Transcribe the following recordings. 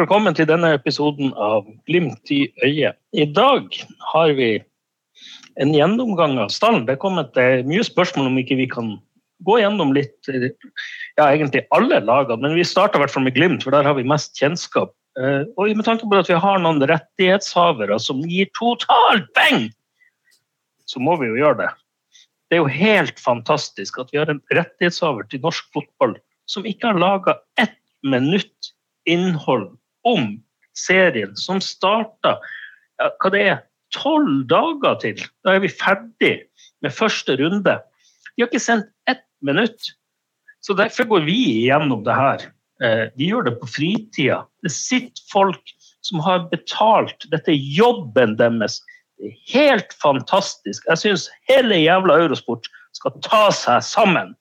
velkommen til denne episoden av Glimt i øyet. I dag har vi en gjennomgang av stallen. Det er kommet mye spørsmål om ikke vi kan gå gjennom litt ja, egentlig alle lagene, men vi starter i hvert fall med Glimt, for der har vi mest kjennskap. Eh, og med tanke på at vi har noen rettighetshavere som gir totalt beng, så må vi jo gjøre det. Det er jo helt fantastisk at vi har en rettighetshaver til norsk fotball som ikke har laga ett minutt innhold om serien, som starta ja, hva det er, tolv dager til. Da er vi ferdig med første runde. De har ikke sendt ett minutt. Så derfor går vi igjennom det her. Eh, vi gjør det på fritida. Det sitter folk som har betalt. Dette er jobben deres. Det er helt fantastisk. Jeg syns hele jævla Eurosport skal ta seg sammen.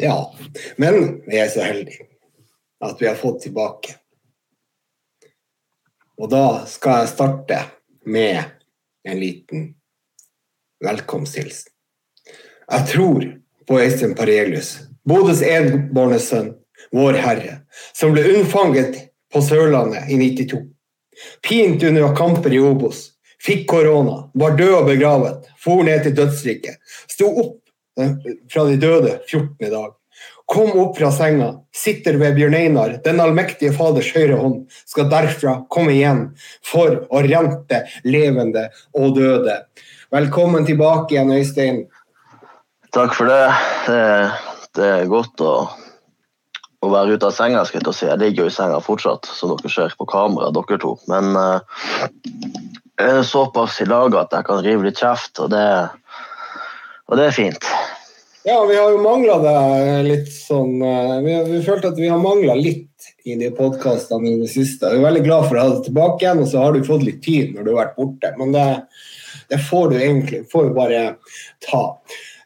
Ja, men vi er så heldige at vi har fått tilbake. Og da skal jeg starte med en liten velkomsthilsen. Jeg tror på Øystein Parelius, Bodøs enbårne sønn, vår Herre, som ble unnfanget på Sørlandet i 92. Pint under kamper i Obos, fikk korona, var død og begravet, for ned til dødsriket, sto opp eh, fra de døde 14. dag Kom opp fra senga, sitter ved Bjørn Einar, den allmektige Faders høyre hånd, skal derfra komme igjen for å rente levende og døde. Velkommen tilbake igjen, Øystein. Takk for det. Det, det er godt å, å, være ute av senga. skal Jeg si. Jeg ligger jo i senga fortsatt, som dere ser på kamera, dere to. Men uh, jeg er såpass i lag at jeg kan rive litt kjeft, og det, og det er fint. Ja, vi har jo mangla det litt sånn eh, Vi, vi følte at vi har mangla litt i de podkastene i det siste. Vi er veldig glad for å ha det tilbake igjen, og så har du fått litt tid når du har vært borte. Men det, det får du egentlig får du bare ta.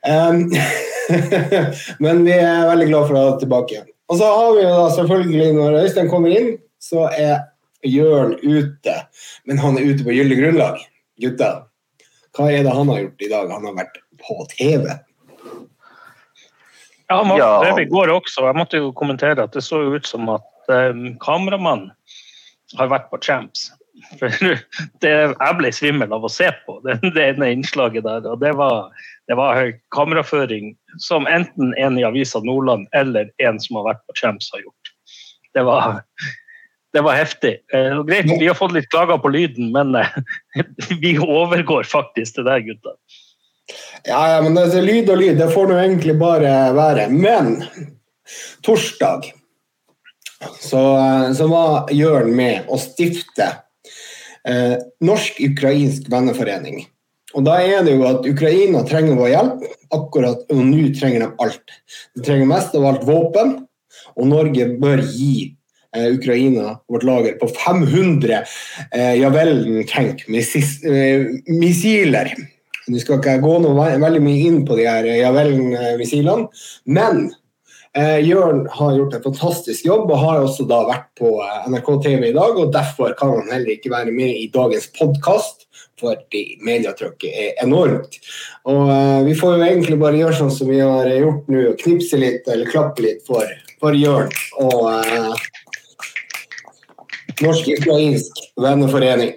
Um, men vi er veldig glad for å ha det tilbake igjen. Og så har vi jo da selvfølgelig, når Øystein kommer inn, så er Jørn ute. Men han er ute på gyldig grunnlag. Gutta, hva er det han har gjort i dag? Han har vært på TV. Ja, han var ja. i går også. Jeg måtte jo kommentere at det så ut som at um, kameramannen har vært på Champs. For det, jeg ble svimmel av å se på det, det ene innslaget der. og Det var, det var høy kameraføring som enten en i Avisa Nordland eller en som har vært på Champs, har gjort. Det var, det var heftig. Eh, greit, vi har fått litt klager på lyden, men eh, vi overgår faktisk det, gutta. Ja, ja, men det er lyd og lyd, det får nå egentlig bare være. Men torsdag så, så var Jørn med å stifte eh, Norsk-ukrainsk venneforening. Og da er det jo at Ukraina trenger vår hjelp, akkurat og nå trenger de alt. De trenger mest av alt våpen, og Norge bør gi eh, Ukraina vårt lager på 500 eh, Javelin-tank eh, missiler nå skal ikke gå noe veldig mye inn på de her Javellen-missilene, men eh, Jørn har gjort en fantastisk jobb og har også da vært på eh, NRK TV i dag. og Derfor kan han heller ikke være med i dagens podkast, fordi mediatrykket er enormt. Og eh, Vi får jo egentlig bare gjøre sånn som vi har gjort nå, og knipse litt eller klappe litt for, for Jørn. og eh, Norsk-israelsk venneforening.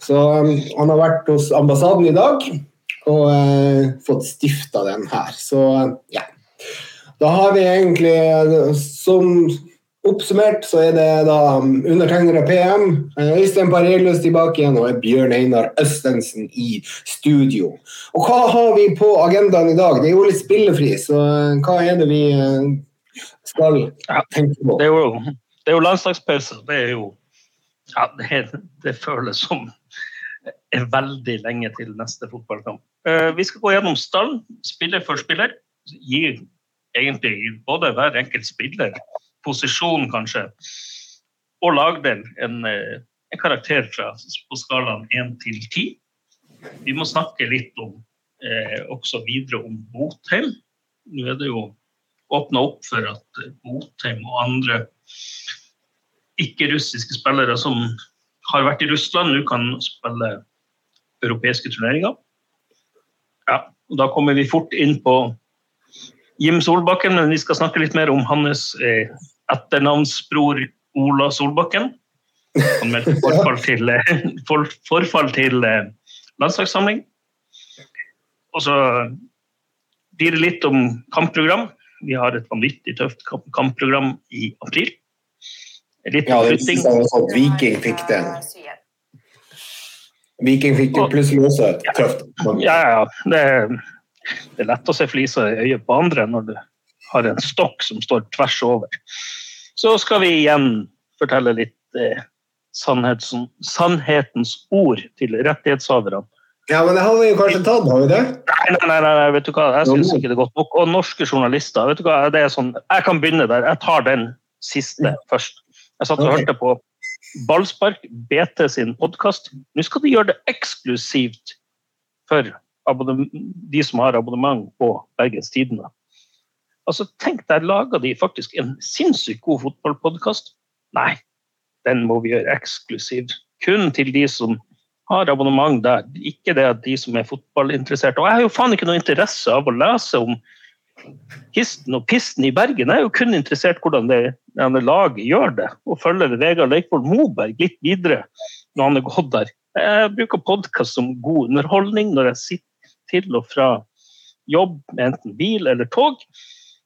Så um, Han har vært hos ambassaden i dag og eh, fått stifta den her. Så ja. Da har vi egentlig, som oppsummert, så er det da undertegnere PM, Øystein Parelius tilbake igjen og Bjørn Einar Østensen i studio. Og hva har vi på agendaen i dag? Det er jo litt spillefri, så hva er det vi skal tenke på? Det er jo, det er jo landslagspause. Det er jo ja, det, det føles som er veldig lenge til neste fotballkamp. Eh, vi skal gå gjennom stallen, spiller for spiller. Gi egentlig både hver enkelt spiller, posisjon kanskje, og lagdel en, eh, en karakter fra, på skalaen 1 til 10. Vi må snakke litt om eh, også videre om Botheim. Nå er det jo åpna opp for at Botheim og andre ikke-russiske spillere som har vært i Russland, nå kan spille europeiske turneringer. Ja, og Da kommer vi fort inn på Jim Solbakken, men vi skal snakke litt mer om hans eh, etternavnsbror Ola Solbakken. Han meldte forfall til, for, forfall til landslagssamling. Og så blir det litt om kampprogram. Vi har et vanvittig tøft kampprogram i april. Litt ja, det flytting. Sånn at Viking fikk det. Viking fikk jo plutselig også tøft. Ja, ja. Det, det er lett å se fliser i øyet på andre når du har en stokk som står tvers over. Så skal vi igjen fortelle litt eh, sannhets, sannhetens ord til rettighetshaverne. Ja, men det har vi jo kanskje tatt, har vi det? Nei, nei, nei, nei vet du hva, jeg syns ikke det er godt nok. Og norske journalister, vet du hva, det er sånn, jeg kan begynne der. Jeg tar den siste først. Jeg satt og okay. hørte på Ballspark, BT sin podkast. Nå skal de gjøre det eksklusivt for de som har abonnement på Bergens Tidende. Altså, tenk, der lager de faktisk en sinnssykt god fotballpodkast. Nei, den må vi gjøre eksklusiv. Kun til de som har abonnement der. Ikke det at de som er fotballinteresserte. Og jeg har jo faen ikke noe interesse av å lese om histen og pisten i Bergen. Er jo kun interessert hvordan det laget gjør det, og følger Vegard Leikvoll Moberg litt videre når han er gått der. Jeg bruker podkast som god underholdning når jeg sitter til og fra jobb med enten bil eller tog.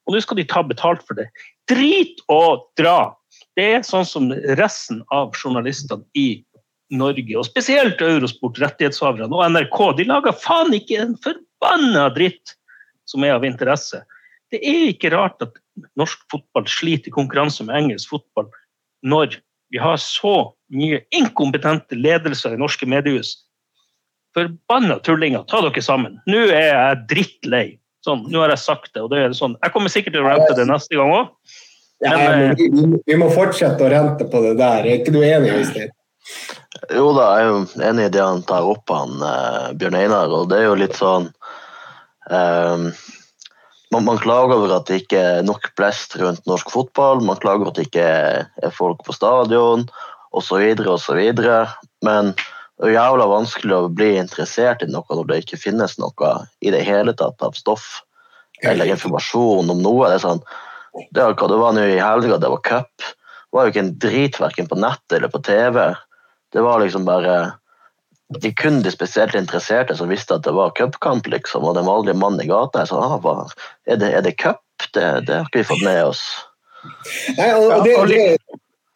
Og nå skal de ta betalt for det. Drit og dra! Det er sånn som resten av journalistene i Norge, og spesielt Eurosport, rettighetshaverne og NRK, de lager faen ikke en forbanna dritt som er av interesse. Det er ikke rart at norsk fotball sliter i konkurranse med engelsk fotball når vi har så mye inkompetente ledelser i norske mediehus. Forbanna tullinger, ta dere sammen. Nå er jeg drittlei. Sånn, nå har jeg sagt det, og det er sånn. Jeg kommer sikkert til å rente det neste gang òg. Ja, men vi, vi, må fortsette å rente på det der. Er ikke du enig, Øystein? Jo da, jeg er jo enig i det han tar opp, han eh, Bjørn Einar. Og det er jo litt sånn eh, man, man, klager over at det ikke er nok blest rundt norsk fotball. Man klager over at det ikke er folk på stadion osv. osv. Men det er jævla vanskelig å bli interessert i noe når det ikke finnes noe i det hele tatt av stoff eller informasjon om noe. Det er sånn, det, var, det var nå i helga det var cup. Det var jo ikke en drit verken på nett eller på TV. Det var liksom bare de kun de spesielt interesserte som visste at det var cupkamp, liksom, og den vanlige mannen i gata. Jeg sa ah, hva, er, det, er det cup? Det, det, har ikke vi fått med oss. Nei, og det, det,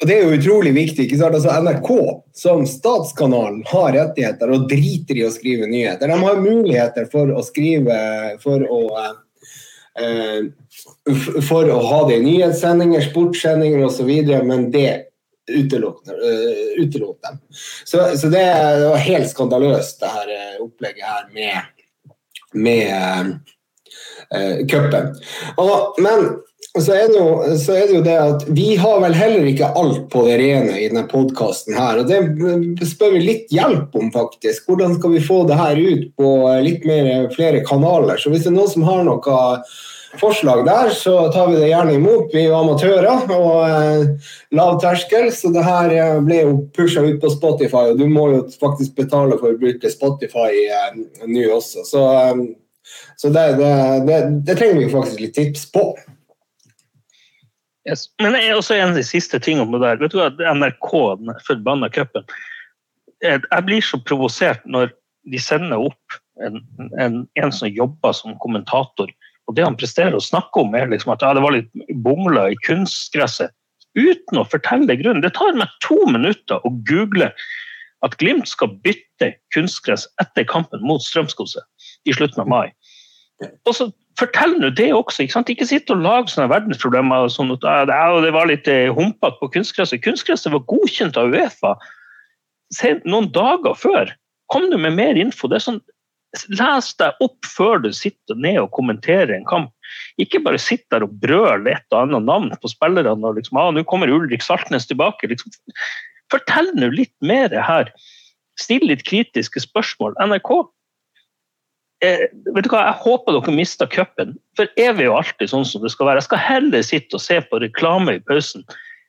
det, er jo utrolig viktig. ikke sant? Altså, NRK som statskanalen har rettigheter og driter i å skrive nyheter. De har muligheter for å skrive for å eh, for å ha det i nyhetssendinger, sportssendinger osv., men det utelot uh, dem. Så, så, det var helt skandaløst, det her uh, opplegget her med, med uh, cupen. Men så er, jo, så er, det jo, det at vi har vel heller ikke alt på det rene i denne podkasten her. Og det spør vi litt hjelp om, faktisk. Hvordan skal vi få det her ut på litt mer, flere kanaler? Så hvis det er noen som har noe forslag der, så tar vi det gjerne imot. Vi er jo amatører og eh, lav terskel, så det her eh, ble jo pusha ut på Spotify. Og du må jo faktisk betale for å bruke Spotify eh, nå også. Så, eh, så det, det, det, det, trenger vi faktisk litt tips på. Yes. Men det er også en siste tingene om det der. Vet du hva, NRK, den forbanna cupen. Jeg blir så provosert når de sender opp en, en, en som jobber som kommentator og det han presterer å snakke om, er liksom at ja, det var litt bomler i kunstgresset. Uten å fortelle grunnen. Det tar meg to minutter å google at Glimt skal bytte kunstgress etter kampen mot Strømskose i slutten av mai. Og så Fortell nå det også. Ikke, sant? ikke sitt og lag sånne verdensproblemer. Sånn at, ja, det var litt eh, humpete på kunstgresset. Kunstgresset var godkjent av Uefa noen dager før. Kom du med mer info? Det er sånn, Les deg opp før du sitter ned og kommenterer en kamp. Ikke bare sitt der og brøl et og annet navn på spillerne. og liksom, ah, 'Nå kommer Ulrik Saltnes tilbake.' Liksom. Fortell nå litt mer her. Still litt kritiske spørsmål. NRK eh, vet du hva, Jeg håper dere mister cupen, for er vi jo alltid sånn som det skal være. Jeg skal heller sitte og se på reklame i pausen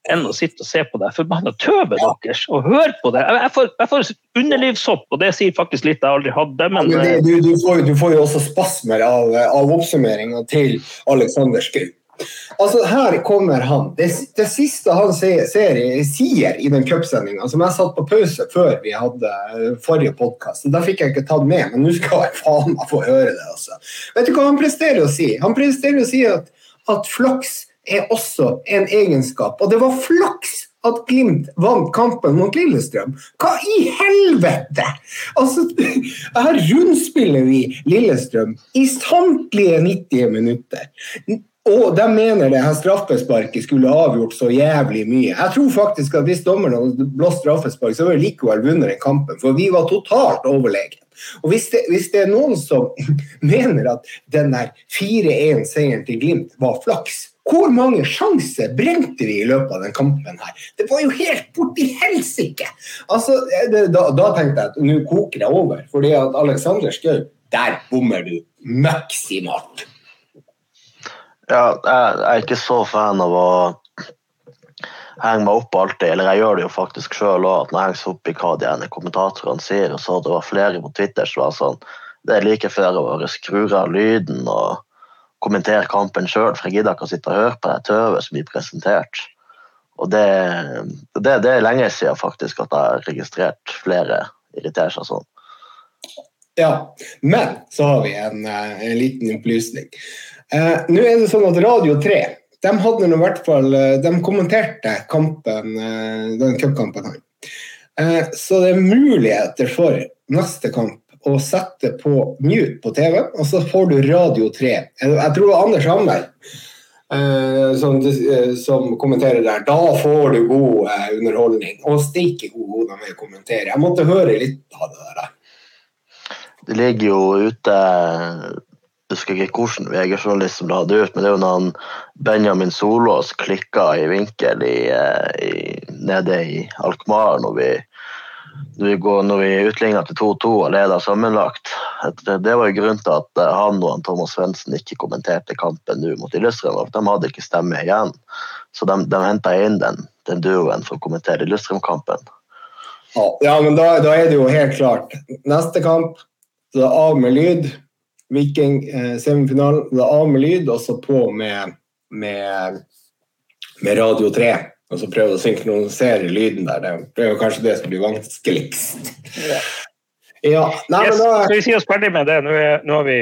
enn å sitte og se på det forbanna tøvet deres og høre på det. Jeg får, jeg får underlivshopp, og det sier faktisk litt jeg aldri hadde. Men, men det, du, du, får, du, får, jo også spasmer av, av oppsummeringa til Alexander Schou. Altså, her kommer han. Det, det siste han ser, ser, sier i den cupsendinga, som jeg satt på pause før vi hadde eh, forrige podkast, da fikk jeg ikke tatt med, men nå skal jeg faen meg få høre det. Altså. Vet du hva han presterer å si? Han presterer å si at, at flaks er også en egenskap. Og det var flaks at Glimt vant kampen mot Lillestrøm. Hva i helvete?! Altså, her rundspiller vi Lillestrøm i samtlige 90 minutter. Og de mener det her straffesparket skulle avgjort så jævlig mye. Jeg tror faktisk at hvis dommeren hadde blåst straffespark, så hadde vi likevel vunnet den kampen. For vi var totalt overlegne. Og hvis det, hvis det, er noen som mener at den der 4-1-seieren til Glimt var flaks, hvor mange sjanser brente vi i løpet av den kampen her? Det var jo helt borti helsike! Altså, da, da, tenkte jeg at nå koker det over. Fordi at Alexander Schou, der bommer du maksimalt. Ja, jeg er ikke så fan av å henge meg opp alltid, eller jeg gjør det jo faktisk sjøl òg, at når jeg henger opp i hva de ene kommentatorene sier, og så det var flere på Twitter som var sånn Det er like før å skru av lyden og kommentere kampen sjøl, for jeg gidder ikke å sitte og høre på det tøvet som blir presentert. Og det, det, det, er lenge siden faktisk at jeg har registrert flere irritere seg sånn. Ja, men så har vi en, eh, en liten opplysning. Eh, Nå er det sånn at Radio 3 de hadde i hvert fall, eh, de kommenterte kampen, eh, den cupkampen. Eh, så det er muligheter for neste kamp å sette på mute på TV, og så får du Radio 3. Jeg tror det var Anders Hammer som, som, kommenterer der. Da får du god underholdning. Og steike god god de kommentere Jeg måtte høre litt av det der. Det ligger jo ute jeg husker ikke hvilken VG-journalist som la det ut, men det er jo når Benjamin Solås klikka i vinkel i, eh, i, nede i Alkmaar når vi, når vi utligna til 2-2 og leda sammenlagt. Det var jo grunnen til at eh, han og Thomas Svendsen ikke kommenterte kampen nå mot Lillestrøm. De hadde ikke stemme igjen, så de, de henta inn den, den duoen for å kommentere Lillestrøm-kampen. Ja, men da, da, er det jo helt klart. Neste kamp, det er av med lyd. Viking eh, semifinalen. er av med lyd, og så på med, med, med Radio 3. Og så prøve å synkronisere lyden der. Det er jo kanskje det som blir vanskeligst. Ja. Nei, yes. da... Skal vi si oss ferdig med det? Nå, er, nå, har, vi,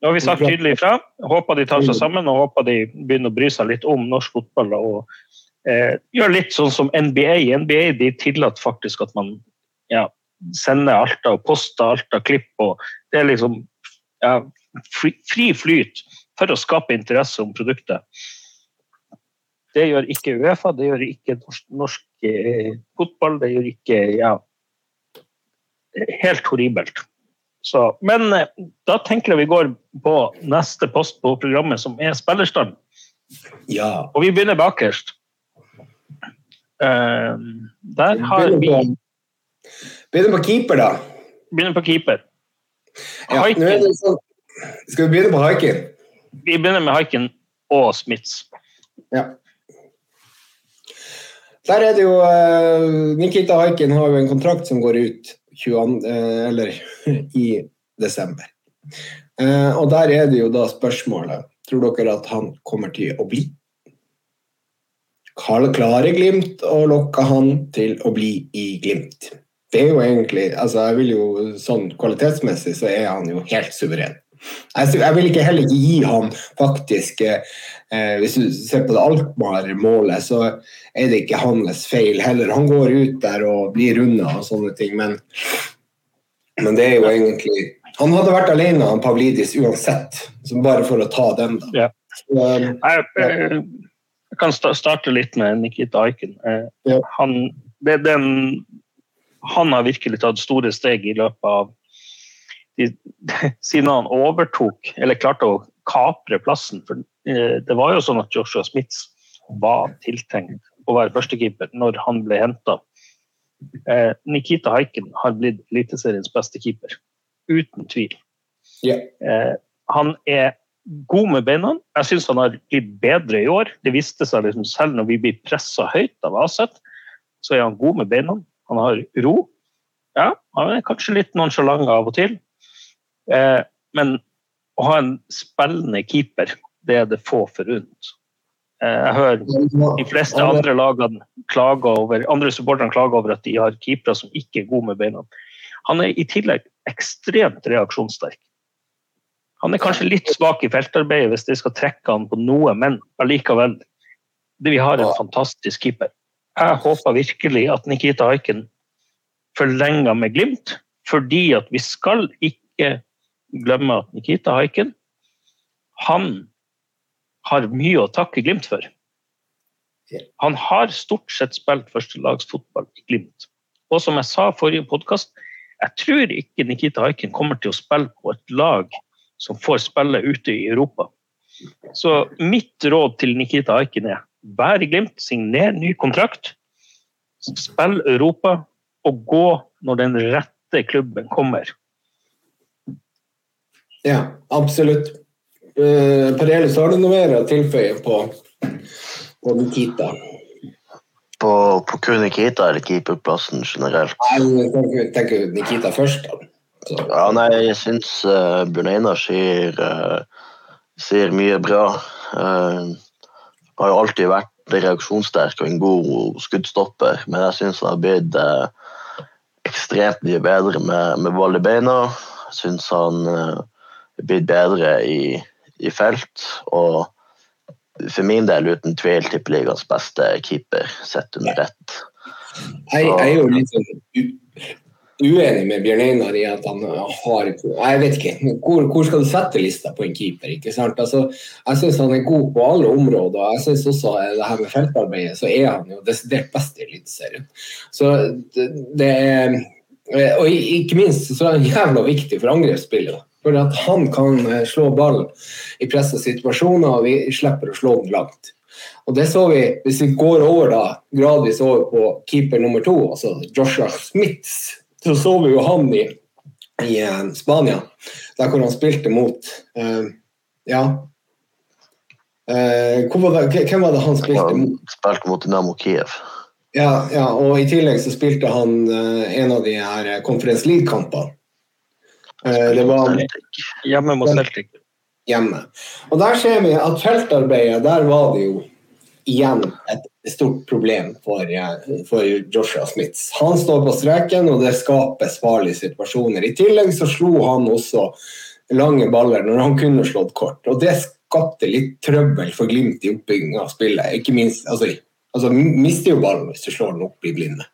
nå har vi sagt tydelig ifra. Håper de tar seg sammen og håper de begynner å bry seg litt om norsk fotball. og eh, Gjør litt sånn som NBA. NBA de tillater faktisk at man ja, sender alt og poster alt av klipp. og Det er liksom ja, fri, fri flyt for å skape interesse om produktet. Det gjør ikke Uefa, det gjør ikke norsk, norsk eh, fotball, det gjør ikke ja, Helt horribelt. Så, men eh, da tenker jeg vi går på neste post på programmet, som er spillerstand. Ja. Og vi begynner bakerst. Uh, der har vi Begynner på keeper, da. Begynner på keeper. Ja, sånn. Skal vi begynne på haiken? Vi begynner med haiken og Smiths. Ja. Der er det jo uh, Nikita Haiken har jo en kontrakt som går ut 20, uh, eller, i desember. Uh, og der er det jo da spørsmålet Tror dere at han kommer til å bli? Klarer Glimt å lokke han til å bli i Glimt? det er jo egentlig altså jeg vil jo sånn Kvalitetsmessig så er han jo helt suveren. Jeg vil ikke heller ikke gi han faktisk eh, Hvis du ser på det Alkmaar-målet, så er det ikke hans feil heller. Han går ut der og blir unna og sånne ting, men, men det er jo egentlig Han hadde vært alene, han Pavlidis, uansett. Så bare for å ta den, da. Ja. Så, jeg, jeg, jeg, kan starte litt med Nikita Aiken. Eh, ja. Han, det, den han har virkelig tatt store steg i løpet av de, Siden han overtok, eller klarte å kapre plassen. For eh, det var jo sånn at Joshua Smiths var tiltenkt å være førstekeeper når han ble henta. Eh, Nikita Haiken har blitt Eliteseriens beste keeper. Uten tvil. Yeah. Eh, han er god med beina. Jeg syns han har blitt bedre i år. Det viste seg liksom selv når vi blir pressa høyt av Aset, så er han god med beina. Han har ro. Ja, han er kanskje litt nonsjalant av og til. Eh, men å ha en spillende keeper, det er det få forunt. Eh, jeg hører de fleste andre lagene klage over, andre supporterne klager over at de har keepere som ikke er gode med beina. Han er i tillegg ekstremt reaksjonssterk. Han er kanskje litt svak i feltarbeidet hvis de skal trekke han på noe, men allikevel. Vi har en fantastisk keeper. Jeg håper virkelig at Nikita Haiken forlenger med Glimt, fordi at vi skal ikke glemme at Nikita Haiken han har mye å takke Glimt for. Han har stort sett spilt førstelagsfotball i Glimt. Og som jeg sa i forrige podkast, jeg tror ikke Nikita Haiken kommer til å spille på et lag som får spille ute i Europa. Så mitt råd til Nikita Haiken er vær i Glimt, signer ny kontrakt, spill Europa og gå når den rette klubben kommer. Ja, absolutt. Uh, per Elis, har du noe mer å tilføye på, på Nikita? På, på kun Nikita eller keeperplassen generelt? Nei, tenker, tenker Nikita først. da. Så. Ja, nei, jeg syns uh, Bjørn Einar sier, uh, sier mye bra. Uh, har jo alltid vært reaksjonssterk og en god skuddstopper, men jeg syns han har blitt uh, ekstremt mye bedre med, med ball i beina. Jeg syns han uh, er blitt bedre i i felt. Og for min del uten tvil tippeligaens beste keeper sett under ett. Jeg, jeg, er jo litt sånn uenig med Bjørn Einar i at han har Jeg vet ikke. Hvor, hvor skal du sette lista på en keeper? ikke sant? Altså, jeg syns han er god på alle områder. og Jeg syns også det her med feltarbeidet, så er han jo desidert best i Eliteserien. Så det, det er Og ikke minst så er han jævla viktig for angrepsspillet. For at han kan eh, slå ball i pressa situasjoner, og vi slipper å slå den langt. Og det så vi, Hvis vi går over da, gradvis over på keeper nummer to, altså Joshua Smiths, så så vi jo han i, i uh, Spania, der hvor han spilte mot uh, Ja. Uh, var det, hvem var det han spilte mot? Han spilte mot Dynamo Kiev. Ja, ja, og i tillegg så spilte han en av de her Conference League-kampene. Eh, det var hjemme mot Celtic. Hjemme. Og der ser vi at feltarbeidet, der var det jo igjen et stort problem for, eh, for Joshua Smith. Han står på streken, og det skapes farlige situasjoner. I tillegg så slo han også lange baller når han kunne slått kort. Og det skapte litt trøbbel for Glimt i oppbygging av spillet. Ikke minst, altså, altså mister jo ballen hvis du slår den opp i blinde.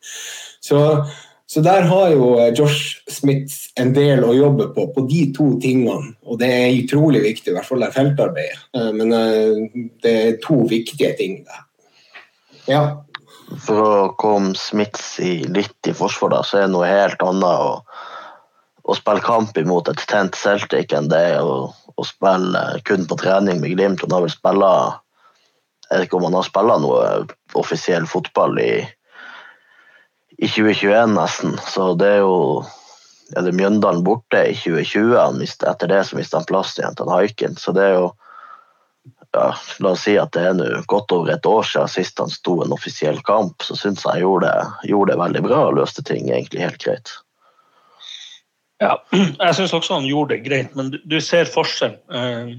Så så der har jo eh, Josh Smith en del å jobbe på, på de to tingene. Og det er utrolig viktig, i hvert fall det feltarbeidet. Eh, men eh, det er to viktige ting der. Ja. For å komme Smiths i, litt i forsvar, da, så er det noe helt annet å, å spille kamp imot et tent Celtic enn det å, å spille kun på trening med Glimt. Han har vel spilla Jeg vet ikke om han har spilla noe offisiell fotball i i 2021, nesten. Så det er jo er det Mjøndalen borte i 2020. Han miste, etter det så mister han plass igjen til Haiken. Så det er jo ja, La oss si at det er nå godt over et år siden sist han sto en offisiell kamp. Så syns jeg gjorde det, gjorde det veldig bra og løste ting egentlig helt greit. Ja, jeg syns også han gjorde det greit, men du, du ser forskjell. Eh,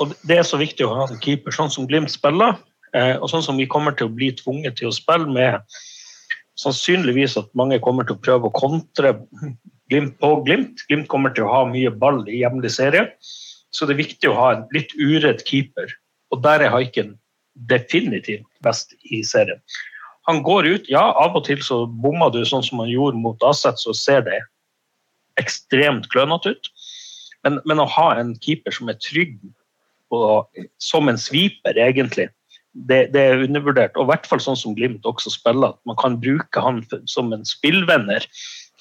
og det er så viktig å ha en keeper sånn som Glimt spiller, eh, og sånn som vi kommer til å bli tvunget til å spille med sannsynligvis at mange kommer til å prøve å kontre Glimt på Glimt. Glimt kommer til å ha mye ball i hjemlig serie, så det er viktig å ha en litt uredd keeper. Og der er Haiken definitivt best i serien. Han går ut, ja, av og til så bommer du sånn som han gjorde mot Aset, så ser det ekstremt klønete ut. Men, men, å ha en keeper som er trygg, og, som en sviper, egentlig, det, det, er undervurdert. Og i hvert fall sånn som Glimt også spiller, at man kan bruke han som en spillvenner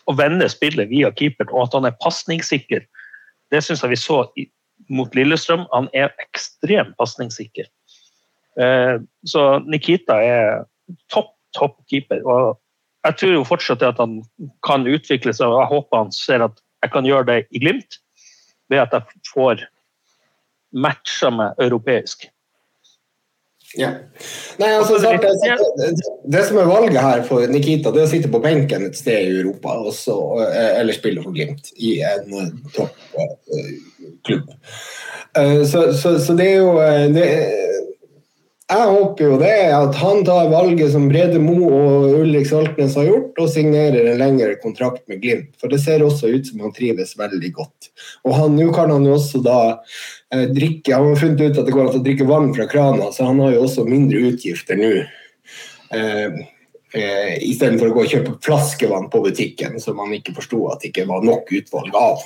og vende spillet via keeperen, og at han er pasningssikker. Det syns jeg vi så mot Lillestrøm. Han er ekstremt pasningssikker. Eh, så Nikita er topp, topp keeper. og jeg tror jo fortsatt at han kan utvikle seg, og jeg håper han ser at jeg kan gjøre det i Glimt, ved at jeg får matcha meg europeisk. Ja. Nei, altså, det, det, som er valget her for Nikita, det er å sitte på benken et sted i Europa også, eh, eller spille for Glimt i en eh, toppklubb. Eh, så, så, så, det er jo det, Jeg håper jo det at han tar valget som Brede Mo og Ulrik Saltnes har gjort, og signerer en lengre kontrakt med Glimt. For det ser også ut som han trives veldig godt. Og nå kan han jo også da drikke Han har funnet ut at det går an å drikke vann fra krana, så han har jo også mindre utgifter nå. Eh, eh, Istedenfor å gå og kjøpe flaskevann på butikken, som han ikke forsto at det ikke var nok utvalg av.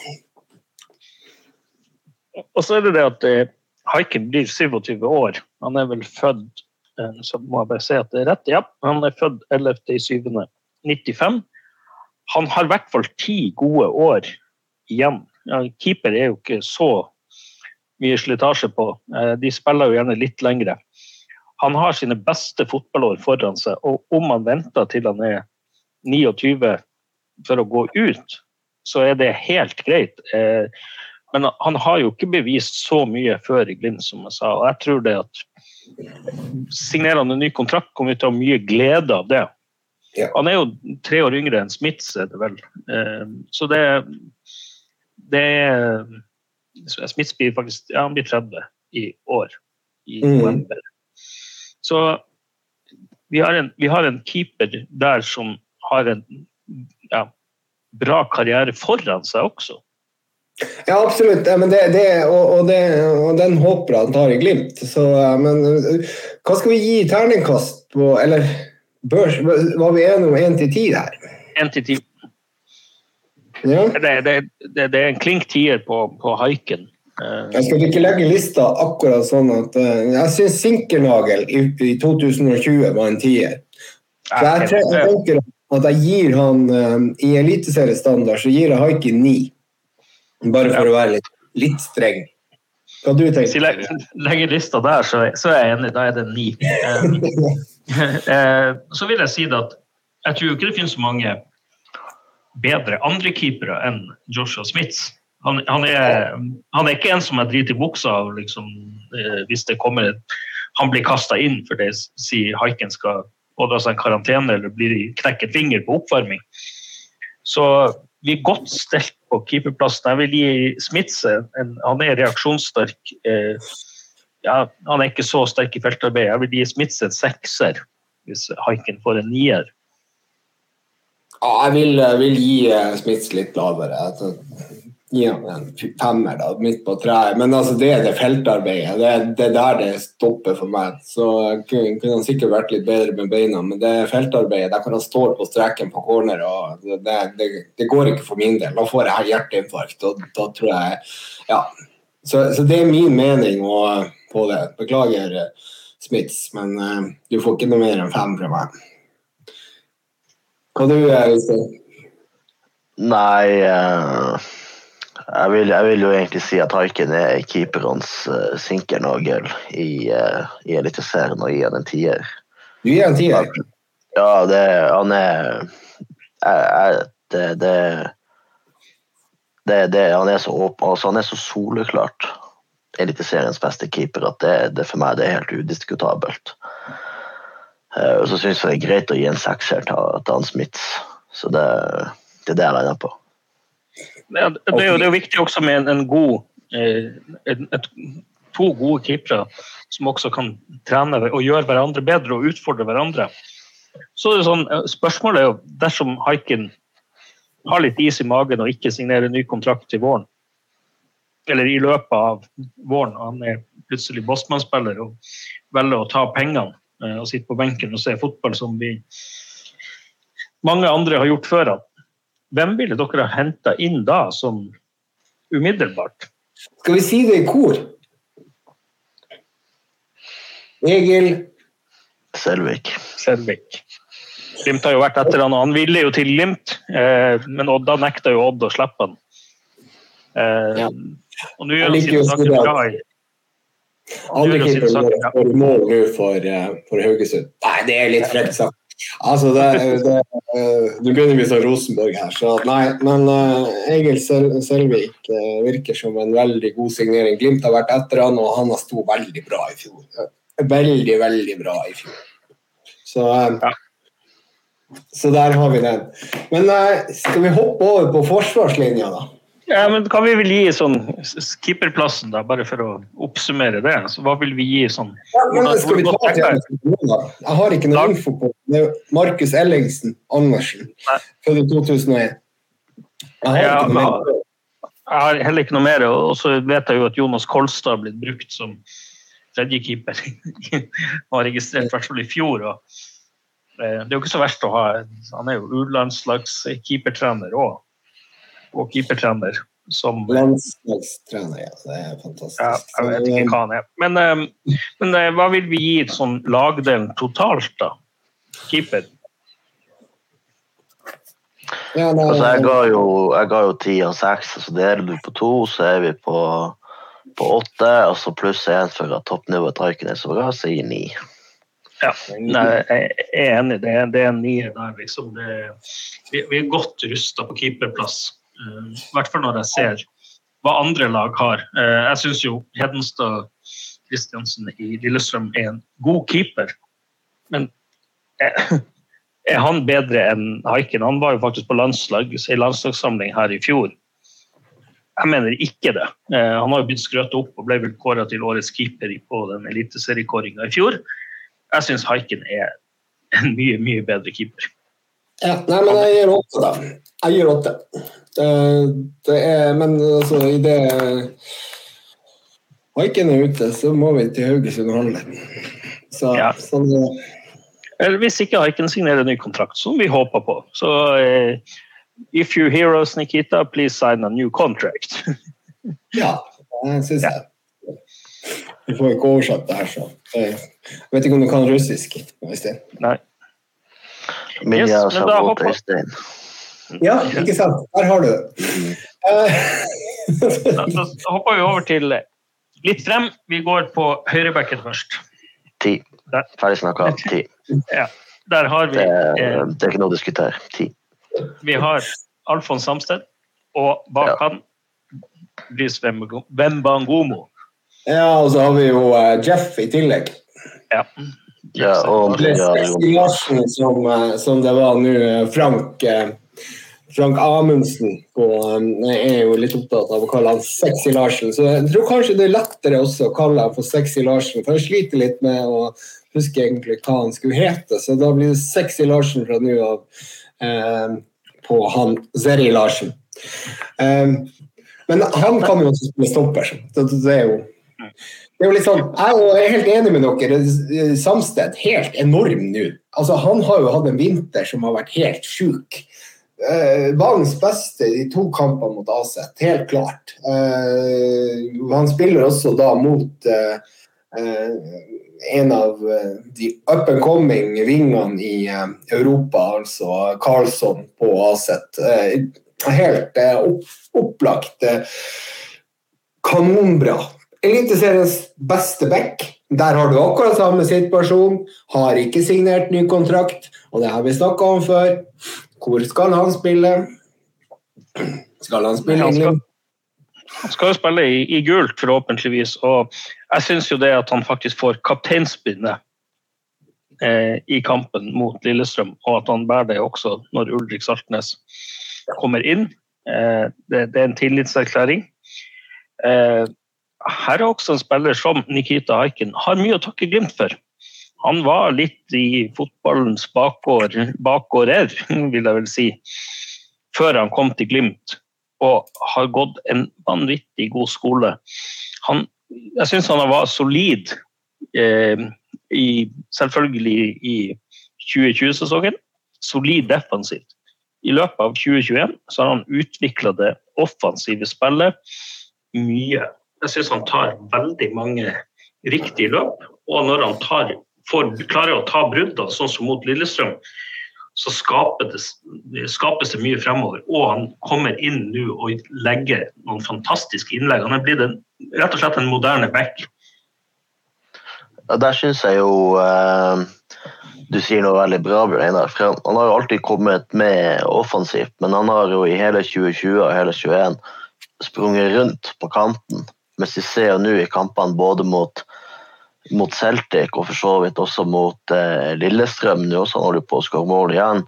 Og så er det det at eh, Haiken blir 27 år. Han er vel født eh, så må jeg bare si at det er rett. Ja, han er født 11.7.95. Han har i hvert fall ti gode år igjen. Ja, keeper er jo ikke så mye slitasje på. Eh, de spiller jo gjerne litt lengre. Han har sine beste fotballår foran seg, og om han venter til han er 29 for å gå ut, så er det helt greit. Eh, men han har jo ikke bevist så mye før i Glimt, som jeg sa. og jeg tror det at Signerer han en ny kontrakt, kommer vi til å ha mye glede av det. Ja. Han er jo tre år yngre enn Smits, er det vel. Eh, så det, det er Smiths blir faktisk ja, han blir 30 i år, i mm. november. Så vi har, en, vi har en keeper der som har en ja, bra karriere foran seg også. Ja, absolutt. Ja, det, det, og, og, det, og, den håper han tar i Glimt. Så, men hva skal vi gi terningkast på Eller børs, var vi enige om én til ti her? Én til ti. Ja. Det, det, er en klink tier på, på haiken. Jeg skal ikke legge lista akkurat sånn at uh, Jeg syns Sinkernagel i, i, 2020 var en tier. Så jeg, jeg tenker at jeg gir han um, I eliteseriestandard så gir jeg haiken ni. Bare for å være litt, litt, streng. Hva du tenker Hvis jeg legger lista der, så, så, er jeg enig. Da er det ni. Eh, så vil jeg si det at jeg tror ikke det finnes mange bedre andrekeepere enn Joshua Smiths. Han, han, er, han, er, ikke en som er drit i buksa av liksom, eh, hvis det kommer han blir kasta inn for det sier haiken skal pådra seg en karantene eller blir knekket finger på oppvarming. Så vi er godt stelt på keeperplassen. Jeg vil gi Smiths Han er reaksjonssterk. Eh, ja, han er ikke så sterk i feltarbeid. Jeg vil gi Smiths en sekser hvis Haiken får en nier. Ja, jeg vil, vil gi eh, Smits litt lavere. Gi ham en femmer da, midt på treet. Men altså, det er det feltarbeidet. Det, det, er der det stopper for meg. Så kunne han sikkert vært litt bedre med beina, men det er feltarbeidet. Der kan han stå på streken på corner. og det, det, det, går ikke for min del. Da får jeg hjerteinfarkt. og da tror jeg, ja. Så, så det er min mening på det. Beklager, Smiths, men uh, du får ikke noe mer enn fem fra meg. Hva du, Øystein? Nei uh jeg vil, jeg vil, jo egentlig si at Haiken er keeperens uh, sinkernagel i, uh, i Eliteserien og gir han en tier. Du gir en tier? Ja, det, han er jeg, jeg, det, det, det, det, Han er så åpen, altså han er så soleklart Eliteseriens beste keeper at det, det for meg det er helt udiskutabelt. Uh, og så syns jeg det er greit å gi en sekser til, til han Smiths. Så det, det er det jeg lander på. Det er, jo, det er jo viktig også med en, en god en, et, et, to gode keepere som også kan trene og gjøre hverandre bedre og utfordre hverandre. Så er det sånn, eh, Spørsmålet er jo dersom Haiken har litt is i magen og ikke signerer ny kontrakt til våren, eller i løpet av våren, og han er plutselig Bossmann-spiller og velger å ta pengene eh, og sitte på benken og se fotball som vi mange andre har gjort før. Hvem ville dere ha henta inn da, som umiddelbart? Skal vi si det i kor? Egil Selvik. Selvik. Glimt har jo vært etter han, og han ville jo til Glimt, eh, men Odda nekta jo Odd å slippe han. Eh, ja. Og nå gjør han sine saker bra. i Andre keeper får mål nå for, uh, for Haugesund. Nei, det er litt frekt sagt. Altså, det, det, Nå begynner vi som Rosenborg her, så nei. Men uh, Egil Selvik uh, virker som en veldig god signering. Glimt har vært etter han, og han har sto veldig bra i fjor. Veldig, veldig bra i fjor. Så, uh, så der har vi den. Men skal vi hoppe over på forsvarslinja, da? Ja, men Hva vi vil gi sånn keeperplassen, da, bare for å oppsummere det? Så hva vil vi gi sånn? Ja, men skal vi ta til Jeg har ikke noe info på det. Markus Ellingsen Andersen, født i 2001. Jeg har, Ja, ikke noe men- Jeg har heller ikke noe mer. Og så vet jeg jo at Jonas Kolstad har blitt brukt som tredje keeper. Han var registrert i hvert fall i fjor. Og eh, det er jo ikke så verst å ha Han er jo U-landslagskeepertrener òg. Og keepertrener som Landslagstrener, ja. Det er fantastisk. ja, Jeg vet ikke hva han er. Men, eh, men eh, hva vil vi gi sånn lagdelen totalt, da? Keeper? Ja, nei, Altså, jeg ga jo, jeg ga jo ti og seks, så deler du på to, så er vi på, på åtte. Og så pluss én for at toppnivået er ikke det så bra, så gir ni. Ja, nei, jeg er enig. Det er, det er en nier der, liksom. Det, vi, vi er godt rusta på keeperplass. Eh, I hvert fall når jeg ser hva andre lag har. Eh, jeg syns jo Hedenstad Kristiansen i Lillestrøm er en god keeper. Men eh, er han bedre enn Haiken? Han var jo faktisk på landslag, i landslagssamling her i fjor. Jeg mener ikke det. Han har jo blitt skrøt opp og ble vel kåra til årets keeper på den eliteseriekåringa i fjor. Jeg syns Haiken er en mye, mye bedre keeper. Ja, nei, men jeg gir åtte, da. Jeg gir åtte. Det, det er Men altså, i det Haiken er ute, så må vi til Haugesund og handle. Så, Ja. sånn er. Eller hvis ikke Haiken signerer ny kontrakt, som vi håper på. Så eh, if you hear us, Nikita, please sign a new contract. Ja, det syns jeg. Vi får ikke oversatt det her, så jeg vet ikke om du kan russisk. Øystein. Nei. Yes, men da hopper- Øystein. Ja, ikke sant? Der har du det. så Da, da hopper vi over til litt frem. Vi går på høyrebacken først. Ti. Ferdig snakka. Ti. Ja, der har vi, Det, eh, det er ikke noe å diskutere. Ti. vi har Alfons Samsted, og bak Ja. han Brys Wembangomo. ja, og så har vi jo eh, Jeff i tillegg. Ja. Ja, og Det ja, Sexy Larsen som, eh, som det var nå. eh, Frank, eh, Frank Amundsen på, jeg er jo litt opptatt av å kalle han Sexy Larsen. Så jeg tror kanskje det er lettere også å kalle han for Sexy Larsen. For jeg sliter litt med å huske egentlig hva han skulle hete. Så da blir det Sexy Larsen fra nå av eh, på han Zeri Larsen. Eh, men han kan jo også spille stopper. så det, det er jo det er jo litt sånn, Jeg er helt enig med dere. Samsted helt enorm nå. Altså, Han har jo hatt en vinter som har vært helt sjuk. Eh, banens beste i to kamper mot Aset, helt klart. Eh, han spiller også da mot eh, eh, en av eh, de up and coming vingene i eh, Europa, altså Karlsson på Aset. Eh, helt eh, opp, opplagt eh, kanonbra. Eliteseriens beste back. Der har du akkurat samme situasjon. Har ikke signert ny kontrakt, og det har vi snakka om før. Hvor skal han spille? Skal han spille Han skal- Han skal jo spille i, i gult, forhåpentligvis. Og jeg syns jo det at han faktisk får kapteinspinnet eh, i kampen mot Lillestrøm, og at han bærer det også når Ulrik Saltnes kommer inn, eh, det, det er en tillitserklæring. Eh, her er også en spiller som Nikita Haiken har mye å takke Glimt for. Han var litt i fotballens bakgård, bakgårder, vil jeg vel si, før han kom til Glimt og har gått en vanvittig god skole. Han, jeg syns han var solid, eh, i, selvfølgelig i 2020-sesongen. Solid defensivt. I løpet av 2021 så har han utvikla det offensive spillet mye. Jeg syns han tar veldig mange riktige løp, og når han tar, får, klarer å ta bruddene, sånn som mot Lillestrøm, så skapes det, skapes det mye fremover. Og han kommer inn nå og legger noen fantastiske innlegg. Han er blitt en, rett og slett en moderne back. Ja, der syns jeg jo eh, du sier noe veldig bra, Bjørn Einar. For han, han har jo alltid kommet med offensivt, men han har jo i hele 2020 og hele 2021 sprunget rundt på kanten. Mens vi ser nå i kampene både mot, mot Celtic og for så vidt også mot eh, Lillestrøm nå, så han holder på å skåre mål igjen.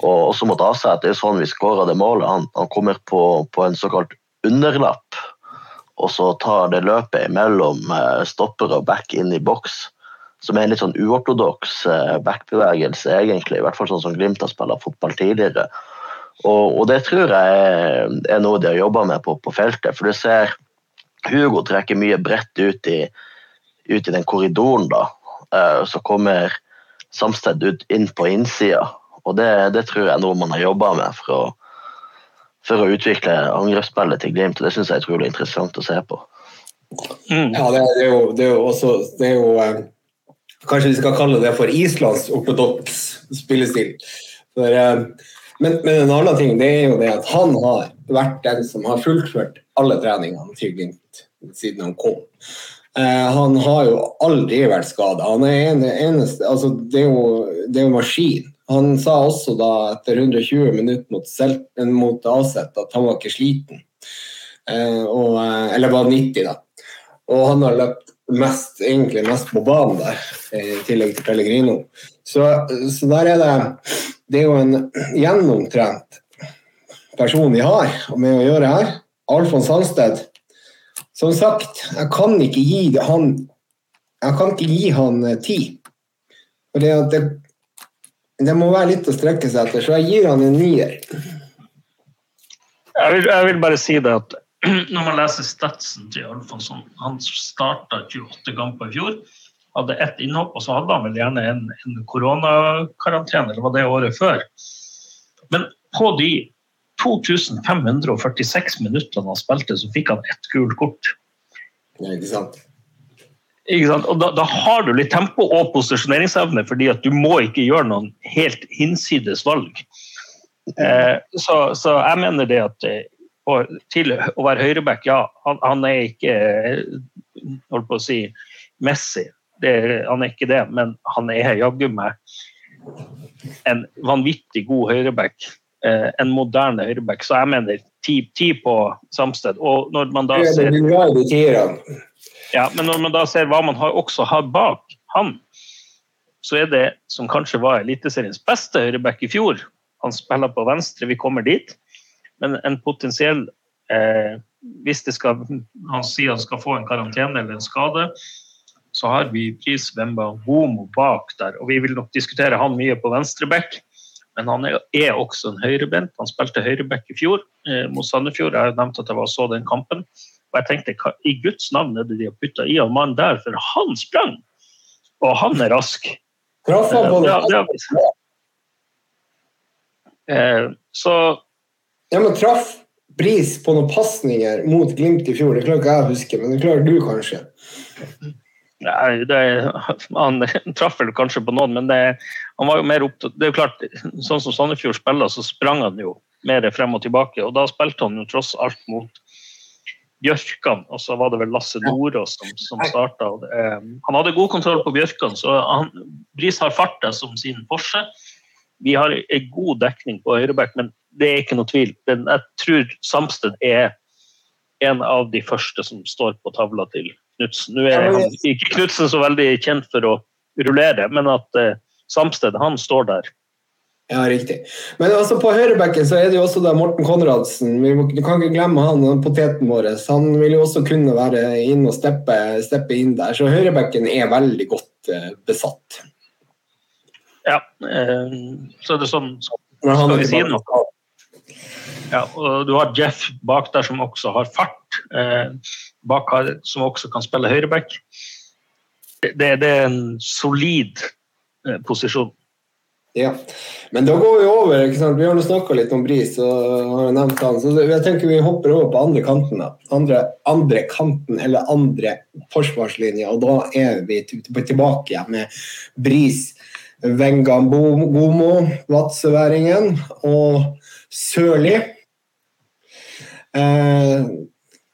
Og også mot Aset. Det er sånn vi skårer det målet. Han, han kommer på, på en såkalt underlapp, og så tar det løpet mellom eh, stopper og back inn i boks. Som er en litt sånn uortodoks eh, backbevegelse, egentlig. I hvert fall sånn som Glimt har spilt fotball tidligere. Og, og, det tror jeg er noe de har jobba med på, på, feltet. For du ser Hugo trekker mye bredt ut i, ut i den korridoren, da. Uh, så kommer Samsted ut inn på innsida. Og det, det, tror jeg er noe man har jobba med for å, for å utvikle angrepsspillet til Glimt. Og det syns jeg er utrolig interessant å se på. Mm. Ja, det, det, er jo, det, er jo, også det er jo, eh, Kanskje vi skal kalle det for Islands ortodoks spillestil. For, eh, men, men, en annen ting det er jo det at han har vært den som har fullført alle treningene til Glimt siden han kom. Eh, han har jo aldri vært skada. Han er en, eneste altså, det, er jo, det er jo maskin. Han sa også da etter 120 minutter mot, selv, mot Aset at han var ikke sliten. Eh, og, eh, eller var 90, da. Og han har løpt mest, egentlig mest på banen der, i tillegg til Pellegrino. Så, så der er det Det er jo en gjennomtrent person vi har med å gjøre her. Alfons Halsted. Som sagt, jeg kan ikke gi han jeg kan ikke gi han eh, tid. For det, det, det må være litt å strekke seg etter, så jeg gir han en nier. Jeg vil, jeg vil bare si det at når man leser statsen til Alfonsson Han starta 28 kamper i fjor. Hadde ett innhopp, og så hadde han vel gjerne en, en koronakarantene, eller var det året før. Men på de 2546 minuttene han spilte, så fikk han ett gult kort. Ja, ikke sant? Ikke sant? Og da, da, har du litt tempo og posisjoneringsevne, fordi at du må ikke gjøre noen helt hinsides valg. Eh, så, så, jeg mener det at eh, til å være høyreback, ja, han, han, er ikke holdt på å si Messi. Det, han er ikke det, men han er jaggu meg en vanvittig god høyreback. Eh, en moderne høyreback. Så jeg mener ti, ti på Samsted. Og når man da ser ja, men når man da ser hva man har, også har bak han, så er det som kanskje var Eliteseriens beste høyreback i fjor. Han spiller på venstre, vi kommer dit. Men en potensiell eh, Hvis det skal, han sier han skal få en karantene eller en skade, så har vi Pris Wemba Bomo bak der. Og vi vil nok diskutere han mye på venstreback, men han er, også en høyrebent. Han spilte høyreback i fjor eh, mot Sandefjord. Jeg har nevnt at jeg var så den kampen. Og jeg tenkte hva i Guds navn er det de har putta i han mann der, for han sprang! Og han er rask. Traff han på eh, så ja, men traff Bris på noen pasninger mot Glimt i fjor? Det klarer ikke jeg å huske, men det klarer du kanskje? Nei, det, Han traff vel kanskje på noen, men det, han var jo mer opptatt Det er jo klart, sånn som Sandefjord spiller, så sprang han jo mer frem og tilbake. Og da spilte han jo tross alt mot Bjørkan, og så var det vel Lasse Nordås som, som starta. Han hadde god kontroll på Bjørkan, så han, Bris har farta som sin Porsche. Vi har en god dekning på høyreback, men det er ikke noe tvil. Jeg tror Samsted er en av de første som står på tavla til Knutsen. Nå er han, ikke Knutsen så veldig kjent for å rullere, men at eh, Samsted han står der. Ja, riktig. Men altså på høyrebekken så er det jo også da Morten Konradsen. Må, du kan ikke glemme han, poteten vår. Han vil jo også kunne være inn og steppe, steppe inn der. Så høyrebekken er veldig godt eh, besatt. Ja, eh, så er det sånn Skal vi si noe? Ja, og du har Jeff bak der som også har fart. Eh, bak her, som også kan spille høyreback. Det, det, er en solid eh, posisjon. Ja, men da går vi over. ikke sant? Vi har nå snakka litt om Bris, og har nevnt han, så jeg tenker vi hopper over på andre kanten. Andre, andre kanten, eller andre forsvarslinja, og da er vi tilbake igjen med Bris, Vengambomo, Vadsøværingen og Sørli. Eh,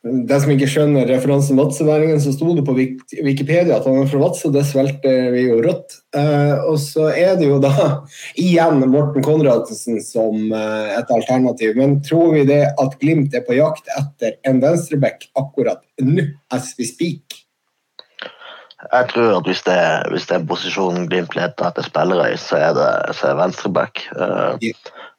de som ikke skjønner referansen Vadsøværingen, så sto det på Wikipedia at han er fra Vadsø, det svelgte vi jo rått. Eh, og så er det jo da igjen Morten Konradsen som eh, et alternativ. Men tror vi det at Glimt er på jakt etter en venstreback akkurat nå, as we speak? Jeg tror at hvis det, hvis det er en posisjon Glimt leter etter spillere i, så er det, så er venstreback. Uh,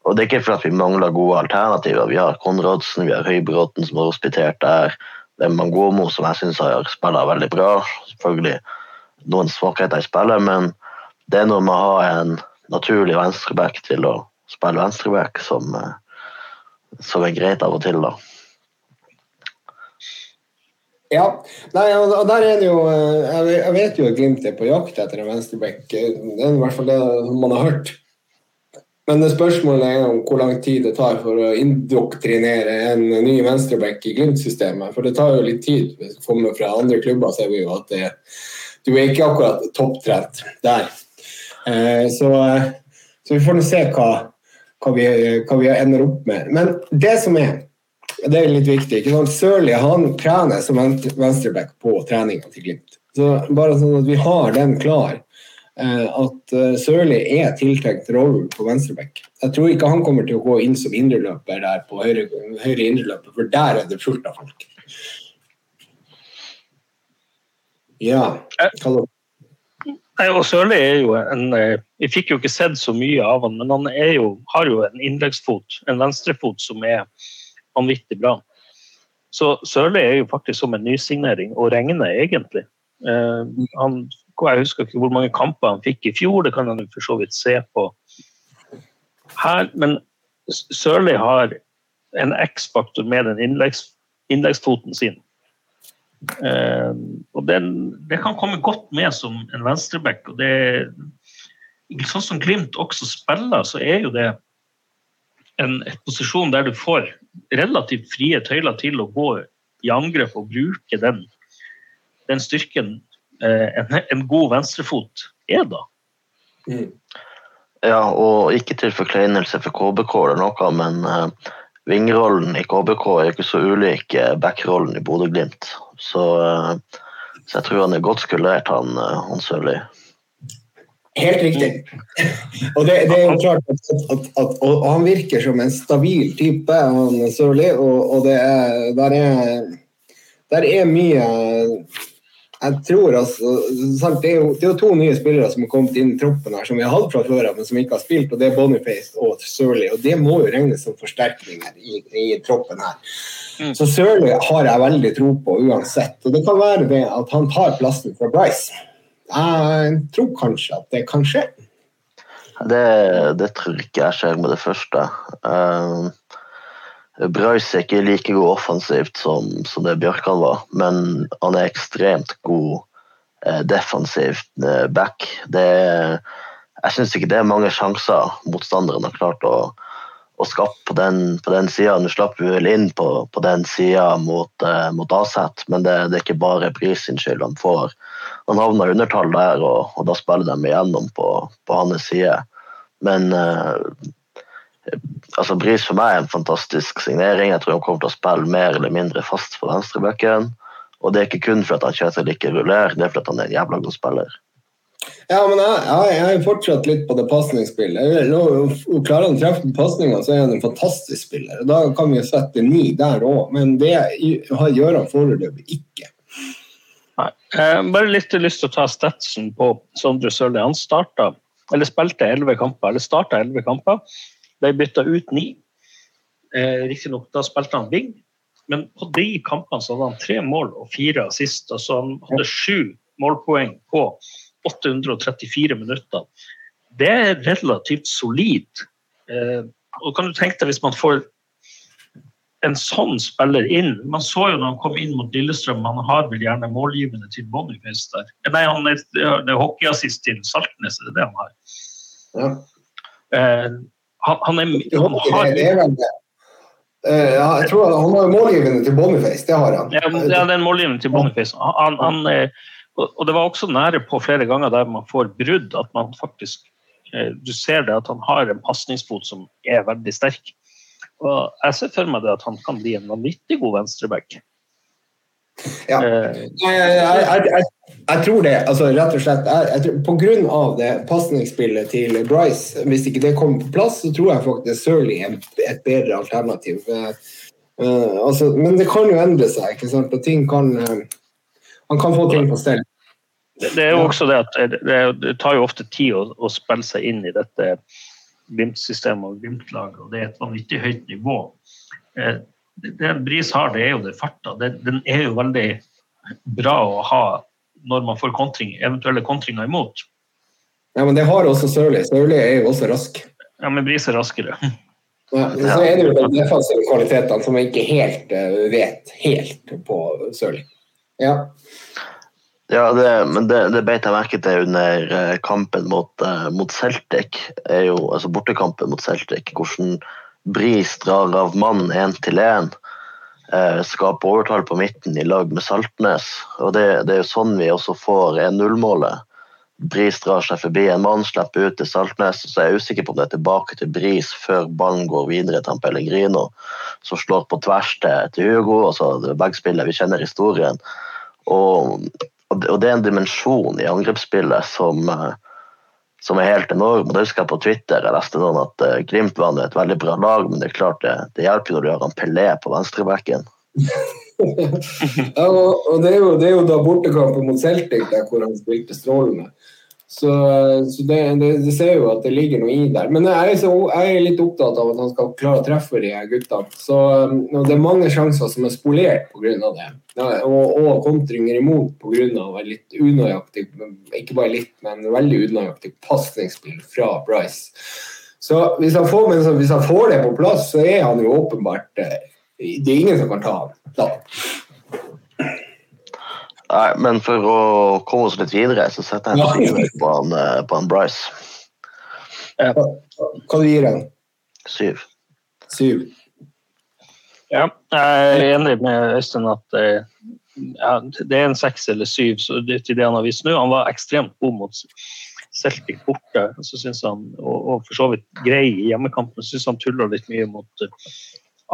Og det er ikke fordi vi mangler gode alternativer. Vi har Konradsen, vi har Høybråten som har hospitert der. Det er Mangomo som jeg syns har spilla veldig bra. Selvfølgelig noen svakheter i spillet, men det er noe med å ha en naturlig venstreback til å spille venstreback som, eh, som er greit av og til, da. Ja. Nei, og der er det jo eh, Jeg vet jo at Glimt er på jakt etter en venstreback. Det er i hvert fall det man har hørt. Men det spørsmålet er om hvor lang tid det tar for å indoktrinere en ny venstreback i Glimt-systemet. For det tar jo litt tid. Hvis du kommer fra andre klubber, ser vi jo at det, du er ikke akkurat topptrent der. Eh, så, så, vi får nå se hva, hva, vi, hva vi ender opp med. Men det som er det er litt viktig. ikke sant? Sørli han trener som venstreback på treninga til Glimt. Så bare sånn at vi har den klar. Eh, at eh, Sørli er tiltenkt rollen på venstreback. Jeg tror ikke han kommer til å gå inn som indreløper der på høyre, høyre indreløper, for der er det fullt av folk. Ja. Hva Nei, og Sørli er jo en eh, Vi fikk jo ikke sett så mye av han, men han jo, har jo en innleggsfot, en venstrefot, som er vanvittig bra. Så Sørli er jo faktisk som en nysignering, og regner egentlig. Eh, han, jeg husker ikke hvor mange kamper han fikk i fjor, det kan han for så vidt se på her. Men Sørli har en X-faktor med den innleggs, innleggsfoten sin. Eh, og den, det kan komme godt med som en venstreback. og det Sånn som Glimt også spiller, så er jo det en, posisjon der du får relativt frie tøyler til å gå i angrep og bruke den, den styrken en, en, god venstrefot er, da. Mm. Ja, og ikke til forkleinelse for KBK eller noe, men uh, vingrollen i KBK er ikke så ulik uh, backrollen i Bodø-Glimt. Så, uh, så, jeg tror han er godt skulert, han, uh, han Sørli. Helt riktig. Og det, det, er jo klart at, at, at, og han virker som en stabil type, han Sørli, og, og det er der, er der er mye Jeg tror altså det er, jo, det er, jo, to nye spillere som har kommet inn i troppen her, som vi har hatt fra før men som ikke har spilt, og det er Boniface og Sørli. Og det må jo regnes som forsterkninger i, i troppen her. Mm. Så Sørli har jeg veldig tro på uansett. Og det kan være det at han tar plassen fra Bryce. Jeg tror kanskje at det kan skje. Det, det tror ikke jeg skjer med det første. Uh, Braus er ikke like god offensivt som, som det Bjørkan var, men han er ekstremt god uh, defensivt uh, back. Det, jeg syns ikke det er mange sjanser motstanderen har klart å, å skape på den, på den sida. Nå slapp vi vel inn på, på den sida mot, uh, mot Aset, men det, det, er ikke bare Bris sin skyld. Han får han havner undertall der, og, og, da spiller de igjennom på, på hans side. Men uh, altså Bris for meg er en fantastisk signering. Jeg tror han kommer til å spille mer eller mindre fast på venstrebacken. Og det er ikke kun fordi han Kjetil like ruller, det er fordi han er en jævla god spiller. Ja, men jeg, jeg, jeg er fortsatt litt på det pasningsspillet. Klarer han å treffe pasninga, så er han en fantastisk spiller. Da kan vi sette ni der òg, men det gjør han foreløpig ikke. Nei. Eh, bare litt lyst til å ta statsen på Sondre Sørli. Han starta, eller spilte elleve kamper, eller starta elleve kamper. Ble bytta ut ni. Eh, Riktignok, da spilte han wing, men på de kampene så hadde han tre mål og fire assist. Altså han hadde sju målpoeng på 834 minutter. Det er relativt solid. Eh, og kan du tenke deg hvis man får en sånn spiller inn Man så jo når han kom inn mot Lillestrøm, han har vel gjerne målgivende til Boniface der. Nei, han er, det er hockeyassist til Saltnes, det er det han har. Ja. Eh, han, han, er, han har ja, jeg tror Han har målgivende til Boniface, det har han. Ja, det er en målgivende til Boniface. Han, han, og det var også nære på flere ganger der man får brudd, at man faktisk eh, Du ser det at han har en pasningsfot som er veldig sterk. Og jeg ser for meg det at han kan bli en vanvittig god venstreback. Ja, eh, jeg, jeg, jeg, jeg, tror det. altså rett og slett, På grunn av det pasningsspillet til Bryce, hvis ikke det kommer på plass, så tror jeg faktisk Sørli er et bedre alternativ. Uh, altså, men det kan jo endre seg. ikke sant, og ting kan Han kan få ting på stell. Det, det er jo også det at det, det tar jo ofte tid å, å spille seg inn i dette Glimt-systemet og Glimt-laget, og det er et vanvittig høyt nivå. Eh, det, en Bris har, det er jo det farta. Den er jo veldig bra å ha når man får kontring, eventuelle kontringer imot. Ja, men det har også Sørli. Sørli er jo også rask. Ja, men Bris er raskere. Ja, så er det jo de defensive kvalitetene som jeg ikke helt uh, vet helt på Sørli. Ja. Ja, det, men det, det beit jeg merke til under uh, kampen mot, uh, mot, Celtic, er jo, altså bortekampen mot Celtic, hvordan Bris drar av mann én til én. Uh, skaper overtall på midten i lag med Saltnes. og Det, det er jo sånn vi også får 1-0-målet. Bris drar seg forbi en mann, slipper ut til Saltnes. Så er jeg usikker på om det er tilbake til Bris før ballen går videre til Pellegrino, som slår på tvers til, til Hugo. altså Begge vi kjenner historien. Og, og, det er en dimensjon i angrepsspillet som, eh, som er helt enorm. Det husker jeg på Twitter. Jeg leste noen at uh, Glimt var et veldig bra lag, men det er klart det, det hjelper når du har han Pelé på venstrebekken. ja, og det er, jo, det er jo da bortekampen mot Celtic der hvor han spilte strålende. Så, så det, det, det, ser jo at det ligger noe i der. Men jeg er, så, jeg er, litt opptatt av at han skal klare å treffe de guttene. Så Det er mange sjanser som er spolert pga. det. Og, og kontringer imot pga. litt unøyaktig, ikke bare litt, men veldig unøyaktig pasningsspill fra Bryce. Så hvis han, får, hvis han, får, det på plass, så er han jo åpenbart eh, Det er ingen som kan ta ham. Nei, men for å komme oss litt videre, så setter jeg en syver på, han, eh, på han Bryce. Ja. Hva du gir han? Syv. Syv. Ja, jeg er enig med Øystein at eh, ja, det er en seks eller syv så det, til det han har vist nå. Han var ekstremt god mot Celtic borte, så synes han, og, og for så vidt grei i hjemmekampen. Syns han tuller litt mye mot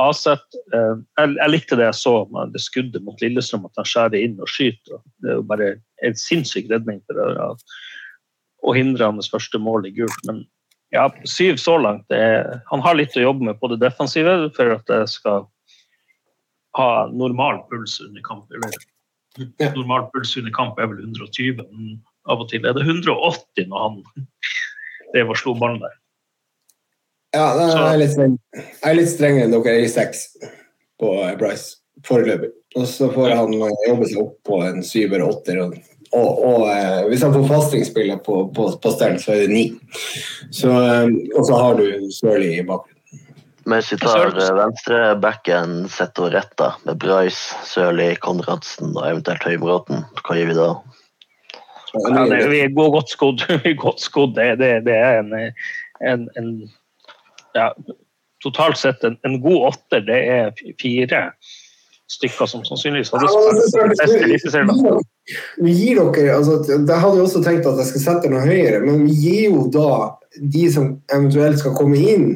Aset, eh, jeg, jeg, likte det jeg så med det skuddet mot Lillestrøm, at han skjærer inn og skyter. Det er jo bare en sinnssyk redning for å, å hindre hans første mål i gult. Men ja, syv så langt. Er, han har litt å jobbe med på det defensive for at jeg skal ha normal puls under kamp. Eller, normal puls under kamp er vel 120, men av og til er det 180 når han drev og slo ballen der. Ja, jeg er, litt, jeg er litt strengere enn dere i seks på Bryce foreløpig. Og så får han jobbe seg opp på en syver og åtter. Og, og, og eh, hvis han får fastingsspillet på, på, på stell, så er det ni. Så, eh, og så har du Sørli i bakgrunnen. Mens vi tar eh, venstrebacken sett og retta med Bryce, Sørli, Konradsen og eventuelt Høybråten, hva gir vi da? Ja, det, vi er godt skodd. godt skodd. Det, det, det er en, en, en ja, totalt sett en, en, god åtter, det er fire stykker som sannsynligvis hadde spilt best eliteserien. Vi gir dere, altså, Jeg hadde jo også tenkt at jeg skulle sette noe høyere, men vi gir jo da de som eventuelt skal komme inn,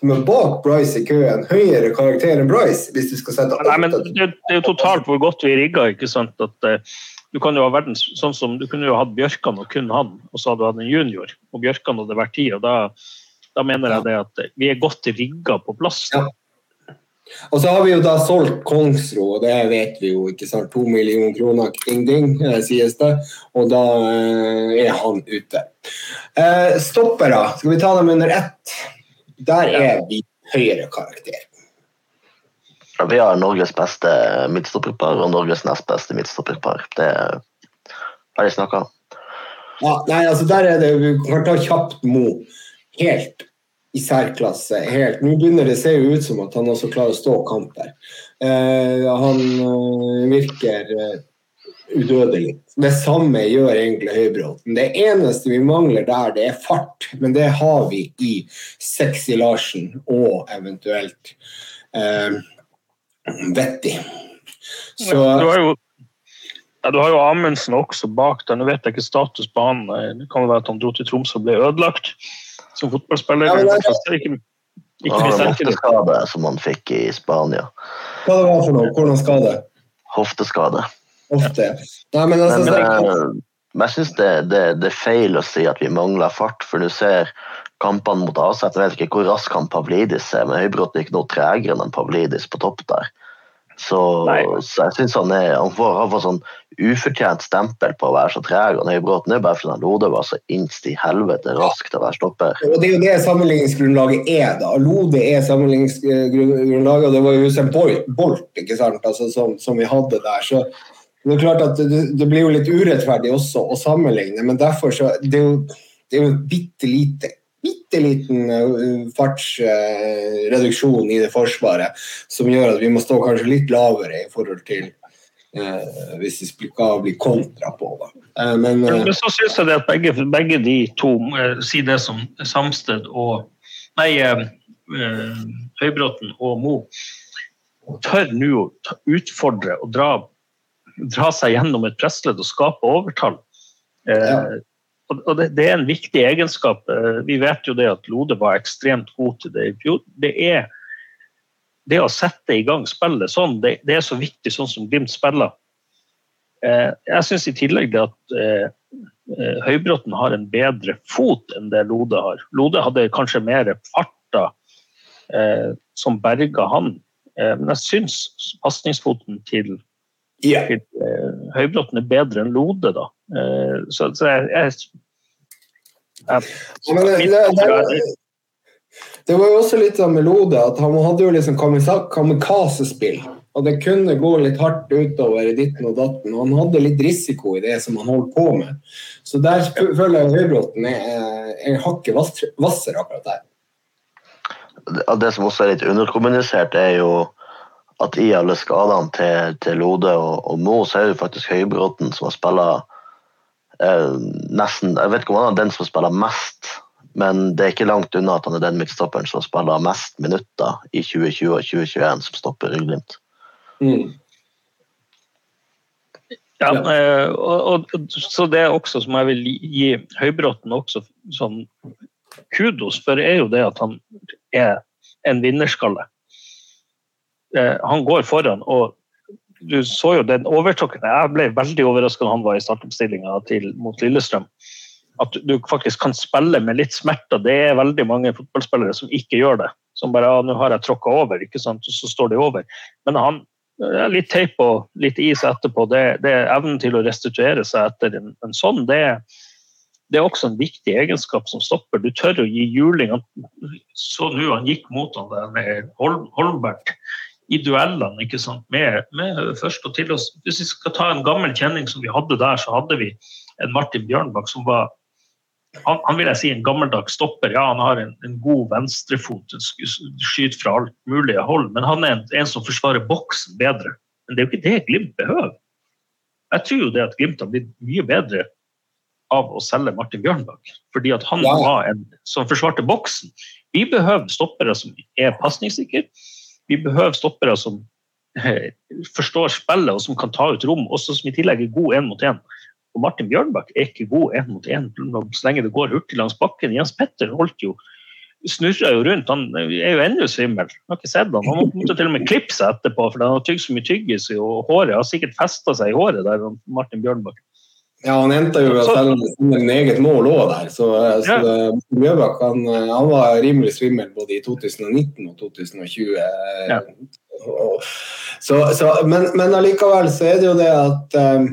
som er bak Bryce i køen, høyere karakter enn Bryce, hvis du skal sette Nei, men det, det, er jo totalt hvor godt vi rigga. ikke sant, at uh, du kan jo ha verdens, sånn som du kunne jo hatt Bjørkan og kun han, og så hadde du hatt en junior, og Bjørkan hadde vært ti, og da da mener jeg det at vi er godt rigga på plass. Ja. Og så har vi jo da solgt Kongsro, og det vet vi jo, ikke sant. To millioner kroner, ding, ding, eh, sies det. Og da eh, er han ute. Eh, stoppere, skal vi ta dem under ett? Der er vi høyere karakter. Vi har Norges beste midtstopperpar og Norges nest beste midtstopperpar. Det har de snakka om. Ja, nei, altså der er det Vi kan ta kjapt Mo helt i særklasse. Helt. Nå begynner det å se ut som at han også klarer å stå kamper. Uh, han uh, virker uh, udødelig. Det samme gjør egentlig Høybråten. Det eneste vi mangler der, det er fart. Men det har vi i Sexy Larsen og eventuelt uh, Vettig. Så, du har jo ja, du har jo Amundsen også bak der. Nå vet jeg ikke status på han. Det kan være at han dro til Tromsø og ble ødelagt som fotballspiller. Ja, det er ikke, ikke Hofteskade som han fikk i Spania. Hva det var for noe? Hvordan skade? Hofteskade. Hofte. Nei, men, altså, men, men, jeg syns det, det, det, er feil å si at vi mangler fart, for du ser kampene mot AZ. Jeg vet ikke hvor rask han Pavlidis er, men Høybråten ikke noe tregere enn Pavlidis på topp der. Så, så jeg syns han, er, han får, han får sånn ufortjent stempel på å være så treg. Og Høybråten er bare fordi Lode var så innst i helvete rask til å være stopper. Og Det er jo det sammenligningsgrunnlaget er. da. Lode er sammenligningsgrunnlaget, og det var jo Usain Bolt ikke sant? Altså, som, som, vi hadde der. så det er klart at det, det, blir jo litt urettferdig også å sammenligne, men derfor så Det er jo, det er jo bitte lite bitte liten uh, fartsreduksjon i det forsvaret som gjør at vi må stå kanskje litt lavere i forhold til eh, hvis vi skal bli kontra på. Da. Eh, men, men, så syns jeg det at begge, begge de to, si det som Samsted og Nei, Høybråten og Mo, tør nå å utfordre og dra, dra seg gjennom et pressledd og skape overtall. Ja. Og det, det, er en viktig egenskap. Eh, vi vet jo det at Lode var ekstremt god til det i fjor. Det er det å sette i gang spillet sånn, det, det er så viktig sånn som Glimt spiller. Eh, jeg syns i tillegg at eh, Høybråten har en bedre fot enn det Lode har. Lode hadde kanskje mer farta som berga han, men jeg syns pasningsfoten til Yeah. Høybråten er bedre enn Lode, da. Så, så jeg, jeg, jeg, Men det, det, det, var jo også litt av Melode at han hadde jo liksom kamikaze-spill. Og det kunne gå litt hardt utover i ditten og datten. Og han hadde litt risiko i det som han holdt på med. Så der føler jeg Høybråten er, er hakket hvassere akkurat der. Det som også er litt underkommunisert, er jo at i alle skadene til, til Lode og, og Mo, så er det faktisk Høybråten som har spilla eh, nesten Jeg vet ikke om han er den som spiller mest, men det er ikke langt unna at han er den midtstopperen som spiller mest minutter i 2020 og 2021 som stopper i Glimt. Mm. Ja, eh, og, og, så det er også som jeg vil gi Høybråten også sånn kudos for, er jo det at han er en vinnerskalle. Eh, han går foran. og du så jo den overtråkken. Jeg ble veldig overraska da han var i startoppstillinga mot Lillestrøm. At du faktisk kan spille med litt smerter. Det er veldig mange fotballspillere som ikke gjør det. Som bare ja, 'Nå har jeg tråkka over', ikke sant? og så står de over. Men han, litt teip og litt is etterpå, det, det er evnen til å restituere seg etter en, en sånn, det, det, er også en viktig egenskap som stopper. Du tør å gi juling. Så nå han gikk mot han der med Holmbert i duellene. ikke sant, med, med først og til oss. Hvis vi skal ta en gammel kjenning som vi hadde der, så hadde vi en Martin Bjørnbakk som var han, han, vil jeg si en gammeldags stopper. Ja, han har en, en god venstrefot, skyter fra alt mulig hold, men han er en, en, som forsvarer boksen bedre. Men det er jo ikke det Glimt behøver. Jeg tror jo det at Glimt har blitt mye bedre av å selge Martin Bjørnbakk, fordi at han ja. var en som forsvarte boksen. Vi behøver stoppere som er pasningssikre, vi behøver stoppere som eh, forstår spillet og som kan ta ut rom, også som i tillegg er god én mot én. Og Martin Bjørnbakk er ikke god én mot én så lenge det går hurtig langs bakken. Jens Petter holdt jo snurra jo rundt. Han er jo ennå svimmel. Har ikke sett han. Han måtte til og med klippe seg etterpå, for han har tygd så mye tyggis, og håret har sikkert festa seg i håret der, Martin Bjørnbakk. Ja, han endte jo selv med eget mål òg der. Så, så ja. Mjøbakk han, han, var rimelig svimmel både i 2019 og 2020. Ja. Så, så, men, men allikevel så er det jo det at, um,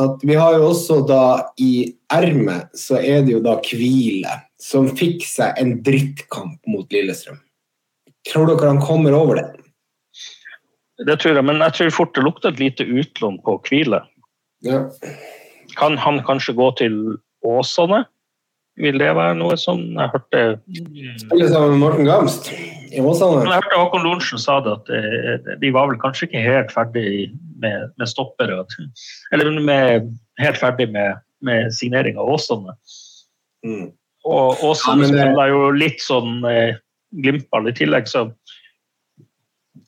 at vi har jo også da i ermet så er det jo da Hvile som fikk seg en drittkamp mot Lillestrøm. Tror dere han kommer over det? Det tror jeg, men jeg tror fort det lukter et lite utlån på Hvile. Ja. Kan han kanskje gå til Åsane? Vil det være noe som jeg hørte Spille sammen med Morten Gamst i Åsane? Jeg hørte Håkon Lorentzen sa det, at eh, de var vel kanskje ikke helt ferdig med, med stoppere. Eller med, helt ferdig med, med signering av Åsane. Mm. Og Åsane ja, spiller jo litt sånn eh, Glimt-ball i tillegg, så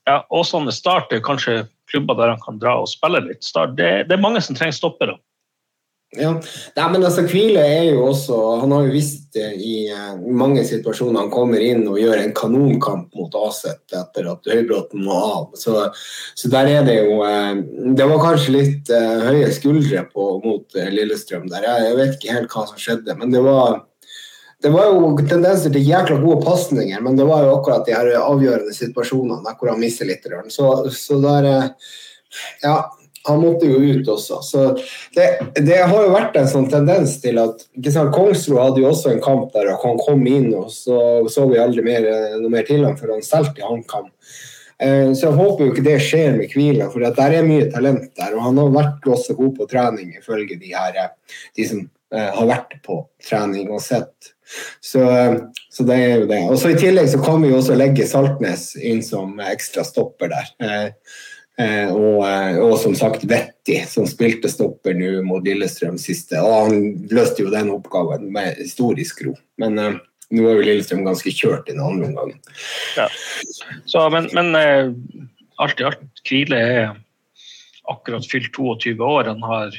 ja, Åsane Start er kanskje klubber der han kan dra og spille litt. Start, det, det er mange som trenger stoppere. Ja, Nei, men altså Kvile er jo også Han har jo visst det i uh, mange situasjoner han kommer inn og gjør en kanonkamp mot Aset etter at Høybråten må av. Så, så, der er det jo uh, Det var kanskje litt høye skuldre på, mot Lillestrøm der. Jeg, vet ikke helt hva som skjedde, men det var det var jo tendenser til jækla gode pasninger, men det var jo akkurat de her avgjørende situasjonene der hvor han mister litt. Så, så der eh, Ja, han måtte jo ut også. Så det, det, har jo vært en sånn tendens til at Kongsro hadde jo også en kamp der han kom inn, og så så vi aldri mer, noe mer til ham før han solgte HamKam. Eh, så jeg håper jo ikke det skjer med Kvila, for der er mye talent der. Og han har vært også god på trening, ifølge de her eh, de som eh, har vært på trening og sett. Så, så det er jo det. Og så I tillegg så kan vi jo også legge Saltnes inn som ekstra stopper der. Eh, og, eh, og, som sagt Vetti, som spilte stopper nå mot Lillestrøm siste. Og han løste jo den oppgaven med historisk ro. Men uh, nå er jo Lillestrøm ganske kjørt i den andre omgangen. Ja. Så, men, men uh, alt i alt, Kvile er akkurat fylt 22 år. Han har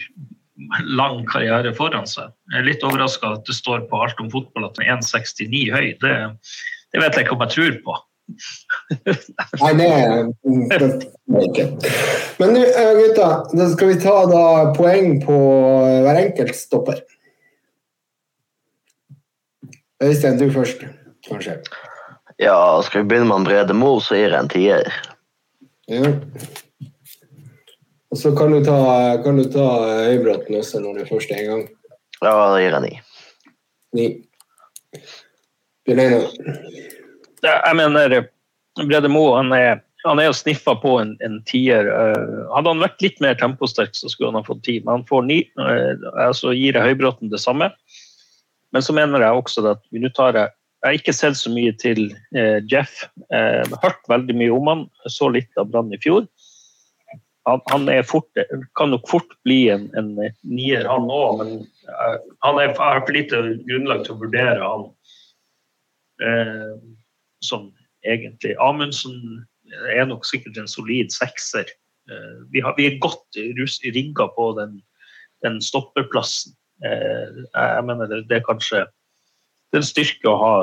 lang karriere foran seg. Jeg er litt overraska at det står på alt om fotball at han er 1,69 høy. Det, det vet jeg ikke om jeg tror på. Nei, det er ikke. Men nå, eh, gutta, da skal vi ta da poeng på hver enkelt stopper. Øystein, du først, kanskje. Ja, skal vi begynne med Brede Mo, så gir jeg en tier. Ja. Og så kan du ta, kan du ta Høybråten også når du først er i gang. Ja, da gir jeg ni. Ni. Bjørn Einar jeg mener Brede Moe han er, han er jo sniffa på en, en tier. Uh, hadde han vært litt mer temposterk, så skulle han ha fått ti. Men han får ni. Så altså gir jeg Høybråten det samme. Men så mener jeg også at nå tar jeg har ikke sett så mye til uh, Jeff. Jeg har hørt veldig mye om han. Så litt av Brann i fjor. Han, han fort, kan nok fort bli en, en nier, han òg, men han er, har for lite grunnlag til å vurdere han som egentlig Amundsen er nok sikkert en solid sekser. Eh, vi, har, vi er godt rigga på den, den stopperplassen. Eh, jeg mener det, det er kanskje det er en styrke å ha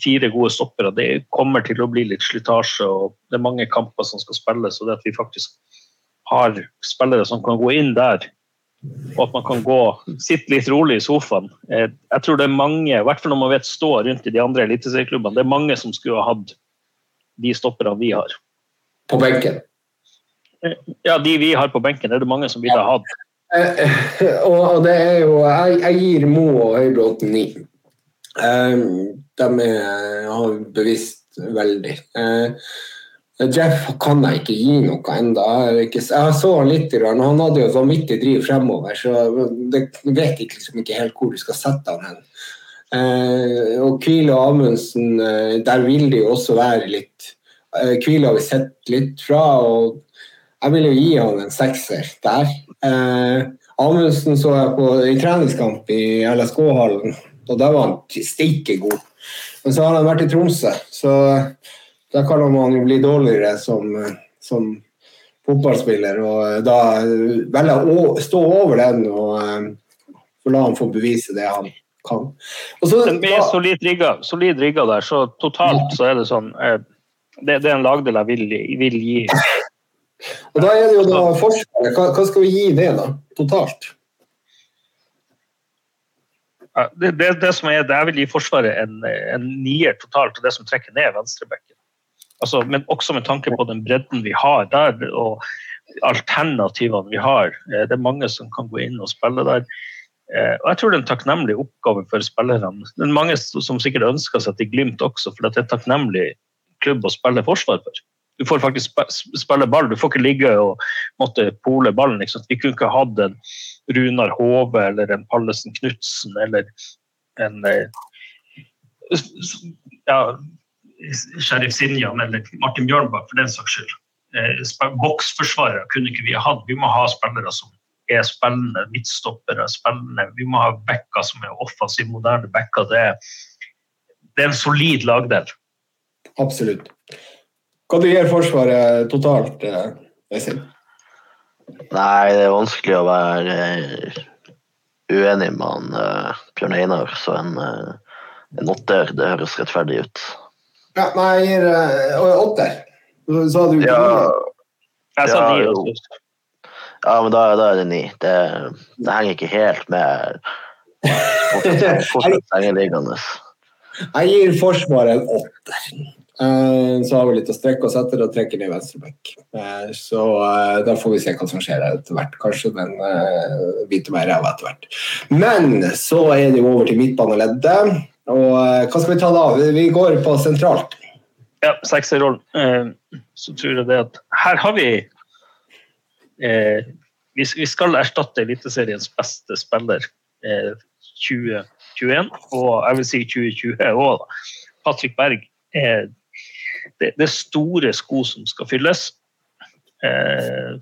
fire gode stoppere. Det kommer til å bli litt slitasje, og det er mange kamper som skal spilles. Og det at vi faktisk har spillere som kan gå inn der og at man kan gå, sitte litt rolig i sofaen. Eh, jeg tror det er mange, i hvert fall når man vet stå rundt i de andre eliteserieklubbene, det er mange som skulle ha hatt de stopperne vi har. På benken? Eh, ja, de vi har på benken, er det mange som ville ha hatt. Eh, og det er jo Jeg, jeg gir Mo og Høybråten ni. De har bevisst veldig. Jeff kan jeg ikke gi noe ennå. Jeg, så han litt, han hadde jo vanvittig driv fremover, så jeg vet ikke, liksom ikke helt hvor du skal sette han hen. Eh, og Kvile og Amundsen, eh, der vil det jo også være litt eh, Kvile har vi sett litt fra, og jeg vil jo gi han en sekser der. Eh, Amundsen så jeg på i treningskamp i LSK-hallen, og der var han steike god. Men så har han vært i Tromsø, så da kan man jo bli dårligere som, som fotballspiller. Og da velger å stå over den og uh, la han få bevise det han kan. Så, den er solid rigga, solid rigga der, så totalt så er det sånn det, det, er en lagdel jeg vil, vil, gi. Og Da er det jo da Forsvaret. Hva, hva skal vi gi det, da? Totalt? Det, det, det, som er, det Jeg vil gi Forsvaret en, en nier totalt, og det som trekker ned venstrebekken. Altså, men også med tanke på den bredden vi har der, og alternativene vi har. Eh, det er mange som kan gå inn og spille der. Eh, og jeg tror det er en takknemlig oppgave for spillerne. Det er mange som sikkert ønsker seg til Glimt også, for det er en takknemlig klubb å spille forsvar for. Du får faktisk spille ball, du får ikke ligge og måtte pole ballen. Liksom. Vi kunne ikke hatt en Runar Hove eller en Pallesen Knutsen eller en eh, ja, Sheriff Sinjan eller Martin Bjørnbakk for den saks skyld. Eh, boksforsvarere kunne ikke vi ha hatt. Vi må ha spillere som er spillende, midtstoppere spillende. Vi må ha backer som er offensive, moderne backer. Det det er en solid lagdel. Absolutt. Hva du gir Forsvaret totalt, eh, Øystein? Nei, det er vanskelig å være eh, uenig med han Bjørn Einar. Så en, en åtter, det høres rettferdig ut. Ja, nei, jeg gir uh, åtter. Sa du ja, Jeg sa ni. Ja, ja, men da, da, er det ni. Det, det, henger ikke helt med Fortsatt sengeliggende. Jeg gir Forsvaret en åtter. Eh, Så har vi litt å strekke oss etter og trekker ned venstreback. Eh, Så da får vi se hva som skjer etter hvert. Kanskje den biter meg i ræva etter hvert. Men så er det jo over til midtbaneleddet. Og eh, hva skal vi ta da? Vi- går på sentralt. Ja, sekserrollen. Eh, så tror jeg det at her har vi eh, vi, skal erstatte Eliteseriens beste spiller eh, 2021, og jeg vil si 2020 òg. Patrick Berg. er det, det store sko som skal fylles. Eh,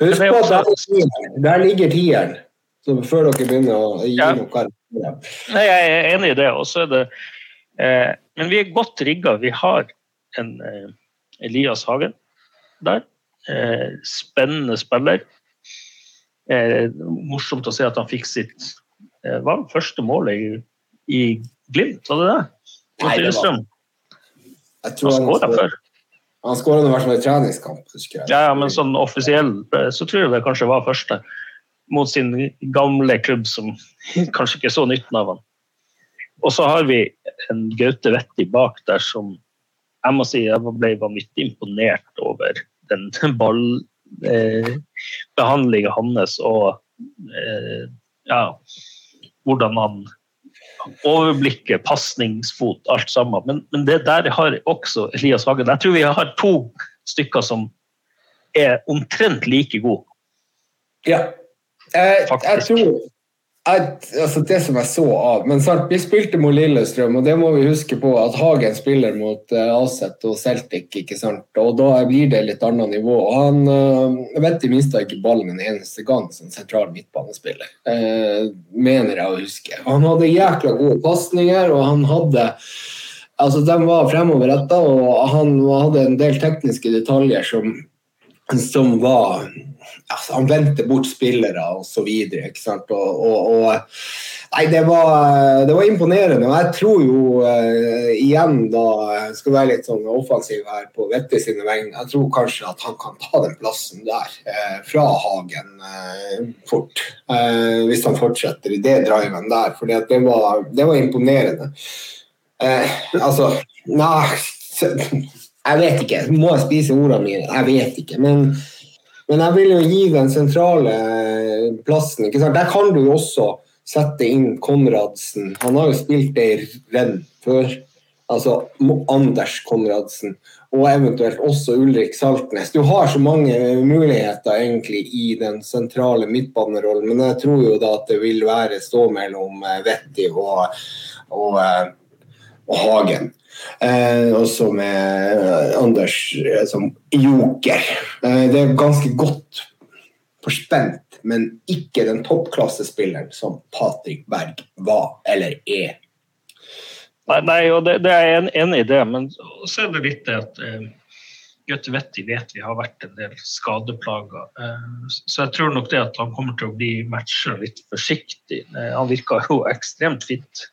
Husk på at der, ligger- der ligger tieren. Før dere begynner å gi Ja. noe Nei, jeg er enig i det. Også er det eh, men vi er godt rigga. Vi har en eh, Elias Hagen der. Eh, spennende spiller. Eh, morsomt å se at han fikk sitt eh, var første målet i, i Glimt, var det det? Nei, det var- Jeg tror Han skåra før. Han skåra i hvert fall i treningskamp. Ja, ja, men sånn offisiell eh, så tror jeg det kanskje var første. Mot sin gamle klubb, som kanskje ikke så nytten av han. Og så har vi en Gaute Vetti bak der som jeg må si jeg ble vanvittig imponert over den ballbehandlinga hans og eh, ja, hvordan han overblikket, pasningsfot, alt sammen. Men, men det der har også Elias Hagen. Jeg tror vi har to stykker som er omtrent like gode. Ja. Jeg, jeg tror jeg, altså Det som jeg så av Men sant, vi spilte mot Lillestrøm, og det må vi huske på at Hagen spiller mot uh, Aset og Celtic, ikke sant? og da blir det litt annet nivå. Og Han uh, vet i minste ikke ballen en eneste gang som sentral midtbanespiller, uh, mener jeg å huske. Han hadde jækla gode pasninger, og han hadde Altså, De var fremoverretta, og han hadde en del tekniske detaljer som som var altså, Han vendte bort spillere sant? Og, og, og, nei, det var, det var imponerende. Og jeg tror jo uh, igjen, da skal være litt sånn offensiv her på Vette sine vegne, jeg tror kanskje at han kan ta den plassen der uh, fra Hagen uh, fort. Hvis han fortsetter i det driven der. For det, var- det var imponerende. Altså Nei jeg vet ikke. Må jeg spise ordene mine? Jeg vet ikke. Men, men jeg vil jo gi den sentrale plassen. ikke sant? Der kan du jo også sette inn Konradsen. Han har jo spilt ei renn før. Altså Anders Konradsen. Og eventuelt også Ulrik Saltnes. Du har så mange muligheter egentlig i den sentrale midtbanerollen, men jeg tror jo da at det vil være stå mellom eh, Vetti og, og, eh, og Hagen. Eh, også med eh, Anders eh, som joker. Eh, det er ganske godt forspent, men ikke den toppklassespilleren som Patrick Berg var eller er. Nei, nei og det, det er en- enig i det, men så er det litt det at eh, Gaute Vetti vet vi har vært en del skadeplager. Eh, så jeg tror nok det at han kommer til å bli matcha litt forsiktig. Eh, han virka jo ekstremt fint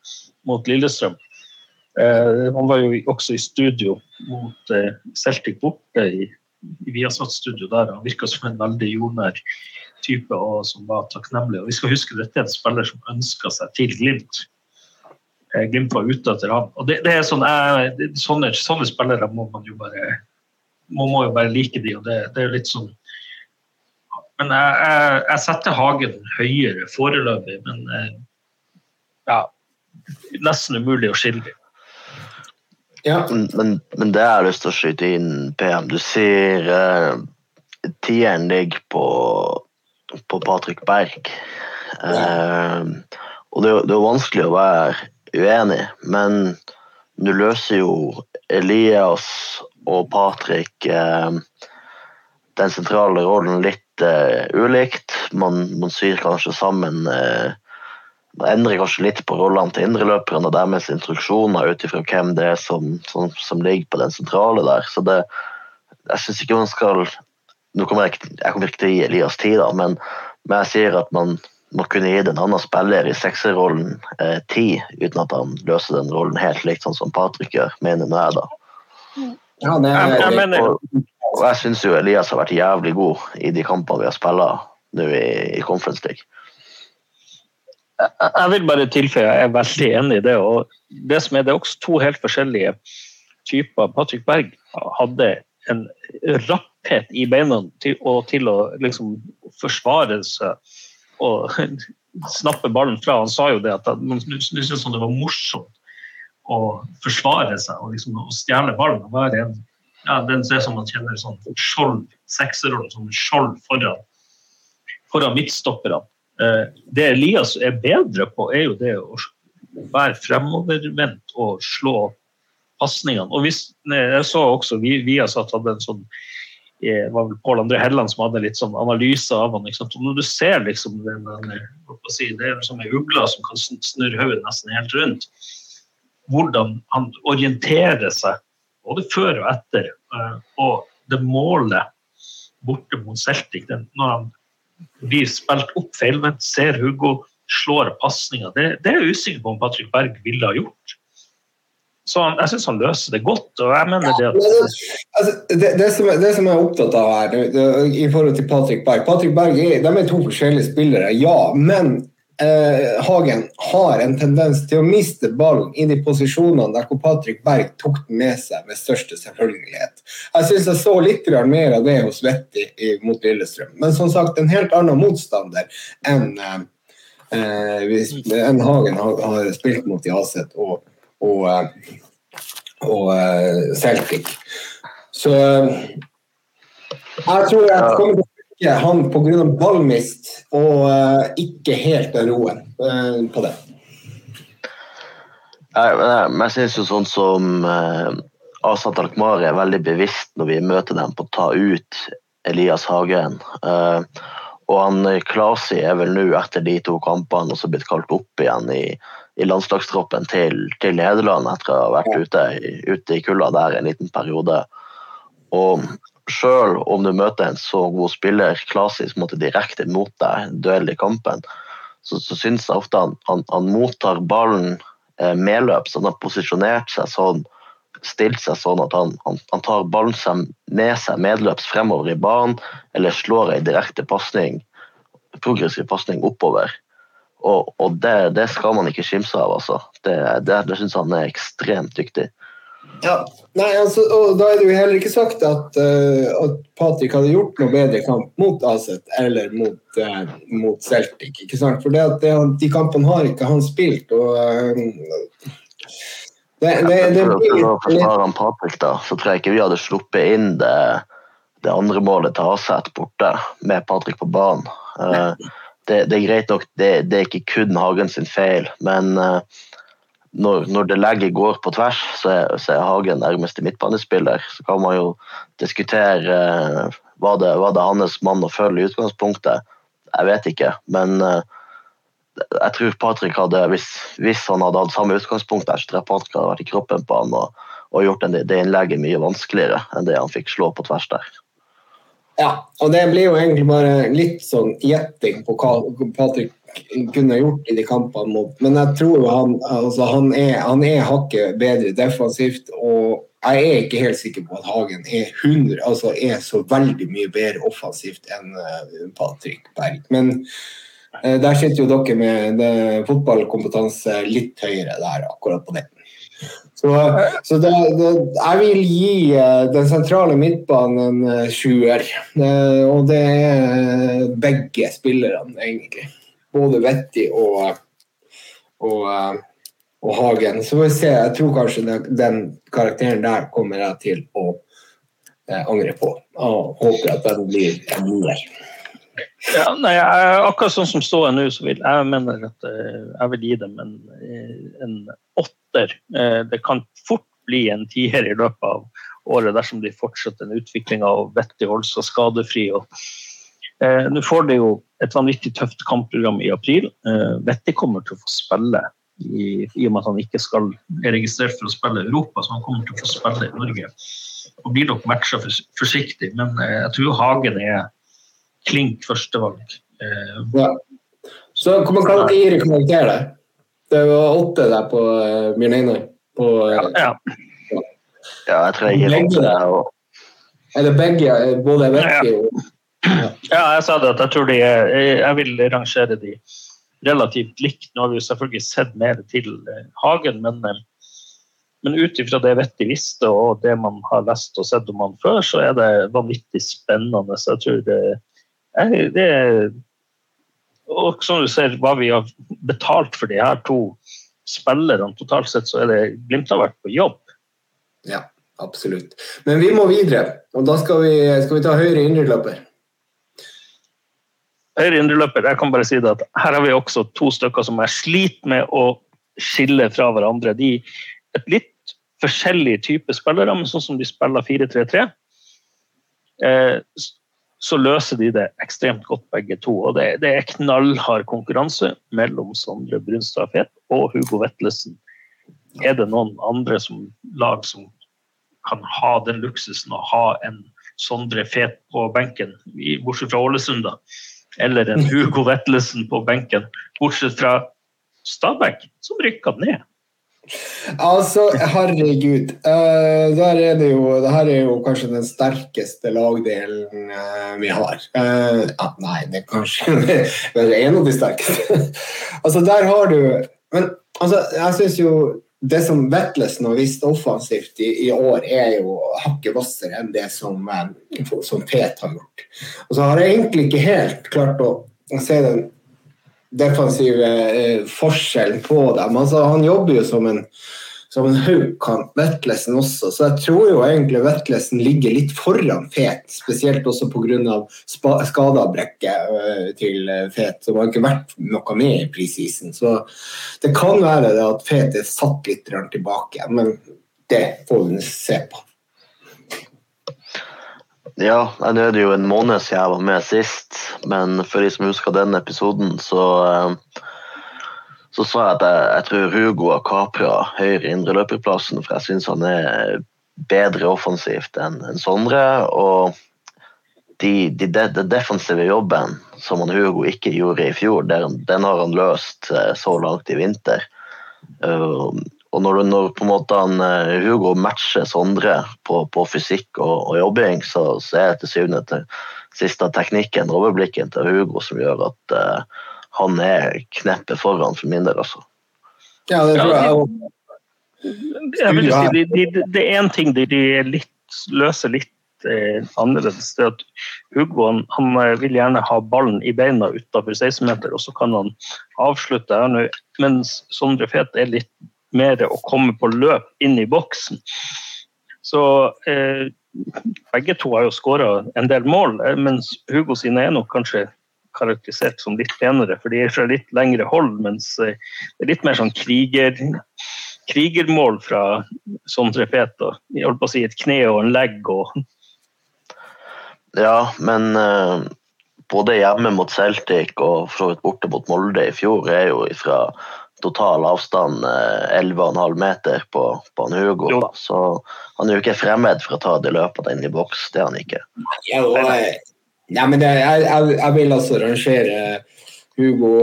mot Lillestrøm. Eh, han var jo også i studio mot eh, Celtic borte i, i Viasat-studio der. Han virka som en veldig jordnær type og som var takknemlig. Og vi skal huske dette er en spiller som ønska seg til Glimt. Eh, Glimt var ute etter ham. Og det, det er sånn, det, sånne, sånne spillere må man jo bare man må jo bare like de, og det, det er litt sånn Men jeg, jeg, jeg setter Hagen høyere foreløpig, men ja Nesten umulig å skille dem. Ja, Men, men, men det jeg lyst til å skyte inn, PM Du sier uh, tieren ligger på, på Patrick Berg. Eh, og det, det er vanskelig å være uenig, men du løser jo Elias og Patrick uh, den sentrale rollen litt eh, ulikt. Man, man syr kanskje sammen eh, man endrer kanskje litt på rollene til indreløperne og deres instruksjoner ut ifra hvem det er som, som, som ligger på den sentrale der. Så det, jeg syns ikke man skal nå kommer jeg, jeg kommer ikke til å gi Elias tid, da, men, men jeg sier at man må kunne gi en annen spiller i sekserrollen eh, tid, uten at han løser den rollen helt likt sånn som Patrick gjør, mener nå jeg, da. ja det Jeg, jeg mener Og, og jeg syns jo Elias har vært jævlig god i de kampene vi har spilt nå i, i Conference League. Jeg vil bare tilføye, jeg er veldig enig i det. og Det som er, det er også to helt forskjellige typer. Patrick Berg hadde en rapphet i beina til, og til å liksom forsvare seg og snappe ballen fra. Han sa jo det at man syntes det var morsomt å forsvare seg og liksom å stjele ballen. og være en ja, Den ser som man kjenner sånn skjold, sekserrollen som skjold foran, foran midtstopperne. Eh, det Elias er bedre på, er jo det å være fremovervendt og slå pasningene. Og hvis, jeg så også vi, Viasat hadde en sånn det var vel Pål André Helland som hadde litt sånn analyse av han. Ikke sant? Og når du ser liksom den, si, Det er som ei ugle som kan snurre hodet nesten helt rundt. Hvordan han orienterer seg både før og etter. Eh, og det målet borte mot Celtic, når han blir spilt opp feilvendt, ser Hugo, slår pasninger. Det, det, er jeg usikker på om Patrick Berg ville ha gjort. Så han, jeg syns han løser det godt. og jeg mener Det at... Altså, det, det, som, det, som, jeg er opptatt av her, i forhold til Patrick Berg Patrick Berg er, de er to forskjellige spillere, ja. Men eh, Hagen har en tendens til å miste ballen i de posisjonene der Patrick Berg tok den med seg med største selvfølgelighet. Jeg syns jeg så litt mer av det hos Vetti mot Lillestrøm. Men som sagt, en helt annen motstander enn eh, en Hagen har, har, spilt mot i Aset og, og, eh, og uh, Celtic. Så jeg tror jeg kommer til ikke han pga. ballmist og uh, ikke helt den roen uh, på det. Jeg, jeg syns jo sånn som Asat Alkmaar er veldig bevisst når vi møter dem på å ta ut Elias Hagen. Og han Klasi er vel nå etter de to kampene også blitt kalt opp igjen i, i landslagstroppen til, til, Nederland etter å ha vært ute, ute i kulda der en liten periode. Og sjøl om du møter en så god spiller klassisk måte, direkte mot deg, duell i kampen, så, så syns jeg ofte han, han, han mottar ballen eh, medløps. Han har posisjonert seg sånn, stilt seg sånn at han, han, han tar ballen med seg medløps fremover i banen, eller slår ei direkte pasning, progressiv pasning oppover. Og, og det, det, skal man ikke skimse av, altså. Det, det, det syns han er ekstremt dyktig. Ja, nei, altså, og Da er det jo heller ikke sagt at, uh, at Patrick hadde gjort noe bedre kamp mot Aset eller mot, uh, mot Celtic. ikke sant? For det at det, de kampene har ikke han spilt. og uh, det, det, det, For å forsvare Patrick, da, så tror jeg ikke vi hadde sluppet inn det, det andre målet til Aset borte med Patrick på banen. Det, er greit nok, det, er ikke kun Hagen sin feil, men når, når, det legget går på tvers, så er, så er Hagen nærmeste midtbanespiller. Så kan man jo diskutere eh, var, det, var det hans mann å følge i utgangspunktet. Jeg vet ikke, men eh, jeg tror Patrick hadde, hvis, hvis, han hadde hatt samme utgangspunkt der, så tror jeg Patrick hadde vært i kroppen på han og, og gjort det, det innlegget mye vanskeligere enn det han fikk slå på tvers der. Ja, og det blir jo egentlig bare litt sånn gjetting på hva Patrick kunne gjort i de kampene mot Men jeg tror han, altså, han, er, han er hakket bedre defensivt. Og jeg er ikke helt sikker på at Hagen er, 100, altså, er så veldig mye bedre offensivt enn uh, Patrick Berg. Men uh, der sitter jo dere med det, fotballkompetanse litt høyere der, akkurat på det. Så, så det, det, jeg vil gi uh, den sentrale midtbanen en sjuer. og det er begge spillerne, egentlig både Vetti og, og, eh, og, Hagen. Så får vi se. Jeg tror kanskje den, den karakteren der kommer jeg til å eh, angre på. Og håper at den blir en nier. Ja, nei, jeg, akkurat sånn som står nå, så vil jeg mener at uh, jeg vil gi dem en, en åtter. Det kan fort bli en tier i løpet av året dersom de fortsetter en utvikling av Vetti holdt seg skadefri. og Eh, Nå får de jo et vanvittig tøft kampprogram i april. Eh, Vetti kommer til å få spille i, i, og med at han ikke skal er registrert for å spille i Europa, så han kommer til å få spille i Norge. Og blir nok matcha for, forsiktig, men eh, jeg tror Hagen er klink førstevalg. Eh, ja. Så hvor mange kan dere rekommendere det? Det var åtte der på uh, Bjørn På, uh, ja, ja. ja, jeg tror jeg gir åtte. Og... det begge, både Vetti og ja, jeg sa det at jeg tror de er, Jeg vil rangere de relativt likt. Nå har vi jo selvfølgelig sett mer til eh, Hagen, men, eh, men ut ifra det Vetti visste og det man har lest og sett om han før, så er det vanvittig spennende. Så jeg tror det, jeg, det er Og som du ser, hva vi har betalt for de her to spillerne totalt sett, så er det Glimt har vært på jobb. Ja, absolutt. Men vi må videre, og da skal vi, skal vi ta høyre indreløper. Høyre indreløper, jeg kan bare si det at her har vi også to stykker som jeg sliter med å skille fra hverandre. De et litt forskjellig type spillere, men sånn som de spiller 4-3-3, eh, så løser de det ekstremt godt, begge to. Og det, det er knallhard konkurranse mellom Sondre Brunstad Fet og Hugo Vetlesen. Er det noen andre som, lag som kan ha den luksusen å ha en Sondre Fet på benken, bortsett fra Ålesund, da? Eller en Hugo Vetlesen på benken, bortsett fra Stabæk, som rykka ned. Altså, herregud. Uh, der er det jo Det her er jo kanskje den sterkeste lagdelen uh, vi har. Uh, ah, nei, det er kanskje det er en av de sterkeste. altså, der har du Men altså, jeg syns jo det som Vettlesen har vist offensivt i, i, år, er jo hakket hvassere enn det som, som Fet har gjort. Og så har jeg egentlig ikke helt klart å se den defensive eh, forskjellen på dem. Altså, han jobber jo som en som en haugkant, Vetlesen også. Så jeg tror jo egentlig Vetlesen ligger litt foran Fet, spesielt også pga. skadeavbrekket uh, til eh, Fet, som har ikke vært noe med i preseason. Så det kan være at Fet er satt litt tilbake, men det får vi se på. Ja, nå er jo en måned siden jeg var med sist, men for de som husker den episoden, så, eh, så sa jeg at jeg, jeg tror Hugo har kapra høyre indreløperplassen, for jeg syns han er bedre offensivt enn en Sondre. Og de, de, de, defensive jobben som han Hugo ikke gjorde i fjor, den, den har han løst eh, så langt i vinter. Uh, og når, når på en måte han, eh, Hugo matcher Sondre på, på fysikk og, og, jobbing, så, så er det til syvende og sist teknikken og overblikken til Hugo som gjør at uh, han er kneppet foran for min del, altså. Ja, det tror jeg òg. Jeg vil si, det, de, de er én ting de, de litt, løser litt eh, annerledes. det at Hugo han, han, eh, vil gjerne ha ballen i beina utenfor 16-meter, og så kan han avslutte. Mens Sondre Fet er litt mer å komme på løp inn i boksen. Så eh, begge to har jo skåra en del mål, eh, mens Hugo sine er nok kanskje karakterisert som litt penere, for de er fra litt lengre hold, mens eh, det er litt mer sånn kriger, krigermål fra sånn trepet. Jeg holdt på å si et kne og en legg og Ja, men uh, både hjemme mot Celtic og for så vidt borte mot Molde i fjor er jo fra total avstand 11,5 eh, meter på, på han Hugo. Jo. Så han er jo ikke fremmed for å ta de løpene inn i boks. Det er han ikke. Ja, ja men det, jeg, jeg, jeg, vil altså rangere Hugo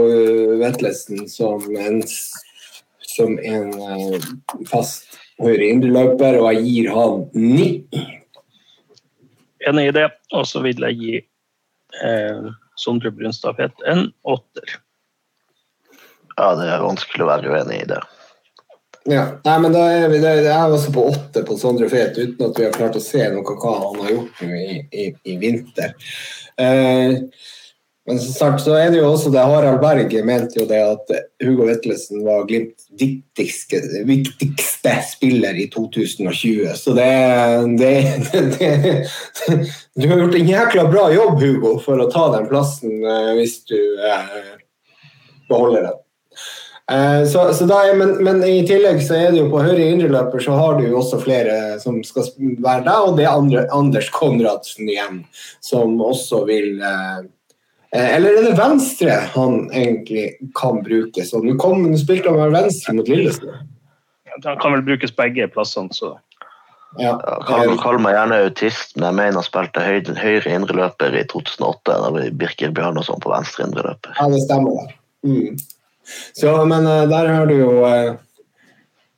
Vetlesen som en, som en uh, fast høyre indreløper, og jeg gir han ni. Enig i det. Og så vil jeg gi eh, Sondre Brunstad Fett en åtter. Ja, det er vanskelig å være uenig i det. Ja, Nei, men da er vi, Jeg er også på åtte på Sondre Fet, uten at vi har klart å se noe hva han har gjort i, i, i vinter. Eh, men så, snart så er det jo også det Harald Berg mente jo det at Hugo Vetlesen var Glimt viktigste, viktigste, spiller i 2020. Så det, det, det, Du har gjort en jækla bra jobb, Hugo, for å ta den plassen eh, hvis du eh, beholder den. Eh, så, så er, men, men, i tillegg så er det jo på høyre indreløper så har du jo også flere som skal være der, og det er andre, Anders Konradsen igjen, som også vil eh, eh Eller er det venstre han egentlig kan bruke? Så nå, spilte han venstre mot Lillestrøm. Han kan vel brukes begge plassene, så ja. Kall, kall meg gjerne autist, men jeg mener han spilte høyre, høyre indreløper i 2008. Da Birker Bjørnason på venstre indreløper. Ja, det stemmer. Mm. Så, men uh, der har du jo uh,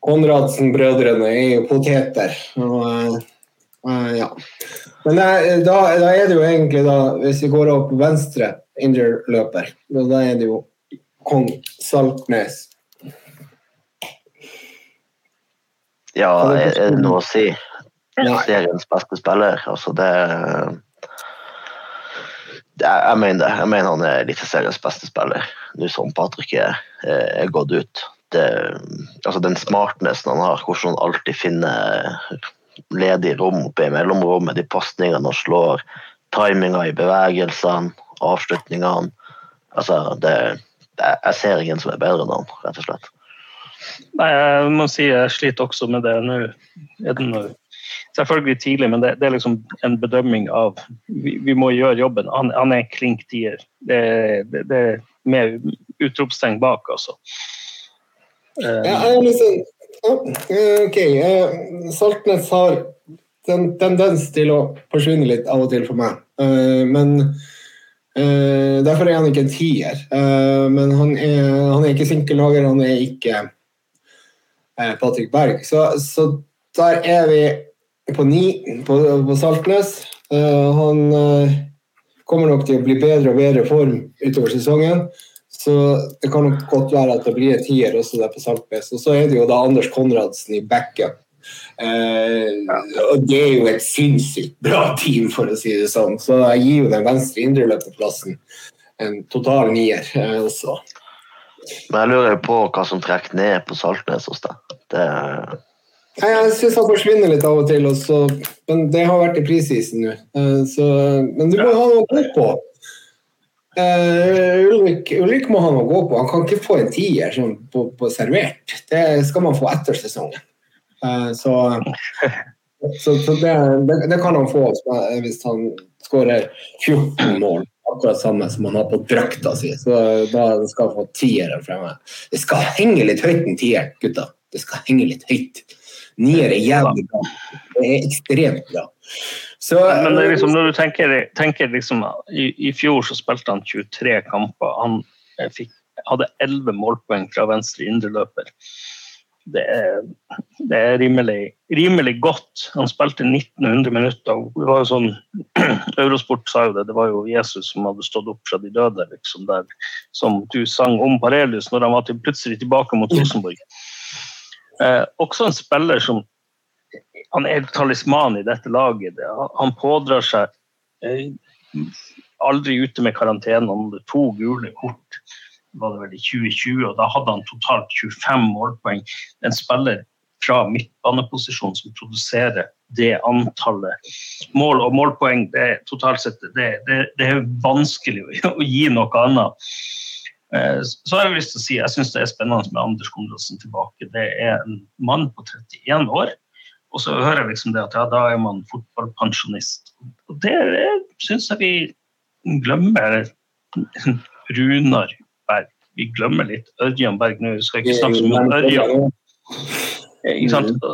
Konradsen-brødrene er jo poteter. Og, uh, ja. Men da, da, er det jo egentlig, da, hvis vi går opp venstre indreløper, da er det jo kong Saltnes. Ja, er det noe å si? Ja. Seriens beste spiller. Altså, det, det Jeg mener det. Jeg mener han er Eliteseriens beste spiller, nå som Patrick er, er gått ut. Det, altså Den smartnessen han har, hvordan han alltid finner ledig rom oppe i mellomrommet, de pasningene han slår, timinga i bevegelsene, avslutningene altså det, Jeg ser ingen som er bedre enn han, rett og slett. Nei, jeg må si jeg sliter også med det. Nå selvfølgelig tidlig, men det, det er liksom en bedømming av Vi, vi må gjøre jobben. Han, han er klink tier. Det, det, med utropstegn bak, altså. Eh, Ja, jeg er liksom eh, OK. eh, Saltnes har en tendens til å forsvinne litt av og til for meg. Eh, Men eh, derfor er han ikke en tier. Eh, Men han er, han er ikke sinkellager, han er ikke eh, Patrick Berg. Så, så der er vi på ni på, på Saltnes. Eh, Han eh, kommer nok til å bli bedre og bedre form utover sesongen. Så det kan nok godt være at det blir en tier også der på Saltnes. Og så er det jo da Anders Konradsen i backup. Eh, og det er jo et sinnssykt bra team, for å si det sånn. Så jeg gir jo den venstre indreløperplassen en total nier eh, også. Men jeg lurer jo på hva som trekker ned på Saltnes hos deg. Det, Nei, Jeg syns han forsvinner litt av og til, også, men det har vært i prisisen nå. Eh, Men du må ha noe å gå på. Uh, Ulrik, Ulrik må ha noe å gå på. Han kan ikke få en tier sånn på, på servert. Det skal man få etter sesongen. Uh, så så, så det, det, det kan han få hvis han skårer 14 mål. Akkurat samme som han har på drakta si. Så da skal han få tieren fra meg. Det skal henge litt høyt, en tier, gutta. Det skal henge litt høyt. Nier er jævlig bra. Det er ekstremt bra. Så, Men det er liksom, når du tenker, tenker liksom, i, I fjor så spilte han 23 kamper. Han eh, fikk, hadde 11 målpoeng fra venstre indreløper. Det er, det er rimelig, rimelig godt. Han spilte 1900 minutter. Det var jo sånn, Eurosport sa jo det, det var jo Jesus som hadde stått opp fra de døde, liksom der, som du sang om Parelius når han var til, plutselig tilbake mot Rosenborg. Eh, også en spiller som han er talisman i dette laget. Han pådrar seg eh, aldri ute med karantene. Han hadde to gule kort var det vel i 2020, og da hadde han totalt 25 målpoeng. En spiller fra midtbaneposisjon som produserer det antallet mål og målpoeng. Det totalt sett det, det, det er vanskelig å gi noe annet. Eh, Så har jeg lyst til å si jeg syns det er spennende med Anders Konradsen tilbake. Det er en mann på 31 år. Og så hører jeg liksom det at ja, da er man fotballpensjonist. Og det syns jeg vi glemmer Runar Berg. Vi glemmer litt Ørjan Berg nå. Skal ikke snakke så mye om Ørjan. Ikke sant?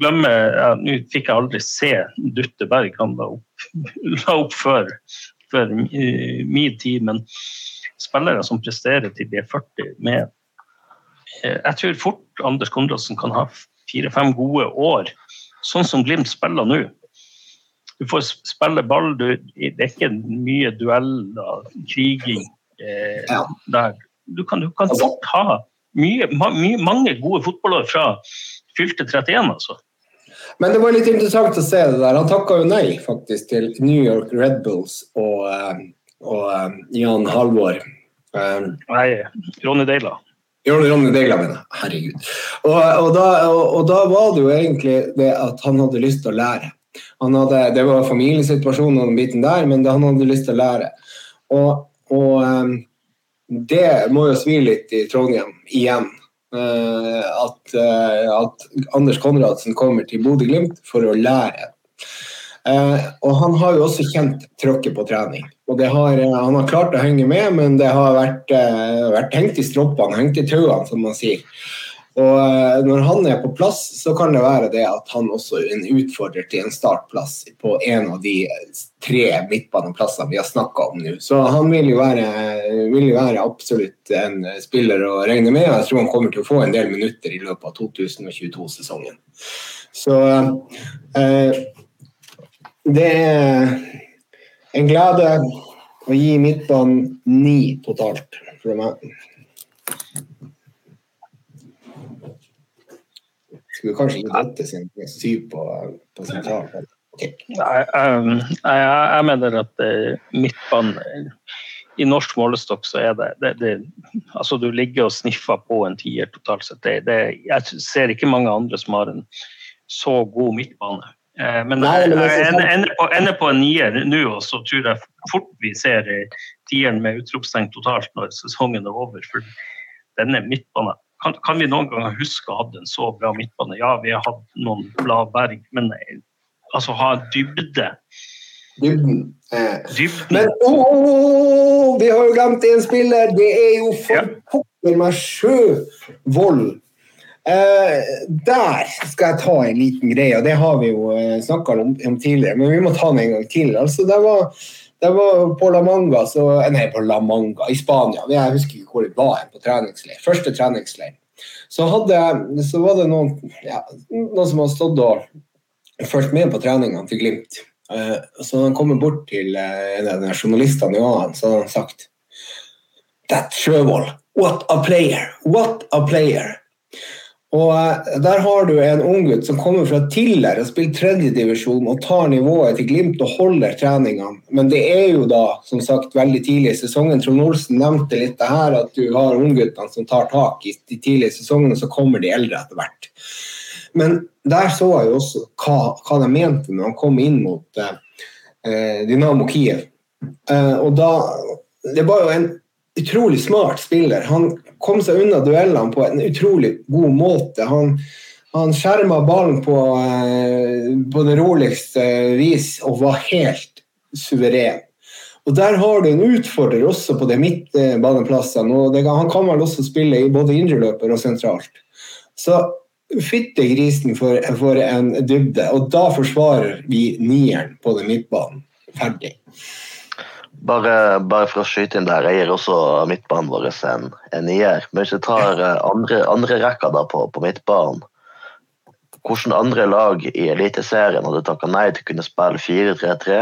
Glemme, ja, Nå fikk jeg aldri se Dutte Berg. Han la opp, la opp før, før min tid, men spillere som presterer til de er 40 med eh, Jeg tror fort Anders Konradsen kan ha fire-fem gode år, sånn som Glimt spiller nå. Du får spille ball, du, det er ikke mye dueller, kriging eh, Ja. der. Du kan, du kan fort ha mye, ma, mye, mange gode fotballår fra fylte 31, altså. Men det var litt interessant å se det der. Han takka jo nei faktisk til New York Red Bulls og, eh, og eh, Jan Halvor. Eh, Nei, Ronny Deila. Ronny Deila, mener jeg. Herregud. Og, og, da, og, og da var det jo egentlig det at han hadde lyst til å lære. Han hadde, det var familiesituasjonen og den biten der, men det, han hadde lyst til å lære. Og, og um, det må jo svi litt i Trondheim igjen. Uh, at, uh, at Anders Konradsen kommer til Bodø-Glimt for å lære. Uh, og han har jo også kjent trøkket på trening. Og har, eh, han har klart å henge med, men det har vært, eh, vært hengt i stroppene, hengt i tauene, som man sier. Og eh, når han er på plass, så kan det være det at han også er en utfordrer til en startplass på en av de tre midtbaneplassene vi har snakka om nå. Så han vil jo, være, vil jo være absolutt en spiller å regne med. Jeg tror han kommer til å få en del minutter i løpet av 2022-sesongen. Så eh, det er en glede å gi midtbanen ni totalt fra meg. Skulle kanskje dette sin syv på, på sentralen. Okay. Um, nei, jeg, jeg, mener at eh, midtbanen i norsk målestokk så er det, det, det, Altså, du ligger og sniffer på en tier totalt sett. Det, jeg ser ikke mange andre som har en så god midtbane. Eh, men men jeg ender- ender på, ender på en nier nå, og så tror jeg fort vi ser eh, tieren med utropstegn totalt når sesongen er over. For denne midtbanen kan, kan vi noen gang huske å ha hatt en så bra midtbane? Ja, vi har hatt noen bladberg, men eh, altså ha dybde. Dybden. Eh, Dybden Men oh, oh, oh, vi har jo glemt en spiller. Det er jo for Ja. pokker meg Sjøvold. Eh, der skal jeg ta en liten greie, og det har vi jo eh, snakka om, om tidligere, men vi må ta den en gang til. Altså, det var, det var på La Manga, så, eh, nei, på La Manga i Spania. Jeg husker ikke hvor det var på treningsleir. Første treningsleir. Så, hadde, så var det noen, ja, noen som hadde stått og fulgt med på treningene til Glimt. Eh, Så han kommer bort til en av journalistene i A-en, så hadde han sagt That Sjøvold, what a player! What a player! Og eh, Der har du en unggutt som kommer fra Tiller og spiller tredjedivisjon og tar nivået til Glimt og holder treningene. Men det er jo da som sagt veldig tidlig i sesongen. Trond Olsen nevnte litt det her at du har ungguttene som tar tak i de tidlige sesongene, og så kommer de eldre etter hvert. Men der så jeg jo også hva, hva de mente når han kom inn mot eh, eh, Dynamo Kiev. Eh, og da Det var jo en utrolig smart spiller. Han kom seg unna duellene på en utrolig god måte. Han, han skjerma ballen på, eh, på det roligste vis og var helt suveren. Og Der har du en utfordrer også på de midtbaneplassene. og det, Han kan vel også spille i både indreløper og sentralt. Så fytte grisen for, for en dybde. Og da forsvarer vi nieren på den midtbanen. Ferdig. Bare, bare for å skyte inn der, jeg gir også midtbanen vår en, en nier. Men hvis vi tar eh, andre, andre rekka da på, på midtbanen Hvilke andre lag i Eliteserien hadde takka nei til å kunne spille 4-3-3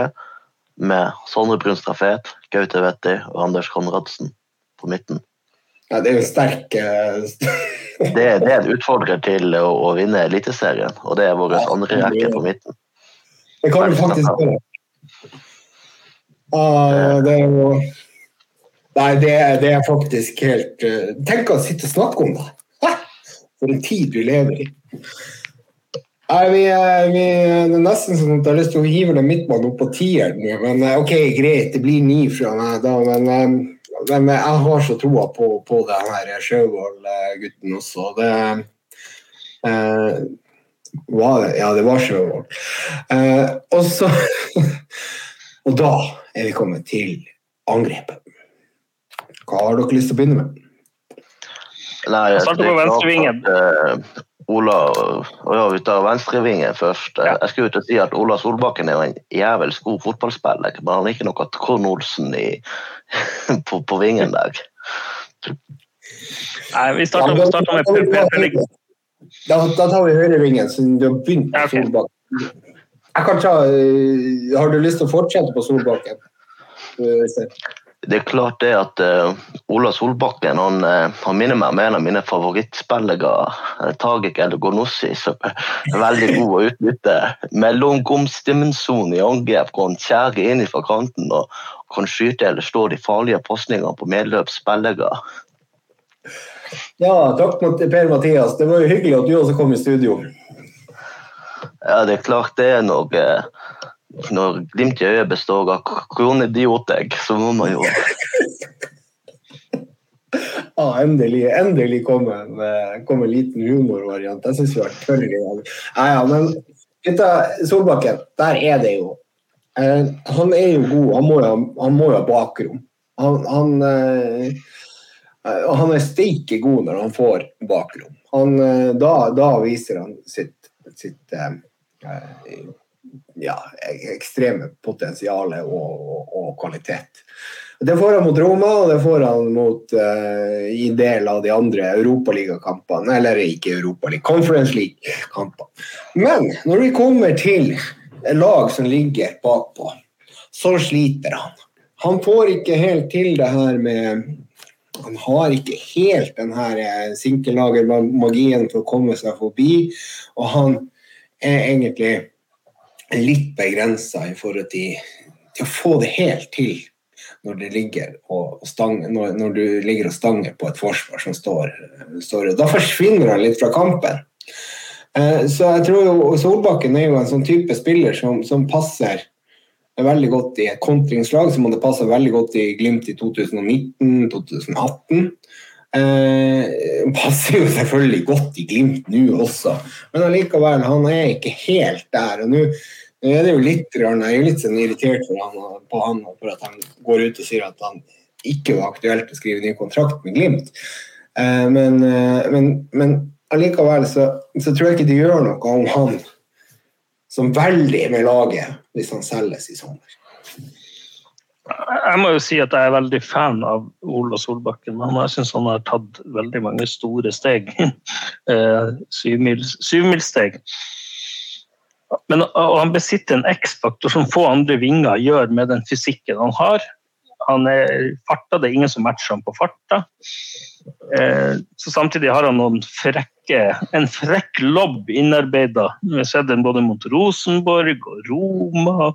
med Sondre Brunstad Fet, Gaute Vetti og Anders Konradsen på midten? Ja, det er jo sterk eh, Det, det er en utfordrer til å, å vinne Eliteserien, og det er vår andre rekke på midten. Det kan du faktisk gjøre. Ah, det er jo Nei, det det er faktisk helt eh, Tenk å sitte og snakke om det! For en tid vi lever i. Nei, vi, vi, det er nesten sånn at jeg har lyst til å hive den midtbanen opp på tieren. Men eh, ok, greit, det blir ni fra meg da, men, eh, men jeg har så troa på, på den her Sjøvold-gutten også. Det eh, var? Ja, det var Sjøvold. Eh, og så Og da er vi kommet til angrepet. Hva har dere lyst til å begynne med? Nei, Starter det er på venstrevingen. at, eh, Ola og ja, vi tar venstrevingen først. Ja. Jeg skulle ut og si at Ola Solbakken er jo en jævels god fotballspiller, men han er ikke noe Trond Olsen i, på, på vingen der. Nei, vi starter, Ja, starter med Per-. Da, da tar vi høyrevingen, siden du har begynt på. Solbakken. Jeg kan ta, eh, har du lyst til å fortsette på Solbakken? Eh, Det er klart det at uh, Ola Solbakken han, han minner meg om en av mine favorittspillere, Tagik Elgonossi, som er veldig god å utnytte mellomromsdimensjon i angrep, hvor han skjærer inn fra kanten og kan skyte eller stå de farlige pasningene på medløpsspillere. Ja, takk Per Mathias. Det var jo hyggelig at du også kom i studio. Ja, det er klart det er eh, når glimt i øyet består av kronidioter, så må man jo Ja, endelig, endelig kom en, eh, kom en liten humorvariant. Jeg syns vi har tørr i dag. Ja, ja, men gutta, Solbakken, der er det jo eh, Han er jo god. Han må jo, ha- han må jo ha bakrom. Han, han, eh, eh, han er steike god når han får bakrom. Han, eh, da, da viser han sitt, sitt eh, eh, ja, ekstreme potensial og, og, og kvalitet. Det får han mot Roma, og det får han mot eh, i del av de andre europaligakampene. Eller ikke Europaliga, Conference League-kampene. Men når vi kommer til lag som ligger bakpå, så sliter han. Han får ikke helt til det her med han har ikke helt den her eh, sinkellagermagien for å komme seg forbi. Og han er egentlig litt begrensa i forhold til, til, å få det helt til når, det ligger og stanger, når, når, du ligger og stanger på et forsvar som står, står Da forsvinner han litt fra kampen. Eh, så jeg tror jo Solbakken er jo en sånn type spiller som, som passer veldig godt i et kontringslag, som hadde passa veldig godt i Glimt i 2019-2018. Eh, passer jo selvfølgelig godt i Glimt nå også, men allikevel, han er ikke helt der. og nå er det jo litt, Jeg er litt sånn irritert han, på han for at han går ut og sier at han ikke var aktuelt å skrive ny kontrakt med Glimt. Eh, men, eh, men, men allikevel så, så, tror jeg ikke det gjør noe om han som veldig med laget hvis han selges i sommer. Jeg må jo si at jeg er veldig fan av Ola Solbakken. men jeg syns han har tatt veldig mange store steg. Eh, syvmilssteg. Men han besitter en X-faktor som få andre vinger gjør med den fysikken han har. Han er farta, det er ingen som matcher ham på farta. Eh, så samtidig har han noen frekke, en frekk lobb innarbeida. Vi har sett den både mot Rosenborg og Roma.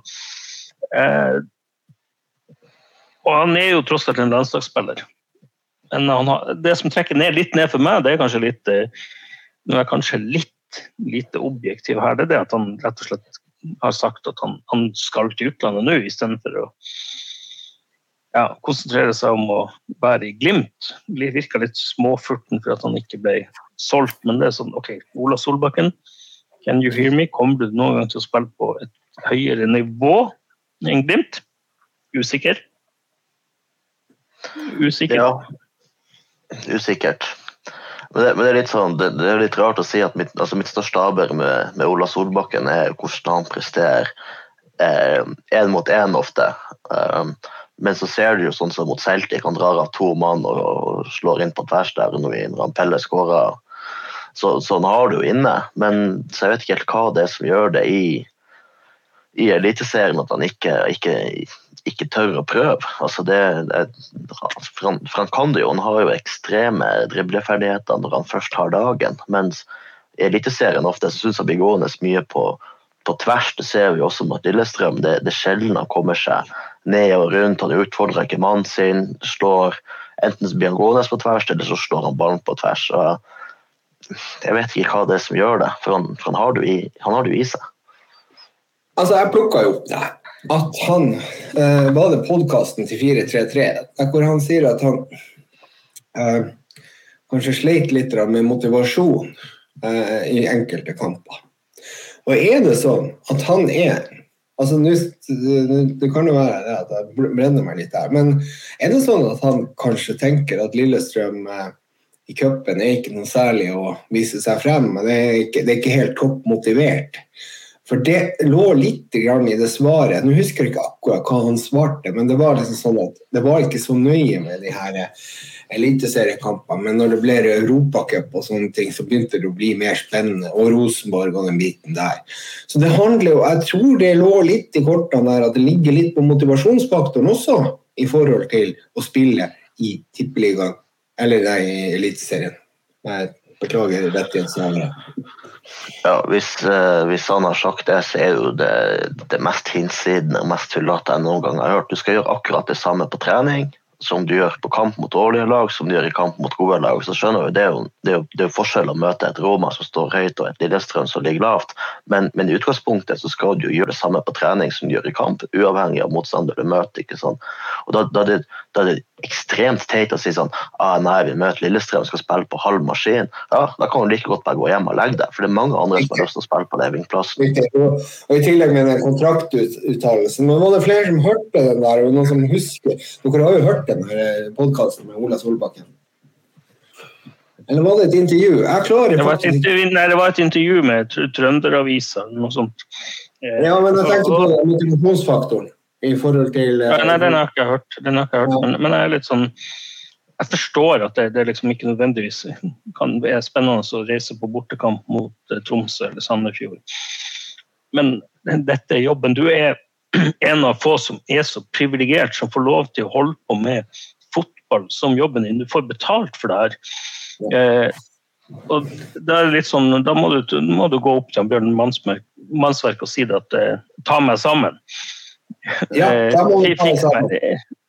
Eh, og han er jo tross alt en landslagsspiller. Men har, det som trekker ned, litt ned for meg, det er kanskje litt eh, Nå er jeg kanskje litt lite objektiv her, det er det at han rett og slett har sagt at han, han skal til utlandet nå, istedenfor å ja, konsentrere seg om å være i Glimt. Virka litt småfurten for at han ikke ble solgt, men det er sånn OK, Ola Solbakken, can you hear me? Kommer du noen gang til å spille på et høyere nivå enn Glimt? Usikker? Usikker. Ja, usikkert. Men det, men det, er litt sånn, det, det, er litt rart å si at mitt, altså mitt største aber med, med, Ola Solbakken er hvordan han presterer én eh, mot én ofte. Um, men så ser du jo sånn som mot Celtic, han drar av to mann og, slår inn på tvers der når, når Pelle skårer. Så, sånn har du jo inne, men så jeg vet ikke helt hva det er som gjør det i, i Eliteserien at han ikke, ikke ikke tør å prøve. Altså det, det, for, han, for, han, har jo ekstreme dribleferdigheter når han først har dagen. Mens i Eliteserien ofte så syns jeg blir gående mye på, på, tvers. Det ser vi også mot Lillestrøm. Det, det sjelden han kommer seg ned og rundt. Han utfordrer ikke mannen sin. slår Enten så blir han gående på tvers, eller så slår han ballen på tvers. Og jeg vet ikke hva det er som gjør det, for han, for han har det i, i seg. Altså, jeg plukka jo opp det at han eh, Var det podkasten til 433 hvor han sier at han eh, kanskje sleit litt med motivasjon eh, i enkelte kamper. Og er det sånn at han er altså Det kan jo være at jeg brenner meg litt der, men er det sånn at han kanskje tenker at Lillestrøm eh, i cupen er ikke noe særlig å vise seg frem, men det er ikke, det er ikke helt topp motivert. For det lå litt i det svaret. Nå husker jeg ikke akkurat hva han svarte, men det var liksom sånn at det var ikke så nøye med de her eliteseriekampene. Men når det ble Europacup og sånne ting, så begynte det å bli mer spennende. Og Rosenborg og den biten der. Så det handler jo Jeg tror det lå litt i kortene der at det ligger litt på motivasjonsfaktoren også, i forhold til å spille i Tippeligaen, eller i Eliteserien. Beklager rettighetshavere. Ja, hvis, uh, hvis, han har sagt det, så er jo det det mest hinsidende og mest tullete jeg noen gang har hørt. Du skal gjøre akkurat det samme på trening som du gjør på kamp mot dårlige lag, som du gjør i kamp mot gode lag. Så skjønner du, Det er jo, det er det er forskjell å møte et Roma som står høyt, og et Lillestrøm som ligger lavt. Men, men, i utgangspunktet så skal du jo gjøre det samme på trening som du gjør i kamp, uavhengig av motstander du møter. ikke sant? Og da, da, det, da det ekstremt teit å si sånn ah, nei, vi møter Lillestrøm skal spille på halv maskin. Ja, Da kan du like godt bare gå hjem og legge deg, for det er mange andre som har lyst til å spille på Levingplassen. Og I tillegg med den kontraktuttalelsen. Men var det flere som hørte den der, og noen som husker? Dere har jo hørt den podkasten med Ola Solbakken. Eller var det et intervju? Jeg klarer det var et intervju, nei, det var et intervju med Trønderavisa eller noe sånt. Ja, men jeg tenkte på motivasjonsfaktoren i forhold til uh, Nei, den har jeg ikke hørt. Har ikke hørt. Men, men, jeg er litt sånn Jeg forstår at det, det liksom ikke nødvendigvis kan være spennende å reise på bortekamp mot uh, Tromsø eller Sandefjord. Men dette er jobben. Du er en av få som er så privilegert som får lov til å holde på med fotball som jobben din. Du får betalt for det her. Eh, og det er litt sånn, Da må du, må du gå opp til Bjørn Mannsverk og si det at eh, ta meg sammen. Ja, Eh, da må vi ta sammen.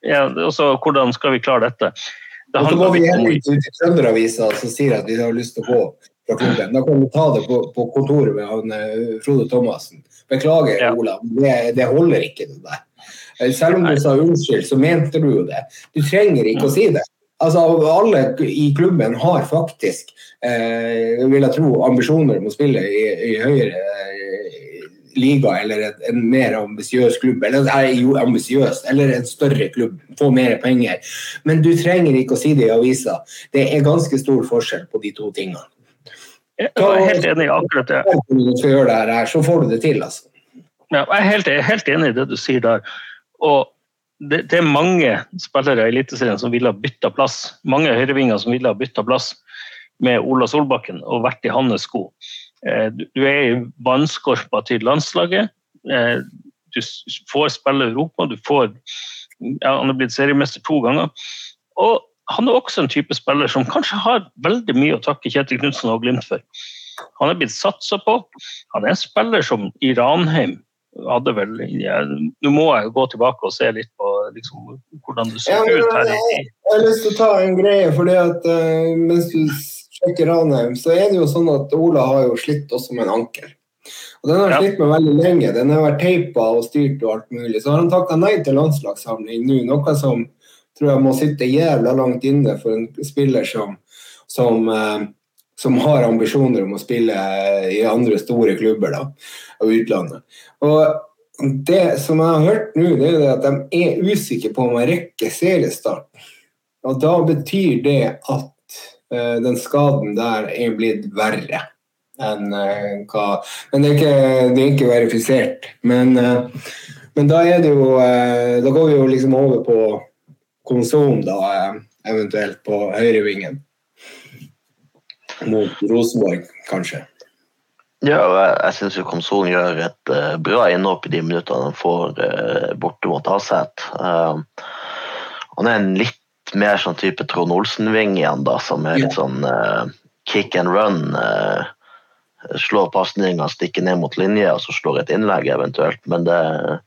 Ja, og så hvordan skal vi klare dette? Det Og så må vi heller ikke ut i Trønderavisa som sier at vi har lyst til å gå fra klubben. Da kan vi ta det på, på kontoret med han, eh, Frode Thomassen. Beklager, Ja. Olav, det, det holder ikke det der. Eh, Selv om du sa unnskyld, så mente du jo det. Du trenger ikke å si det. Altså, Alle i klubben har faktisk, eh, vil jeg tro, ambisjoner om å spille i, i høyere liga eller en, en mer ambisiøs klubb. Eller er jo ambisiøs, eller en større klubb. Få mer penger. Men du trenger ikke å si det i avisa. Det er ganske stor forskjell på de to tingene. Jeg er helt enig i akkurat det. Her, så får du det til, altså. Ja, jeg er helt, jeg er helt enig i det du sier der. Og det, det er mange spillere i Eliteserien som ville ha bytta plass. Mange høyrevinger som ville ha bytta plass med Ola Solbakken og vært i hans sko. Eh, Du er i vannskorpa til landslaget. Eh, Du får spille Europa. Du får, ja, han er blitt seriemester to ganger. Og han er også en type spiller som kanskje har veldig mye å takke Kjetil Knutsen og Glimt for. Han er blitt satsa på. Han er en spiller som i Ranheim hadde vel ja, Nå må jeg gå tilbake og se litt på liksom, hvordan du så Ja, men, ut her. Jeg, Jeg har lyst til å ta en greie, fordi at uh, mens du sjekker Ranheim, så er det jo sånn at Ola har jo slitt også med en ankel. Og Den har Ja. slitt med veldig lenge. Den har vært teipa og styrt og alt mulig. Så har han takka nei til landslagssamling nå, noe som tror jeg må sitte jævla langt inne for en spiller som, som, eh, som har ambisjoner om å spille i andre store klubber da, av utlandet. Og det som jeg har hørt nå, det er at de er usikre på om de rekker seriestart. Og da betyr det at den skaden der er blitt verre enn eh, hva Men det er ikke, det er ikke verifisert. Men, eh, men da er det jo eh, Da går vi jo liksom over på konsolen, da, eh, eventuelt på høyrevingen. Mot Rosenborg, kanskje. Ja, og jeg, jeg syns konsolen gjør et uh, bra innhopp i de minuttene han får uh, borte mot Aset. Uh, han er en litt mer sånn type Trond Olsen-ving igjen, da, som er litt sånn uh, kick and run. Uh, slår pasninga, stikker ned mot linje og så slår et innlegg eventuelt. Men det uh,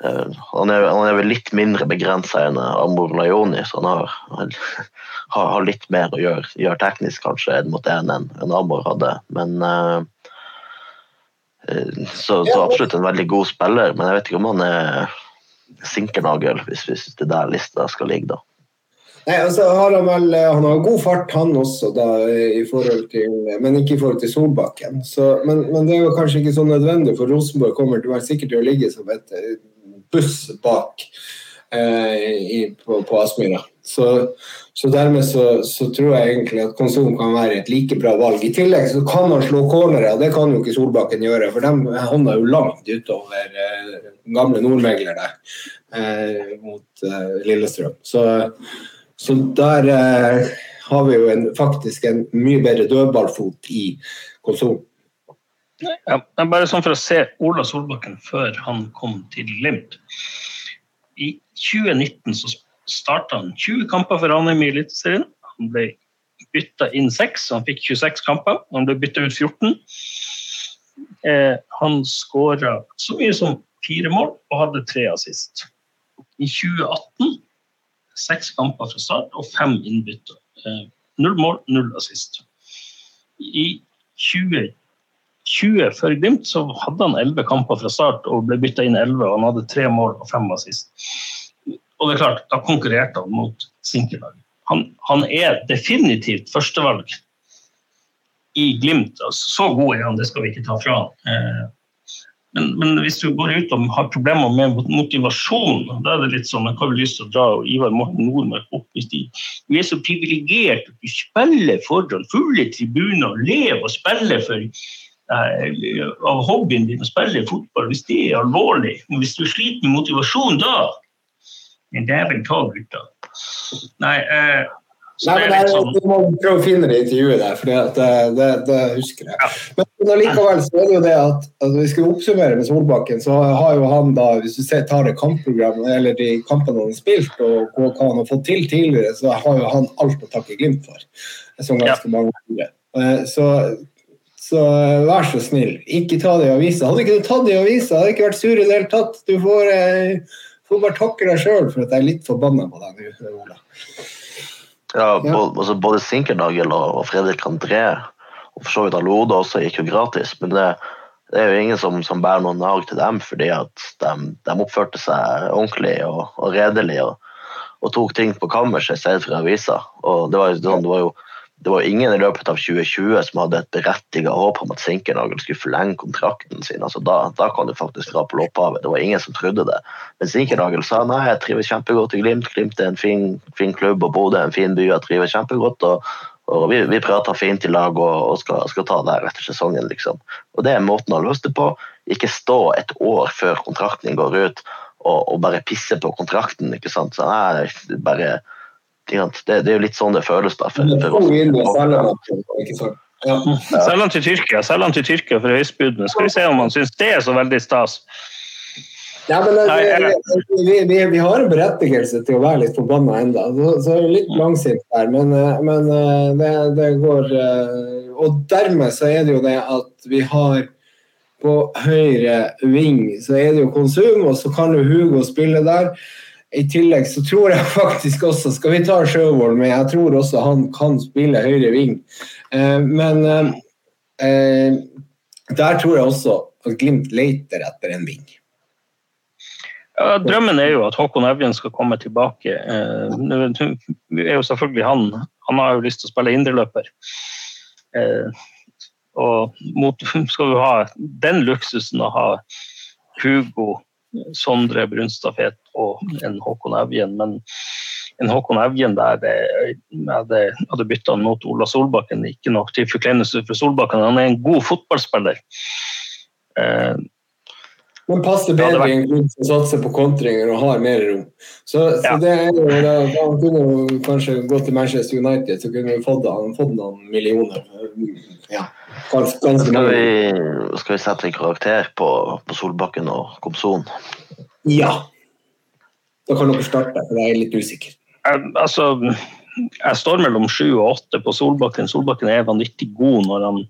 han, er, han er vel litt mindre begrensa enn Amor Lajoni, så han har, han har, litt mer å gjøre, gjøre teknisk kanskje en mot en enn Amor hadde. Men eh, eh, så, så absolutt en veldig god spiller, men jeg vet ikke om han er sinkernagel, hvis, hvis det er der lista skal ligge, da. Nei, altså har Han vel, han har god fart, han også, da, i forhold til, men ikke i forhold til Solbakken. Så, men, men det er jo kanskje ikke så nødvendig, for Rosenborg kommer til å være sikkert til å ligge som et eh, buss bak eh, i, på, på Aspmyra. Så, så dermed så, så tror jeg egentlig at Konsum kan være et like bra valg. I tillegg så kan han slå cornere, og det kan jo ikke Solbakken gjøre, for de havna jo langt utover eh, gamle nordmegler eh, mot eh, Lillestrøm. Så så der eh, har vi jo en, faktisk en mye bedre dødballfot i konsol. Ja, bare sånn for å se Ola Solbakken før han kom til Glimt. I 2019 så starta han 20 kamper for Ranheim i Eliteserien. Han ble bytta inn 6, så han fikk 26 kamper. Han ble bytta ut 14. Eh, han skåra så mye som fire mål og hadde tre assist. I 2018 seks kamper fra start og fem innbytter. Eh, null mål, null assist. I 2020 før Glimt så hadde han elleve kamper fra start og ble bytta inn elleve. Han hadde tre mål og fem assist. Og det er klart, da konkurrerte han mot Sinkelag. Han, han er definitivt førstevalg i Glimt. Altså, så god er han, det skal vi ikke ta fra han. Men, men, hvis du går ut og har problemer med motivasjon, da er det litt sånn Jeg har lyst til å dra Ivar Morten Nordmark opp i de Du er så privilegert at du spiller foran fulle tribuner lever og spiller for eh, av hobbyen din å spille fotball. Hvis det er alvorlig, Men hvis du sliter med motivasjon da Men dæven ta, gutta. Nei, eh, Nei, det men jeg, sånn, Du må prøve å finne det intervjuet der, for det, det, det, husker jeg. Men likevel så er det jo det at, altså, vi skal oppsummere med Solbakken, så har jo han da, hvis du ser, tar det kampprogrammet eller de kampene han har spilt, og hva hva han har fått til tidligere, så har jo han alt å takke Glimt for. Som ganske mange andre. Eh, Så, så vær så snill, ikke ta det i avisa. Hadde ikke du tatt det i avisa, hadde ikke vært sur i det hele tatt. Du får, eh, får bare takke deg sjøl for at jeg er litt forbanna på deg nå, Ola. Ja. Både, altså både Sinkernagel og Fredrik André, og for så vidt Alode også, gikk jo gratis. Men det, det er jo ingen som, som bærer noen nag til dem, fordi at de, de oppførte seg ordentlig og, og redelig og, og tok ting på kammerset i stedet for avisa. Og det var, jo sånn, det var jo det var ingen i løpet av 2020 som hadde et berettiget håp om at Sinkernagel skulle forlenge kontrakten sin. Altså da, da kan du faktisk dra på loppehavet. Det var ingen som trodde det. Men Sinkernagel sa nei, jeg trives kjempegodt i Glimt. Glimt er en fin, fin klubb, og Bodø er en fin by. Jeg trives kjempegodt. og, og Vi, vi prater fint i lag og, og skal, skal ta det her etter sesongen. liksom. Og Det er måten å løse det på. Ikke stå et år før kontrakten går ut og, og bare pisse på kontrakten. ikke sant? Så nei, bare? Det, det er jo litt sånn det føles. da. For, for oss. Ja. Selg han til Tyrkia selg han til Tyrkia for høystbudene. Skal vi se om han syns det er så veldig stas. Ja, men det, Nei, vi, vi, vi har en berettigelse til å være litt forbanna ennå. Så, så er litt langsint der, men, eh, men eh, det, det går eh, Og dermed så er det jo det at vi har på høyre ving så er det jo konsum, og så kan jo Hugo spille der. I tillegg så tror jeg faktisk også Skal vi ta Sjøvold med? Jeg tror også han kan spille høyre ving. Eh, men eh, eh, der tror jeg også at Glimt leter etter en ving. Ja, drømmen er jo at Håkon Evjen skal komme tilbake. Eh, nå er jo selvfølgelig han Han har jo lyst til å spille indreløper. Eh, og mot, skal du ha den luksusen å ha Hugo, Sondre Brunstad-Fet og en Håkon Evjen, men en Håkon Evjen der hadde, hadde bytta han mot Ola Solbakken, ikke nok til forkleinelse for Solbakken. Han er en god fotballspiller. Men passer det bedre i en klubb som satser på kontringer og har mer rom. Så, så Ja. det er jo, da, da han kunne jo kanskje gått til Manchester United, så kunne vi fått, han fått noen millioner. Ja, ganske, Skal vi, skal vi sette en karakter på, på Solbakken og Komson? Ja. Da kan dere starte, for jeg er litt usikker. Jeg- altså, jeg står mellom sju og åtte på Solbakken. Solbakken er vanvittig god når han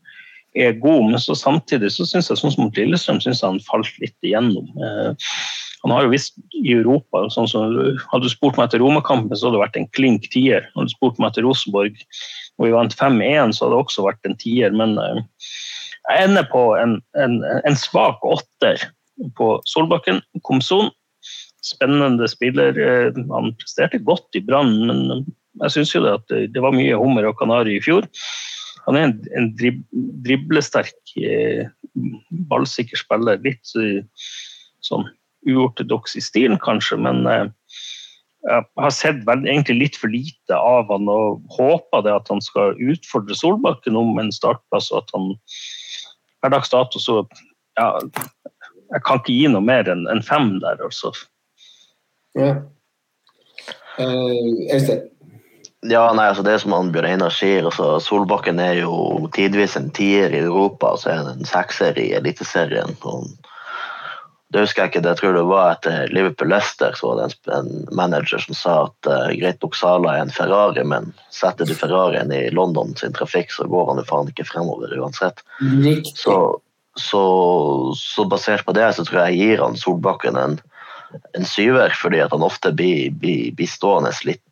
er god, men så samtidig så syns jeg sånn som Lillestrøm synes jeg han falt litt igjennom. Eh, han har jo visst i Europa sånn som, Hadde du spurt meg etter Romakampen, så hadde det vært en klink tier. Hadde du spurt meg etter Rosenborg, og vi vant 5-1, så hadde det også vært en tier. Men eh, jeg ender på en, en, en svak åtter på Solbakken. Komson spennende spiller. Eh, Han presterte godt i Brann, men jeg syns jo det at det var mye hummer og kanari i fjor. Han er en, en drib, driblesterk, eh, ballsikker spiller. Litt eh, sånn uortodoks i stilen, kanskje, men eh, jeg har sett vel, egentlig litt for lite av han og håper det at han skal utfordre Solbakken om en startplass, og at han per dags dato så ja, Jeg kan ikke gi noe mer enn en fem der, altså. Ja. Uh? Ja, nei, altså Det som Bjørn Einar sier, altså Solbakken er jo tidvis en tier i Europa, og så er han en sekser i Eliteserien. Det husker jeg ikke, det jeg tror det var etter Liverpool-Leicester, så var det en manager som sa at uh, greit nok Sala er en Ferrari, men setter du Ferrarien i London sin trafikk, så går han jo faen ikke fremover uansett. Så, så, så basert på det så tror jeg jeg gir han Solbakken en, en syver, fordi at han ofte blir, blir, blir stående litt,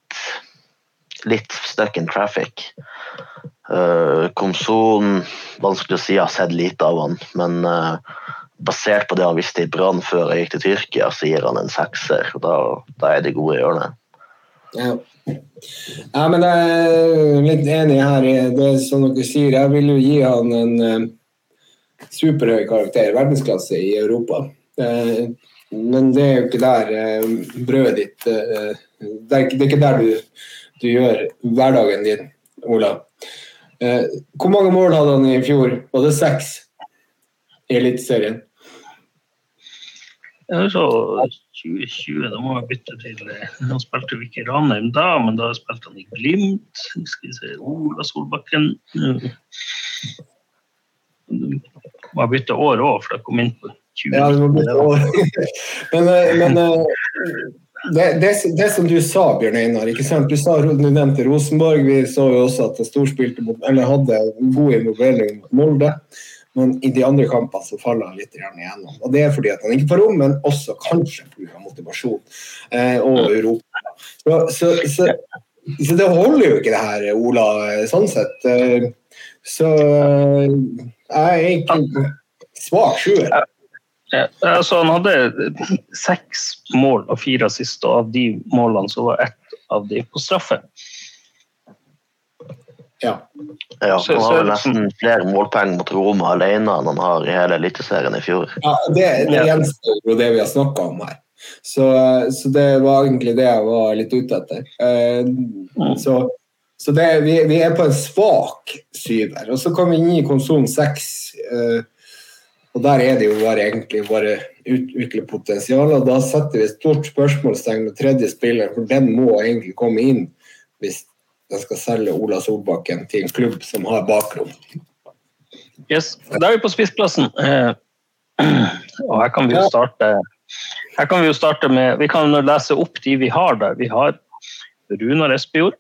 litt stuck in traffic. Uh, Komson, vanskelig å si, jeg har sett lite av han, men uh, basert på det han visste i Brann før jeg gikk til Tyrkia, så gir han en sekser. Da, da er de gode i hjørnet. Ja. ja, men jeg er litt enig her i det som dere sier. Jeg vil jo gi han en uh, superhøy karakter, verdensklasse i Europa. Uh, men det er jo ikke der eh, brødet ditt eh, det, er, det er ikke der du, du gjør hverdagen din, Ola. Eh, hvor mange mål hadde han i fjor? Var det seks i Eliteserien? Ja, så 2020, da må jeg bytte til Han spilte jo ikke i Ranheim da, men da spilte han i Glimt. Skal vi se, Ola Solbakken. Må jeg bytte år òg, for jeg kom inn på 20. Ja, du må bytte år. men, men det, det, det, som du sa, Bjørn Einar, ikke sant? Du, sa, du nevnte Rosenborg. Vi så jo også at han storspilte mot, eller hadde god involvering mot Molde. Men i de andre kampene så faller han litt igjennom. Og Det er fordi at han ikke får rom, men også kanskje pga. motivasjon eh, og Europa. Så, så, så, så, det holder jo ikke det her, Ola, sånn sett. Eh, så eh, jeg er egentlig svak sjuer. Ja, altså han hadde seks mål og fire assist, og av de målene så var ett av de på straffe. Ja. ja han har vel nesten flere målpoeng mot Roma alene enn han har i hele Eliteserien i fjor. Ja, Det, det gjenstår jo det vi har snakka om her. Så, så, det var egentlig det jeg var litt ute etter. Uh, så, så det, vi, vi, er på en svak syver. Og så kom vi inn i konsum seks. Uh, og der er det jo bare egentlig bare utvikle potensial. Og da setter vi et stort spørsmålstegn med tredje spiller, for den må egentlig komme inn hvis den skal selge Ola Solbakken til en klubb som har bakrom. Yes, Da er vi på spissplassen. Eh, og her kan vi jo starte her kan Vi jo starte med, vi kan lese opp de vi har der. Vi har Runar Espejord.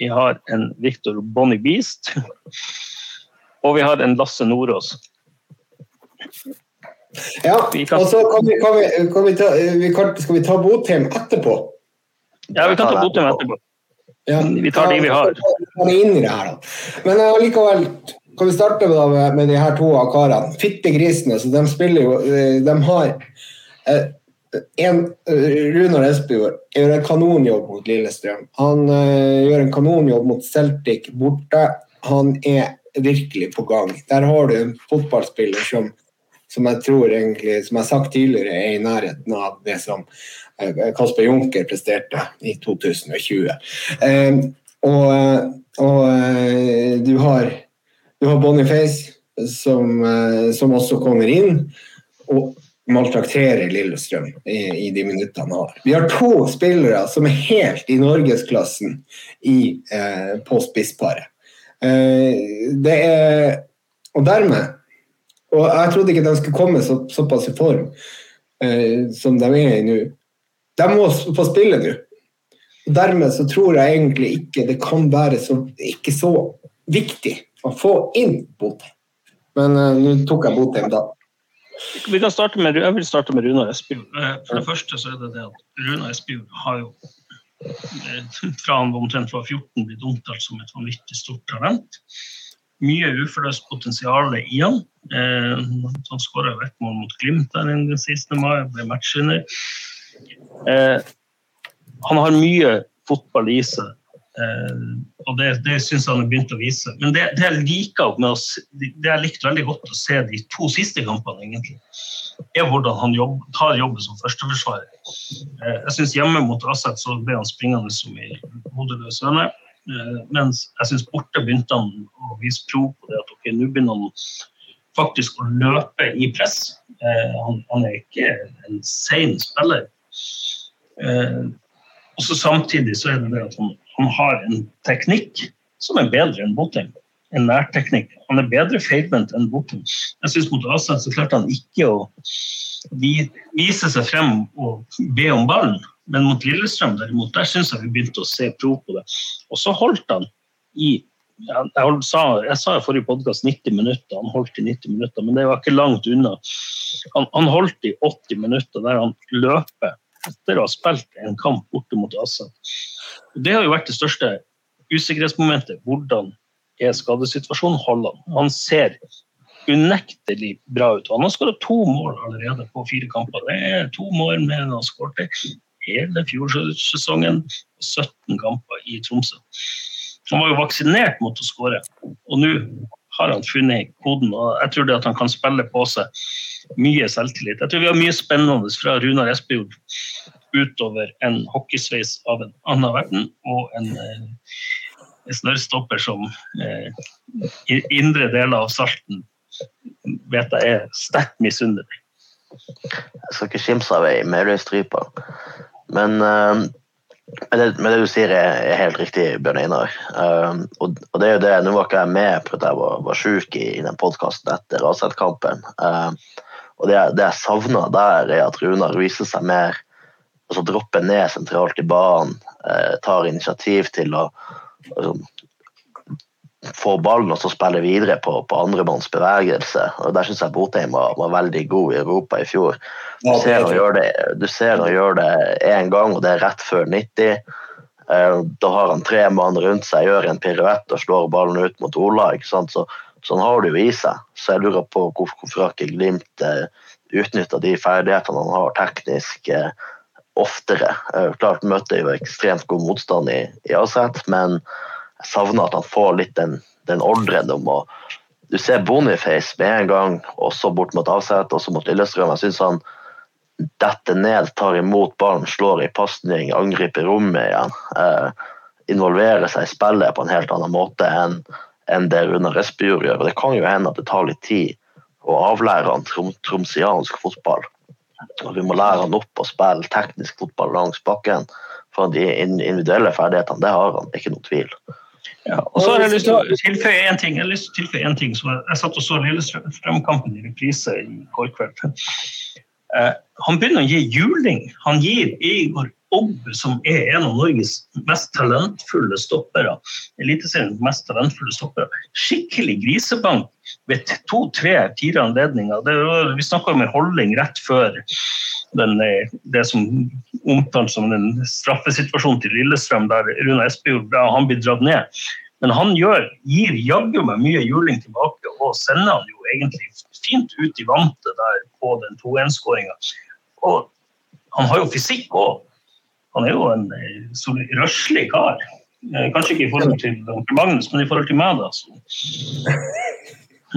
Vi har en Victor Bonnie Beast. Og vi har en Lasse Nordås. Ja, og så kan vi, kan vi, kan vi ta, vi kan, skal vi ta Botheim etterpå? Ja, vi kan ta Botheim etterpå. Ja, vi tar de vi har. Men allikevel kan vi starte med, med de her to karene. Fittegrisene. Så de spiller jo eh, De har eh, en, Runar Espejord gjør en kanonjobb mot Lillestrøm. Han uh, gjør en kanonjobb mot Celtic borte. Han er virkelig på gang. Der har du en fotballspiller som, som jeg tror egentlig, som jeg har sagt tidligere, er i nærheten av det som Eh, Kasper Junker presterte i 2020. Eh, og, og eh, du har, du har Boniface, som, som også kommer inn. og maltrakterer Lillestrøm i, i, de minuttene han har. Vi har to spillere som er helt i norgesklassen i, eh, på spissparet. Det er Og dermed Og jeg trodde ikke de skulle komme så, såpass i form eh, som de er i nå. De må få spille nå. Og Dermed så tror jeg egentlig ikke det kan være så, ikke så viktig å få inn Botheim. Men eh, nå tok jeg Botheim da. Vi kan starte med, jeg vil starte med Runar Espejord. Eh, for det første så er det det at Runar Espejord har jo eh, fra han omtrent var 14 blitt omtalt som et vanvittig stort talent. Mye uforløst potensial i han. Han skåra ett mål mot Glimt der den 16. mai, ble matchvinner. Eh, han har mye fotball i seg, eh, og det, det syns han har begynt å vise. Men det, det jeg liker med oss, det jeg likte veldig godt å se de to siste kampene, egentlig, er hvordan han jobb, tar jobben som førsteforsvarer. Eh, jeg syns hjemme mot Aset så ble han springende som i hodeløs høne. Eh, mens jeg syns borte begynte han å vise prov på det at ok, nå begynner han faktisk å løpe i press. Eh, han, han, er ikke en sein spiller. Eh, og så Samtidig så er det det at han, han, har en teknikk som er bedre enn Botheim. En nærteknikk. Han er bedre feilvendt enn Botheim. Jeg syns mot Asen så klarte han ikke å vise seg frem og be om ballen. Men mot Lillestrøm derimot, der syns jeg vi begynte å se pro på det. Og så holdt han i jeg, sa, jeg sa i forrige podkast 90 minutter, han holdt i 90 minutter, men det var ikke langt unna. Han, han holdt i 80 minutter der han løper etter å ha spilt en kamp borte mot Assad. Det har jo vært det største usikkerhetsmomentet. Hvordan er skadesituasjonen? Holland. han? Ser unektelig bra ut. Han har skåret to mål allerede på fire kamper. Det er to mål med han skåret hele fjorårssesongen. 17 kamper i Tromsø. Han var jo vaksinert mot å skåre, og nå har han funnet koden. og Jeg tror det at han kan spille på seg mye selvtillit. Jeg tror vi har mye spennende fra Runar Espejord utover en hockeysveis av en annen verden og en, eh, snørrstopper som eh, indre deler av Salten vet jeg er sterkt misunnelig. Jeg skal ikke kimse av ei Meløy-stripe. Men, uh, men, det, men, det, du sier, er, er helt riktig, Bjørn Einar. Uh, og, og, det er jo det, Nå var ikke jeg med på at jeg var, var sjuk i, i den podkasten etter Raset-kampen. Uh, og det, det jeg savna der, er at Runar viser seg mer altså dropper ned sentralt i banen, tar initiativ til å altså, få ballen og så spille videre på, på andremanns bevegelse. og Der syns jeg Botheim var, var, veldig god i Europa i fjor. Du ser han gjør det, du gjør det én gang, og det er rett før 90. Eh, da har han tre mann rundt seg, gjør en piruett og slår ballen ut mot Ola. Så, sånn har det jo i seg. Så jeg lurer på hvorfor, hvorfor har ikke Glimt eh, utnytta de ferdighetene han har teknisk eh, oftere. Klart møter jo ekstremt god motstand i, i Aset, men savner at han får litt den, den ordren om å Du ser Boniface med en gang, og så bort mot Avset, og så mot Lillestrøm. Jeg syns han detter ned, tar imot ballen, slår i pasning, angriper rommet igjen. Eh, involverer seg i spillet på en helt annen måte enn enn det Runar Espejord gjør. Og det kan jo hende at det tar litt tid å avlære han trom, tromsiansk fotball. Og vi må lære han opp å spille teknisk fotball langs bakken. For de individuelle ferdighetene, det har han, ikke noe tvil. Ja, og så har jeg lyst til å tilføye én ting. Jeg har lyst til å tilføye en ting. Jeg, jeg satt og så Lillestrøm-kampen i reprise i går kveld. Uh, han begynner å gi juling. Han gir Igor Obb, som er en av Norges mest talentfulle stoppere, Eliteseriens mest talentfulle stoppere, skikkelig grisebank ved to, tre, fire anledninger. Det, vi snakka om en holdning rett før den, eh, det som omtalt som en straffesituasjon til Lillestrøm, der Rune Espejord han blir dratt ned. Men han gjør, gir jaggu meg mye juling tilbake, og sender han jo egentlig fint ut i vantet der på den 2-1-skåringa. Og han har jo fysikk òg. Han er jo en eh, røslig kar. Eh, kanskje ikke i forhold til Magnus, men i forhold til meg, da.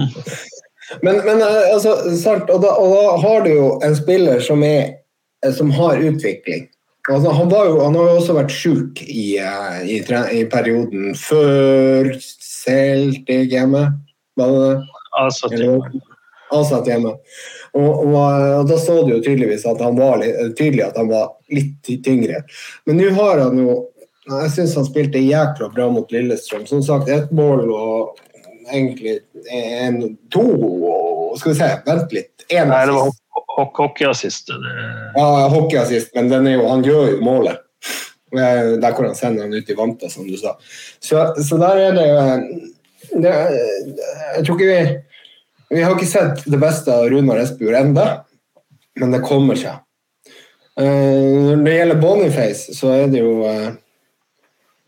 men, men altså, sant, og da, og da har du jo en spiller som er som har utvikling. Altså, han, jo, han, har jo også vært sjuk i, i, i, perioden før Celtic hjemme. Var det det? Avsatt hjemme. Og, og, og, da så du jo tydeligvis at han var tydelig at han var litt tyngre. Men nå har han jo Jeg syns han spilte jækla bra mot Lillestrøm. Som sagt, ett mål og egentlig en, to og Skal vi se, vent litt. Det var hockeyassist. Ja, hockeyassist, men jo, han gjør jo målet. Der hvor han sender han ut i vanta, som du sa. Så, så der er det, det Jeg tror ikke vi Vi har ikke sett det beste av Runar Espejord ennå, men det kommer seg. Eh, når det gjelder Boniface, så er det jo eh,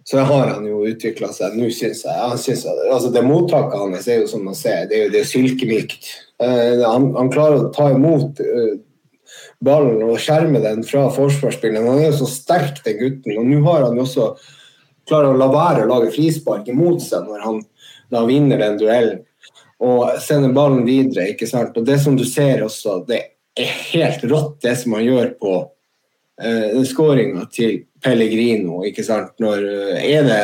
så har han jo utvikla seg. Nå syns jeg, han synes jeg altså Det mottaket hans er jo som man ser, det er jo det er silkemykt. Uh, han, han, klarer å ta imot ballen og skjerme den fra forsvarsspilleren. Han er jo så sterk, den gutten. Og nå har han jo også klarer å la være å lage frispark imot seg når han, han vinner den duellen. Og sender ballen videre. ikke sant? Og det som du ser også, det er helt rått det som han gjør på uh, skåringa til Pellegrino. ikke sant? Når Er det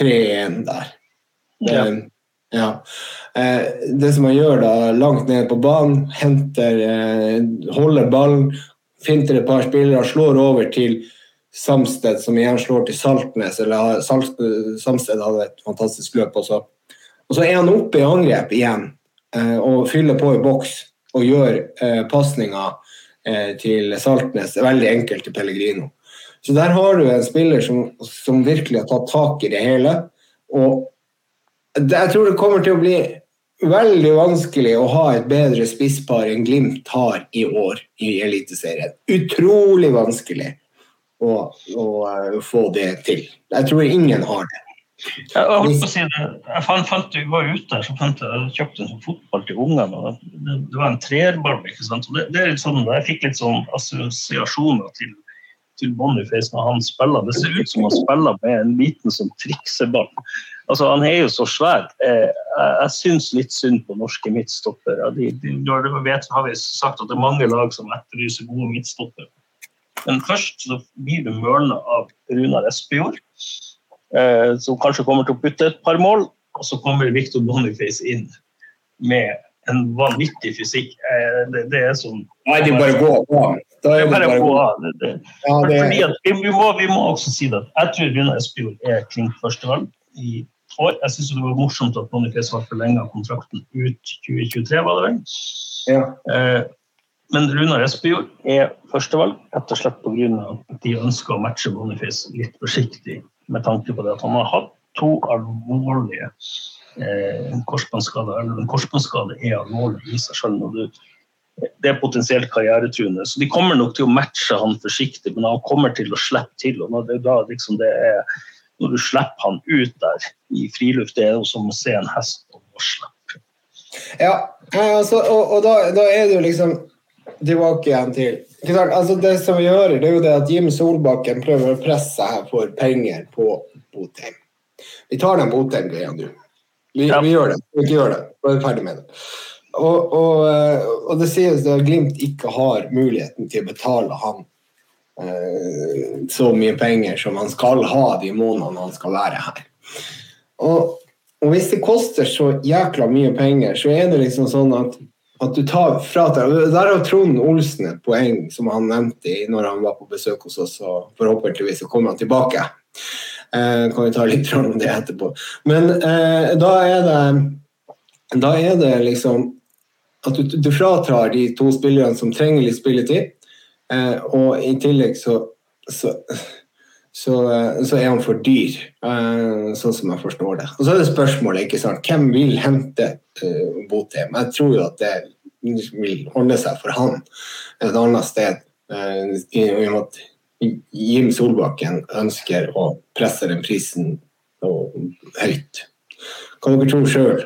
3-1 der? Ja. Um, ja. Uh, det som han gjør da, langt ned på banen, henter, uh, holder ballen, finter et par spillere, slår over til Samsted, som igjen slår til Saltnes. eller Samsted hadde et fantastisk løp også. Og så er han oppe i angrep igjen eh, og fyller på i boks og gjør eh, pasninga til Saltnes veldig enkelt til Pellegrino. Så der har du en spiller som, som virkelig har tatt tak i det hele. Og jeg tror det kommer til å bli veldig vanskelig å ha et bedre spisspar enn Glimt har i år i Eliteserien. Utrolig vanskelig å, å, å få det til. Jeg tror ingen har det. Jeg holdt på å si det. Jeg fant, fant, jeg var ute der, så fant jeg kjøpt en sånn fotball til ungene. Det, det, var en treerball. ikke sant? Og det, det er litt sånn, Jeg fikk litt sånn assosiasjoner til, til Boniface når han spiller. Det ser ut som han spiller med en liten sånn trikseball. Altså, han er jo så svær. Jeg, jeg syns litt synd på norske midtstoppere. De, de, de vet, har vi sagt at det er mange lag som etterlyser gode midtstoppere. Men først så blir du mølna av Runar Espejord, eh, som kanskje kommer til å putte et par mål. Og så kommer Victor Boniface inn med en vanvittig fysikk. Eh, det, det er sånn Nei, det er bare å gå av. Da er det bare å gå vi, må, vi må også si det. Jeg tror Runar Espejord er klink førstevalg i år. Jeg syns det var morsomt at Boniface har forlenga kontrakten ut 2023, var det vel. ja. Eh, men Runar Espejord er førstevalg, rett og slett pga. at de ønsker å matche Boniface litt forsiktig, med tanke på det at han har hatt to alvorlige eh, korsbåndskader. En korsbåndskade er alvorlig i seg selv. det er potensielt karrieretruende. Så de kommer nok til å matche han forsiktig, men han kommer til å slippe til. og når det, da liksom det er, når du slipper han ut der i friluft, det er jo som å se en hest å slippe. Ja, altså, og, og da, da er du liksom tilbake igjen til? Altså, Det som vi hører, det er jo det at Jim Solbakken prøver å presse seg her for penger på Botheim. Vi tar den Botheim-greia nå. Vi, Ja. vi gjør det. Vi ikke gjør det. Vi er ferdig med det. Og, og, eh, og det sies at Glimt ikke har muligheten til å betale han eh, så mye penger som han skal ha de månedene han skal være her. Og, og hvis det koster så jækla mye penger, så er det liksom sånn at, at du tar fra deg Der har Trond Olsen et poeng som han nevnte når han var på besøk hos oss, og forhåpentligvis så kommer han tilbake. Eh, kan vi ta litt om det etterpå. Men eh, da er det da er det liksom at du, du fratrar de to spillerne som trenger litt spilletid, eh, og i tillegg så, så så, eh, så er han for dyr, eh, sånn som jeg forstår det. Og så er det spørsmålet, ikke sant, hvem vil hente uh, Botheim? Jeg tror jo at det vil ordne seg for han et annet sted. uh, I og med at Jim Solbakken ønsker å presse den prisen høyt. Hva dere tror sjøl?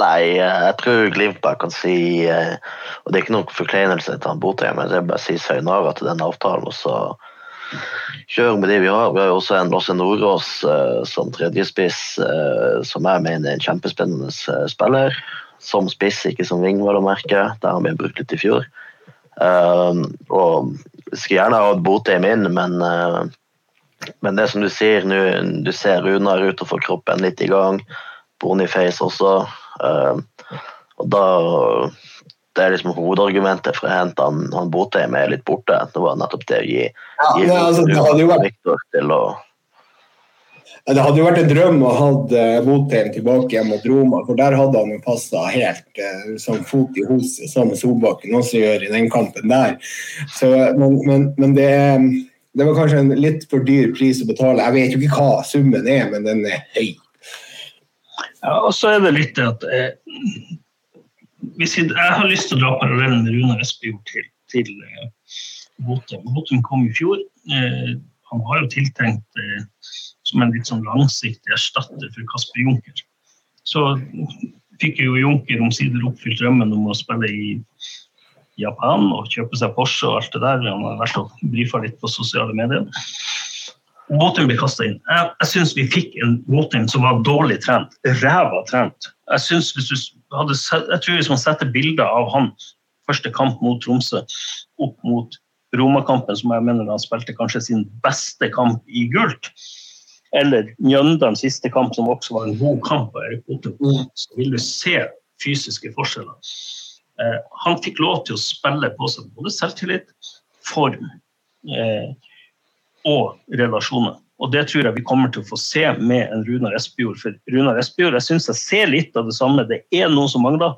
Nei, eh, jeg tror Glimt bare kan si eh, Og det er ikke noen forkleinelse til Botheim, men det er bare å si sayonara til den avtalen. og så kjøre med de vi har. Vi har jo også en Lasse Nordås eh, som tredjespiss, eh, som jeg mener er en kjempespennende eh, spiller. Som spiss, ikke som ving, vel å merke. Der har vi brukt litt i fjor. Og skulle gjerne ha hatt Botheim inn, men, men det som du sier nå, du ser Runar får kroppen litt i gang. Boniface også. og da det er liksom hovedargumentet for å hente han, han Botheim er litt borte. Det var nettopp det å gi Ja, Gi ja, altså, det hadde jo vært Victor til å Det hadde jo vært en drøm å ha uh, Botheim tilbake hjemme mot Roma, for der hadde han jo passa helt uh, som fot i hoset, som Solbakken også gjør i den kampen der. Så, men men, men det, er- det var kanskje en litt for dyr pris å betale. Jeg vet jo ikke hva summen er, men den er høy. Ja, og så er det litt det at eh, hvis jeg, jeg har lyst til å dra parallellen med Runar Espejord til, til eh, Votum kom i fjor. Eh, han var jo tiltenkt eh, som en litt sånn langsiktig erstatter for Kasper Junker. Så fikk jo Junker omsider oppfylt drømmen om å spille i Japan og kjøpe seg Porsche og alt det der. Han har vært og brifa litt på sosiale medier. Votum ble kasta inn. Jeg, jeg syns vi fikk en Votum som var dårlig trent. Ræva trent. Jeg, synes hvis du hadde jeg tror hvis man setter bilder av han første kamp mot Tromsø opp mot Roma-kampen, som jeg mener han spilte kanskje sin beste kamp i gult, eller Mjøndalen siste kamp, som også var en god kamp så vil du se fysiske forskjeller. Eh, han fikk lov til å spille på seg både selvtillit, form eh, og relasjoner. Og det tror jeg vi kommer til å få se med en Runar Espejord. For Runar Espejord, jeg syns jeg ser litt av det samme. Det er noe som mangler.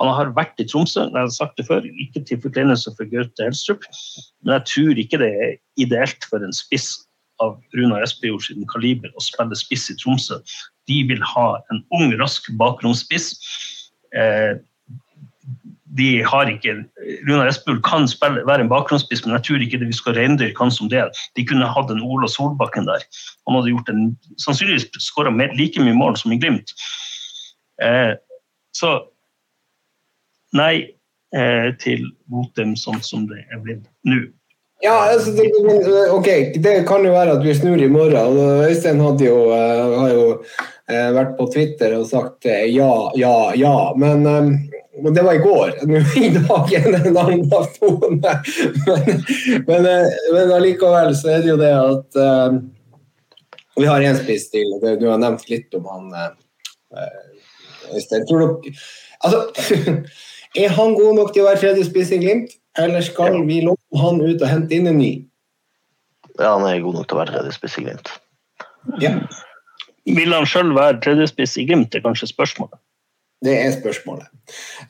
Han har vært i Tromsø, jeg har sagt det før, ikke til forkleinelse for Gaute Helstrup, men jeg tror ikke det er ideelt for en spiss av Runar Espejord sin kaliber å spille spiss i Tromsø. De vil ha en ung, rask bakromsspiss. Eh, de har ikke Runar Espejord kan spille, være en bakgrunnsspiss, men jeg tror ikke det vi skal reindyrke han som det. De kunne hatt en Ola Solbakken der. Han hadde gjort en, sannsynligvis skåra like mye mål som i Glimt. Eh, så nei eh, til Votem sånn som det er blitt nå. Ja, altså, det, ok, det kan jo være at vi snur i morgen. Øystein hadde jo, eh, har jo eh, vært på Twitter og sagt eh, ja, ja, ja. Eh, men det var i går. Nå I dag er det en annen tone. Men, men, eh, men allikevel så er det jo det at uh, vi har én spiss til. Du har nevnt litt om han eh, Øystein? Tror dere Altså, er han god nok til å være tredje spiss i Glimt, eller skal vi låne han ut og hente inn en ny? Ja, han er god nok til å være tredje spiss i Glimt. Ja, Vil han sjøl være tredjespiss i Glimt, er kanskje spørsmålet. Det er spørsmålet.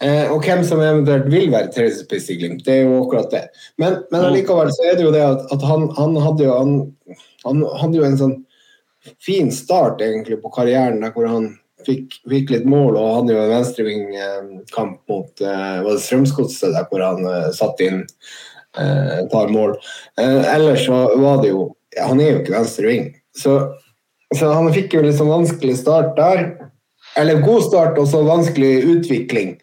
Eh, og hvem som eventuelt vil være tredje spiss i Glimt, det er jo akkurat det. Men, men allikevel så er det jo det at, at han, han hadde jo han, han hadde jo en sånn fin start egentlig på karrieren der hvor han fikk, fikk litt mål og hadde jo en venstrevingkamp mot eh, var det Strømsgodset der hvor han eh, satt inn eh, et par mål. Eh, ellers så var det jo ja, Han er jo ikke venstreving. Så, så han fikk jo litt sånn vanskelig start der. Eller god start og så vanskelig utvikling.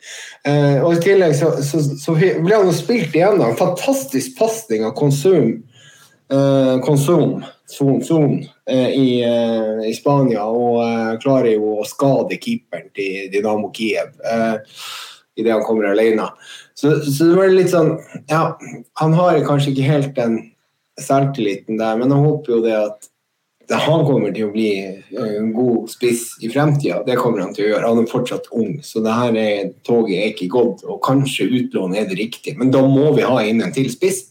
Eh, og I tillegg så, så, så ble han spilt igjennom. En fantastisk pasning av Konsum. Eh, Konsum, zon, zon, eh, i, eh, i Spania, og eh, klarer jo å skade keeperen til Dynamo Kiev eh, idet han kommer alene. Så, så det var litt sånn Ja, han har kanskje ikke helt den selvtilliten der, men jeg håper jo det at han kommer til å bli eh, en god spiss i fremtida. Det kommer han til å gjøre. Han er fortsatt ung, så det her er, toget er ikke gått. Og kanskje utlån er det riktig, men da må vi ha inn en til spiss.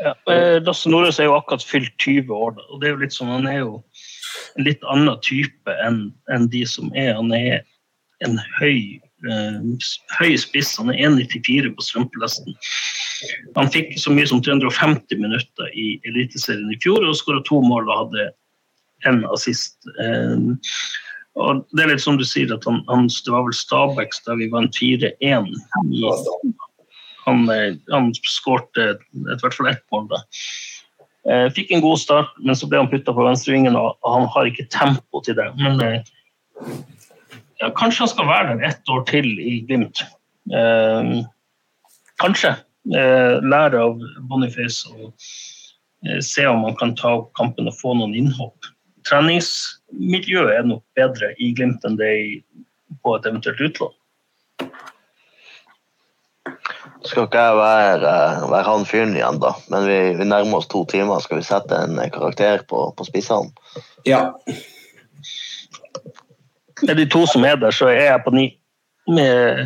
Ja. eh, Lasse Nordås er jo akkurat fylt 20 år, og det er jo litt sånn, han er jo en litt annen type enn en de som er. Han er en høy, høy spiss, han er 1,94 på strømpelesten. Han fikk så mye som 350 minutter i Eliteserien i fjor og skåra to mål og hadde én assist. Eh, og det er litt som du sier, at han, han, det var vel Stabæk da vi vant 4-1. i han, eh, han skårte i hvert fall ett mål. da. Eh, fikk en god start, men så ble han putta på venstrevingen, og han har ikke tempo til det. Men eh, ja, kanskje han skal være der ett år til i Glimt. Eh, kanskje. Eh, lære av Boniface og eh, se om han kan ta opp kampen og få noen innhopp. Treningsmiljøet er nok bedre i Glimt enn det er på et eventuelt utlån. Skal ikke jeg være, være han fyren igjen, da, men vi, vi nærmer oss to timer. Skal vi sette en karakter på, på spissene? Ja. Med de to som er der, så er jeg på ni. Med,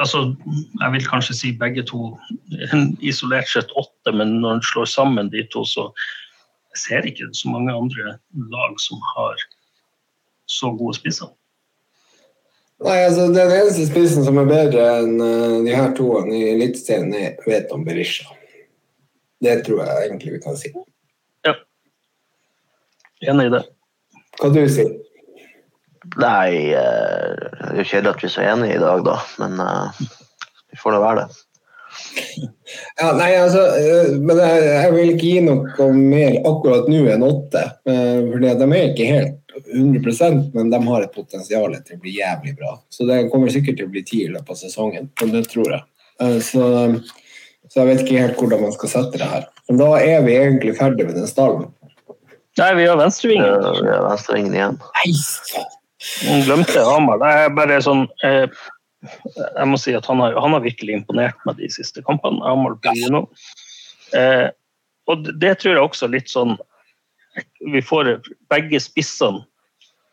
altså, jeg vil kanskje si begge to isolert sett åtte, men når en slår sammen de to, så jeg ser ikke så mange andre lag som har så gode spisser. Nei, altså Den eneste spissen som er bedre enn eh, de her to i Eliteserien, er Veton Berisha. Det tror jeg egentlig vi kan si. Ja. Enig i det. Hva du sier Nei, eh, det er jo kjedelig at vi er så enige i dag, da, men eh, vi får nå være det. Ja, nei, altså, eh, men jeg, jeg vil ikke gi noe mer akkurat nå enn åtte. For de er ikke helt 100% men de har et potensial til å bli jævlig bra. Så det kommer sikkert til å bli ti i løpet av sesongen. Men det tror jeg. Så, så jeg vet ikke helt hvordan man skal sette det her. Men da er vi egentlig ferdig med den stallen. Nei, vi har venstrevingen. Ja, Vi har venstrevingen igjen. Nei, Hun glemte Hamar. Det er bare sånn eh, Jeg må si at han har, han har virkelig imponert meg de siste kampene. Hamar Pellegrino. Eh, og det- tror jeg også litt sånn Vi får begge spissene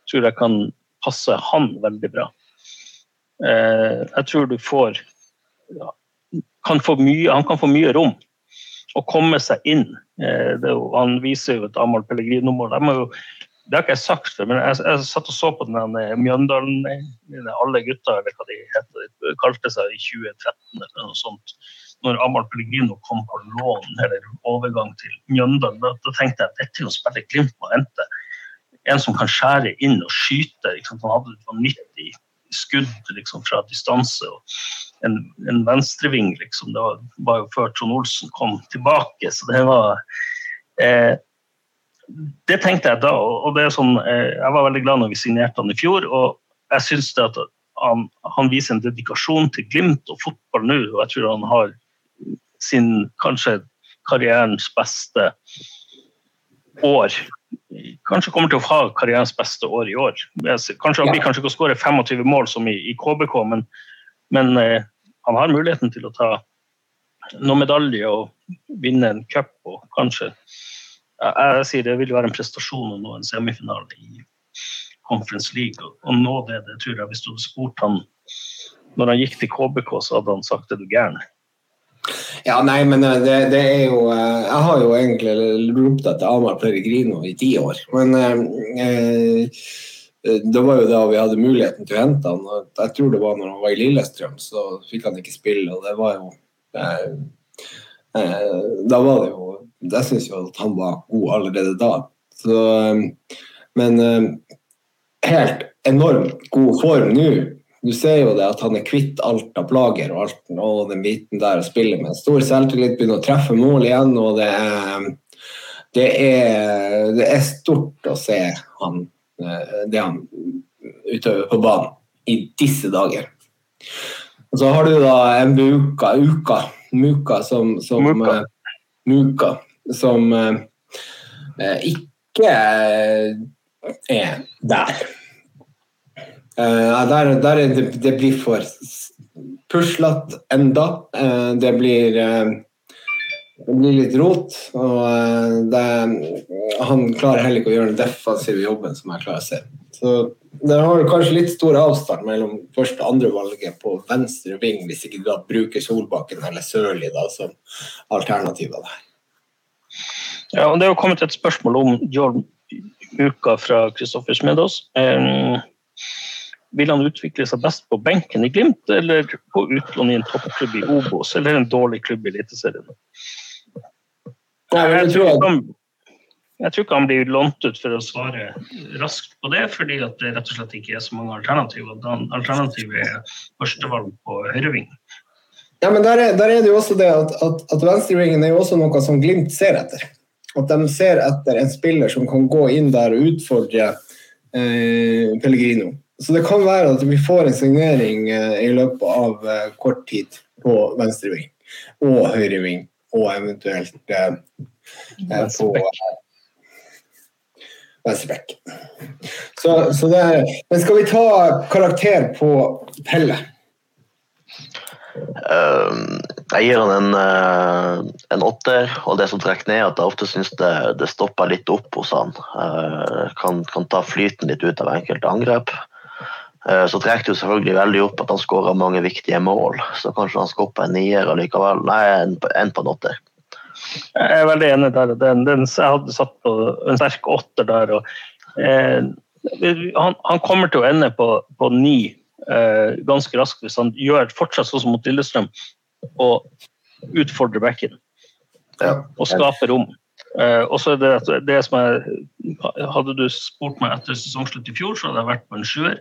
tror jeg kan passe han veldig bra. Eh, jeg tror du får ja, kan få mye, Han kan få mye rom å komme seg inn. Eh, det han viser jo et Amahl Pellegrino-mål. De må jo det har ikke jeg sagt før, men jeg, jeg satt og så på den Mjøndalen eh, Alle gutta, eller hva de heter, de kalte seg i 2013 eller noe sånt. Når Amahl Pellegrino kom på lån eller overgang til Mjøndalen, da, da tenkte jeg at dette er jo spiller spille Glimt må hente. En som kan skjære inn og skyte. Liksom. Han hadde et vanvittig skudd liksom, fra distanse. og En, en venstreving, liksom. Det var, var jo før Trond Olsen kom tilbake, så det var eh, det tenkte jeg da, og det er sånn, eh, jeg var veldig glad når vi signerte han i fjor. og jeg synes det at han, han viser en dedikasjon til Glimt og fotball nå, og jeg tror han har sin kanskje karrierens beste år. Kanskje kommer til å ha karrierens beste år i år. Kanskje Han blir kanskje ikke å skåre 25 mål som i, i KBK, men, men eh, han har muligheten til å ta noen medalje og vinne en cup og kanskje jeg, sier det vil være en prestasjon å nå en semifinale i Conference League og, og nå det. Det tror jeg hvis du hadde spurt han når han gikk til KBK, så hadde han sagt er du gæren. Ja, nei, men eh, det, det, er jo eh, Jeg har jo egentlig ropt etter Amar Pellegrino i ti år. Men eh, det var jo da vi hadde muligheten til å hente han. Jeg tror det var når han var i Lillestrøm, så fikk han ikke spille. og det var jo eh, Da var det jo Jeg syns jo at han var god allerede da. Så, men helt enormt god form nå du ser jo det at han er kvitt alt av plager og, alt, og den biten der å spille med. Stor selvtillit, begynner å treffe mål igjen, og det er, det er, det er stort å se han, eh, det han utøver på banen i disse dager. Og så har du da en uka, Uka, Muka som, som Muka. Uh, Muka, som uh, ikke er der. Der, der det, det, blir for puslete enda. Det blir det blir litt rot. Og det, han klarer heller ikke å gjøre den defensive jobben som jeg klarer å se. Så det har kanskje litt stor avstand mellom første og andre valget på venstre ving, hvis ikke du da bruker Solbakken eller Sørli da, som alternativer der. Ja, og Det er jo kommet et spørsmål om Jorm Uka fra Kristoffer Smedås. Um, vil han utvikle seg best på benken i Glimt eller på utlån i en toppklubb i Obos eller en dårlig klubb i Eliteserien? Jeg, tror jeg tror ikke han blir lånt ut for å svare raskt på det, fordi det rett og slett ikke er så mange alternativer. Alternativet er førstevalg på høyreving. Ja, men der er, der er, det jo også det at, at, at venstrevingen er jo også noe som Glimt ser etter. At de ser etter en spiller som kan gå inn der og utfordre eh, Pellegrino. Så det kan være at vi får en signering eh, i løpet av eh, kort tid på venstre ving og høyre ving, og eventuelt eh, på venstreback. Så, så det er Men skal vi ta karakter på Pelle? Uh, jeg gir han en, uh, en, åtter, og det som trekker ned, er at jeg ofte syns det, det, stopper litt opp hos han. Uh, kan, kan, ta flyten litt ut av enkelte angrep. Eh, så trekker det jo selvfølgelig veldig opp at han skårer mange viktige mål. Så kanskje han skal opp på en nier allikevel. Nei, en, en på en åtter. Jeg er veldig enig der. Den, den, jeg hadde satt på en sterk åtter der. Og, eh, han, han, kommer til å ende på, på ni eh, ganske raskt hvis han gjør fortsatt sånn som mot Lillestrøm og utfordrer backen. Ja. Og skaper rom. Eh, og så er det, det som jeg, Hadde du spurt meg etter sesongslutt i fjor, så hadde jeg vært på en sjuer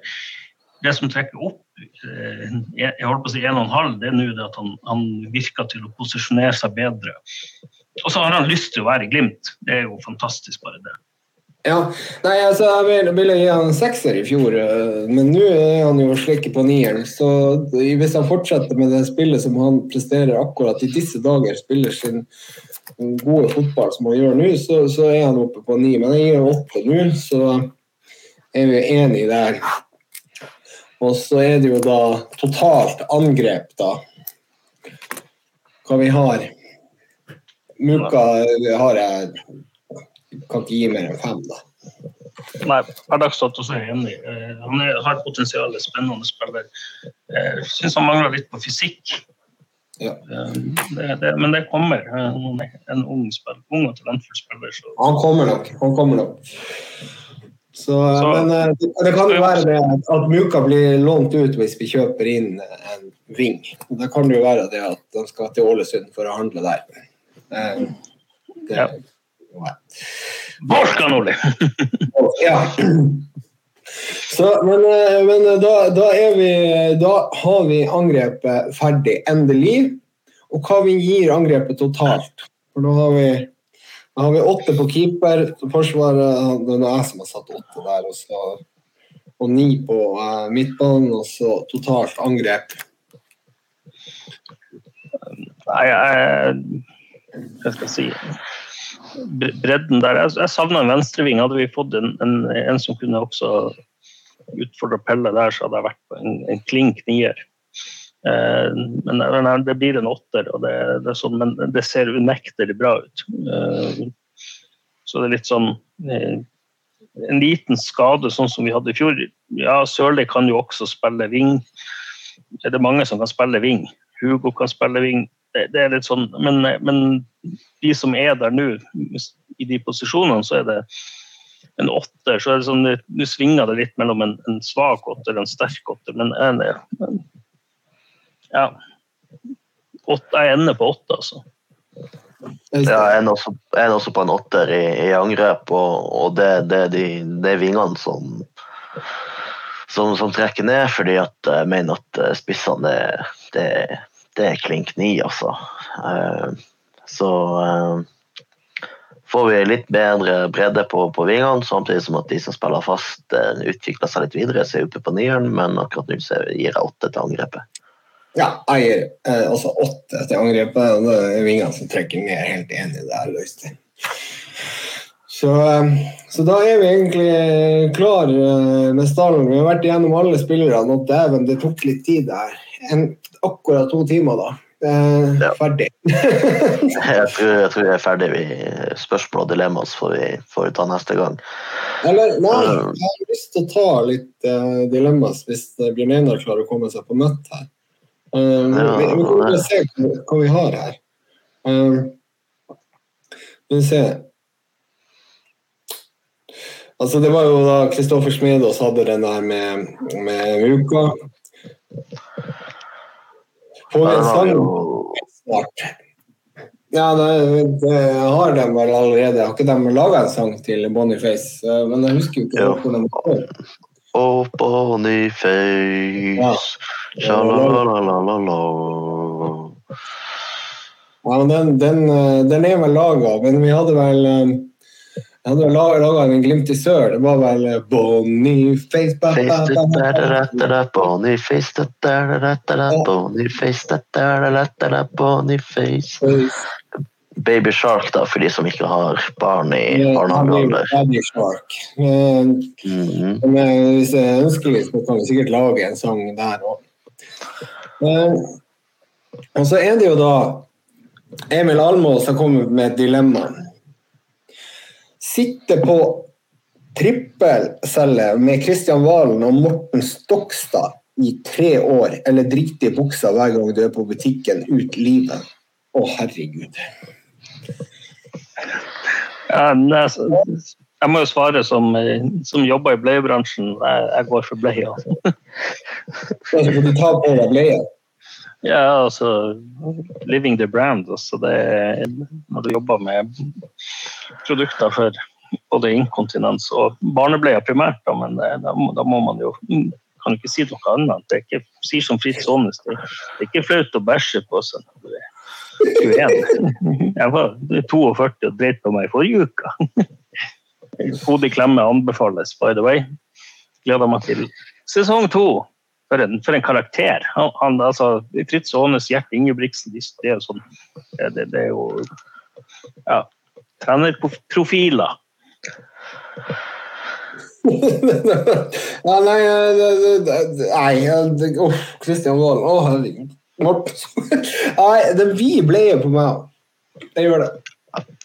det som trekker opp eh, jeg holdt på å si en og en halv, det er nå at han, han, virker til å posisjonere seg bedre. Og så har han lyst til å være i Glimt. Det er jo fantastisk, bare det. Ja, nei, altså Jeg ville gi han sekser i fjor, eh, men nå er han jo slik på nieren. Så hvis han fortsetter med det spillet som han presterer akkurat i disse dager, spiller sin gode fotball som han gjør nå, så, så er han oppe på ni. Men jeg gir åtte nå, så er vi enige der. Og så er det jo da totalt angrep, da. Hva vi har. Muka har jeg Kan ikke gi mer enn fem, da. Nei, per dags dato er jeg enig. Eh, han er, har potensial, spennende spiller. Jeg eh, syns han mangler litt på fysikk. Ja. Eh, det, det, men det kommer. En ung, spiller, ung og talentfull spiller. Så. Han kommer nok. Han kommer nok. Så, så, men det, det, kan jo være det at Muka blir lånt ut hvis vi kjøper inn en Ving. Det kan jo være det at de skal til Ålesund for å handle der. Det, ja. Borska Ole! ja. Så, men, eh, men da, da, vi, da, har vi angrepet ferdig, endelig. Og hva vi gir angrepet totalt. For da har vi da har vi åtte på keeper. Forsvaret Det er jeg som har satt åtte der. Og, så, og ni på uh, midtbanen, og så totalt angrep. Nei, jeg, jeg skal si Bredden der. Jeg, jeg savna en venstreving. Hadde vi fått en, en, en som kunne også utfordre Pelle der, så hadde jeg vært på en, en klink nier. Eh, men det blir en åtter, og det, det sånn, men det ser unektelig bra ut. Eh, så det er litt sånn eh, en liten skade, sånn som vi hadde i fjor. Ja, Sørli kan jo også spille wing. Det er mange som kan spille wing. Hugo kan spille wing. Det, er litt sånn, men, men, de som er der nå, i de posisjonene, så er det en åtter. Så er det sånn, nå svinger det litt mellom en, en svak åtter og en sterk åtter. Men, men ja. Åtte, jeg ender på åtte, altså. Ja, jeg er også, jeg er også på en åtter i, i angrep, og, og det, det, er de, det er vingene som, som, som trekker ned, fordi at jeg mener at eh, spissene det, det, det er klink ni, altså. Eh, så eh, får vi litt bedre bredde på, på vingene, samtidig som at de som spiller fast, utvikler seg litt videre, så er oppe på nieren, men akkurat nå gir jeg åtte til angrepet. Ja, jeg gir eh, også åtte til angrepet. og Det er vingene som trekker ned. Helt enig der, Øystein. Så, eh, så, da er vi egentlig klar eh, med stallen. Vi har vært igjennom alle spillerne, og det tok litt tid der. En, akkurat to timer, da. Eh, ja. Ferdig. jeg, tror, jeg, tror, vi er ferdig. Vi, spørsmål og dilemmaer får vi får ta neste gang. Eller, nei, jeg har lyst til å ta litt uh, dilemmaer hvis Bjørn Einar klarer å komme seg på møtt her. Um, ja, vi, vi kan se hva vi har her. Um, vi se. Altså, det var jo da Kristoffer Smedås hadde den der med, med uka. Får den sangen? Ja, det, det har de vel allerede. Har ikke de laga en sang til Boniface? Men jeg husker ikke hvordan den var. Oh, Boniface. Ja. Ja, den, den, eh, den, er vel laga, men vi hadde vel eh, jeg hadde laga en Glimt i sør. Det var vel eh, Boniface Boniface Boniface Baby Shark, da, for de som ikke har barn i barnehagealder. Baby Shark. Men, mm -hmm. hvis det er ønskelig, så kan vi sikkert lage en sang der òg. Og så er det jo da Emil Almås som kommer med et dilemma. Sitte på trippelcelle med Kristian Valen og Morten Stokstad i tre år, eller drite i buksa hver gang du er på butikken ut livet. Å, herregud. Jeg må jo svare som, som jobber i bleiebransjen. Jeg, går for bleie. Altså. Du ta på deg bleie? Ja, altså Living the brand. Altså det, når du jobber med produkter for både inkontinens og barnebleier primært, da, men da, da, må man jo kan ikke si noe annet. Det er ikke, sier som Fritz Aanes, det, er ikke flaut å bæsje på seg. 21. Jeg var 42 og dreit på meg i forrige uke. Hodet klemme anbefales, by the way. Gleder meg til sesong to. For en, for en karakter. Han, han, altså, Fritz Aanes, Gjert Ingebrigtsen, det er jo sånn Det, det er jo ja, trenerprofiler. nei, nei, nei Uff, Kristian Valen. Å, herregud. Nei, det vi bleie på meg. Det gjør det.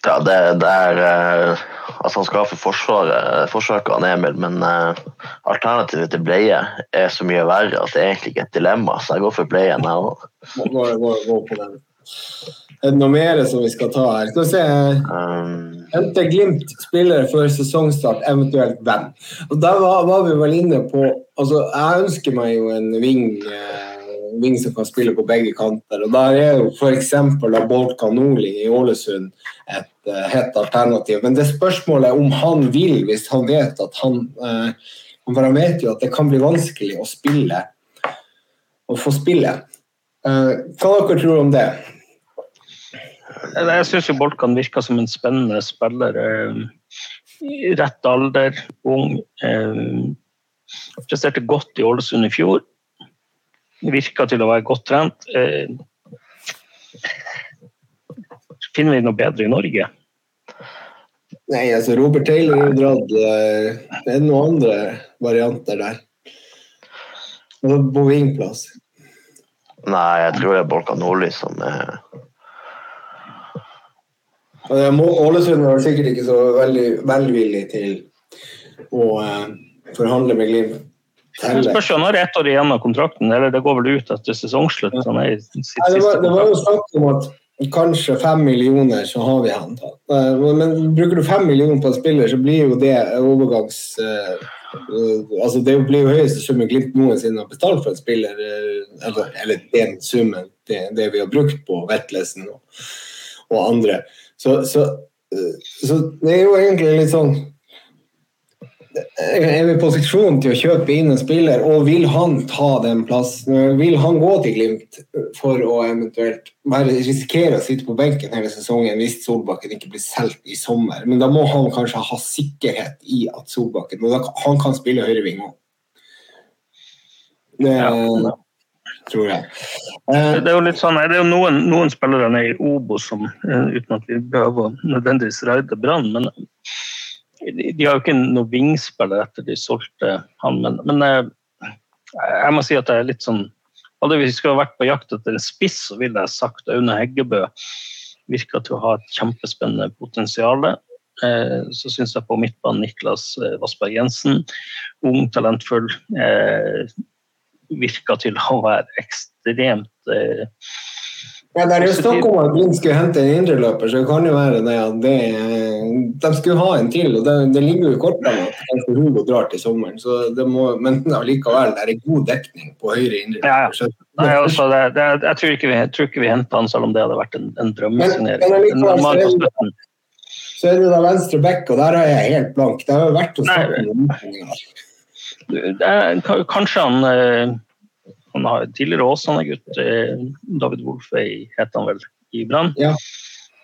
Ja, det, det er uh, Altså, han skal ha for forsvaret, forsøket han Emil, men uh, alternativet til bleie er så mye verre at det er egentlig ikke et dilemma, så jeg går for bleien, jeg òg. Er det noe mer som vi skal ta her? Skal vi se um, Hente Glimt spillere før sesongstart, eventuelt hvem? Og Der var, var, vi vel inne på altså Jeg ønsker meg jo en ving. Uh, wing som kan spille på begge kanter. og Der er jo f.eks. Bolt Kanoli i Ålesund et uh, hett alternativ. Men det spørsmålet er om han vil, hvis han vet at han uh, For han vet jo at det kan bli vanskelig å spille å få spille. Uh, hva dere tror om det? Jeg syns Bolkan virker som en spennende spiller. Rett alder, ung. Presterte godt i Ålesund i fjor virker til å være godt trent. Eh, finner vi noe bedre i Norge? Nei, altså Robert Taylor har dratt. Eh, det er noen andre varianter der. På vingplass. Nei, jeg tror det er Bolka Nordli som er Ålesund er sikkert ikke så veldig velvillig til å eh, forhandle med Glimt. Det spørs jo, når ett år igjen av kontrakten, eller det går vel ut etter sesongslutt. Sitt Nei, det, var, det var jo snakk om at kanskje fem millioner, så har vi han. Men, bruker du fem millioner på en spiller, så blir jo det overgangs... eh, altså Det blir jo høyeste summen Glimt noensinne har betalt for en spiller. eh, eller, eller den summen, det, det vi har brukt på Vetlesen og, og andre. Så, så, eh, så det er jo egentlig litt sånn er vi i posisjon til å kjøpe inn en spiller, og vil han ta den plassen? Vil han gå til Glimt for å eventuelt bare risikere å sitte på benken hele sesongen hvis Solbakken ikke blir solgt i sommer? Men da må han kanskje ha sikkerhet i at Solbakken Han kan spille høyreving òg. Det Ja. tror jeg. Eh, Det er jo litt sånn, det er jo noen, noen spillere i Obo som, eh, uten at vi behøver å nødvendigvis raide Brann, men de, har jo ikke noe vingspiller etter de solgte han. Men, men eh, jeg må si at jeg er litt sånn Hadde vi skulle vært på jakt etter en spiss, så ville jeg sagt Aune Heggebø virker til å ha et kjempespennende potensial. Eh, Så syns jeg på midtbanen Niklas eh, Vassberg Jensen, ung, talentfull. Virker til å være ekstremt Ja, det er jo snakk om at Glimt skulle hente en indreløper, så det kan jo være det at det, de skulle ha en til. og Det, det ligger jo i kortene at kanskje Hugo drar til sommeren, så det må, men allikevel, det er god dekning på høyre indreløper. Ja, ja. Nei, altså, det, det, jeg tror ikke vi, jeg tror ikke vi henter han selv om det hadde vært en, en drømmesignering. Så er det- da venstre back, og der er jeg helt blank. Det har jo vært ka- Kanskje han eh, Han har tidligere Åsane-gutt, eh, David Wolfe het han vel, i Brann. Ja.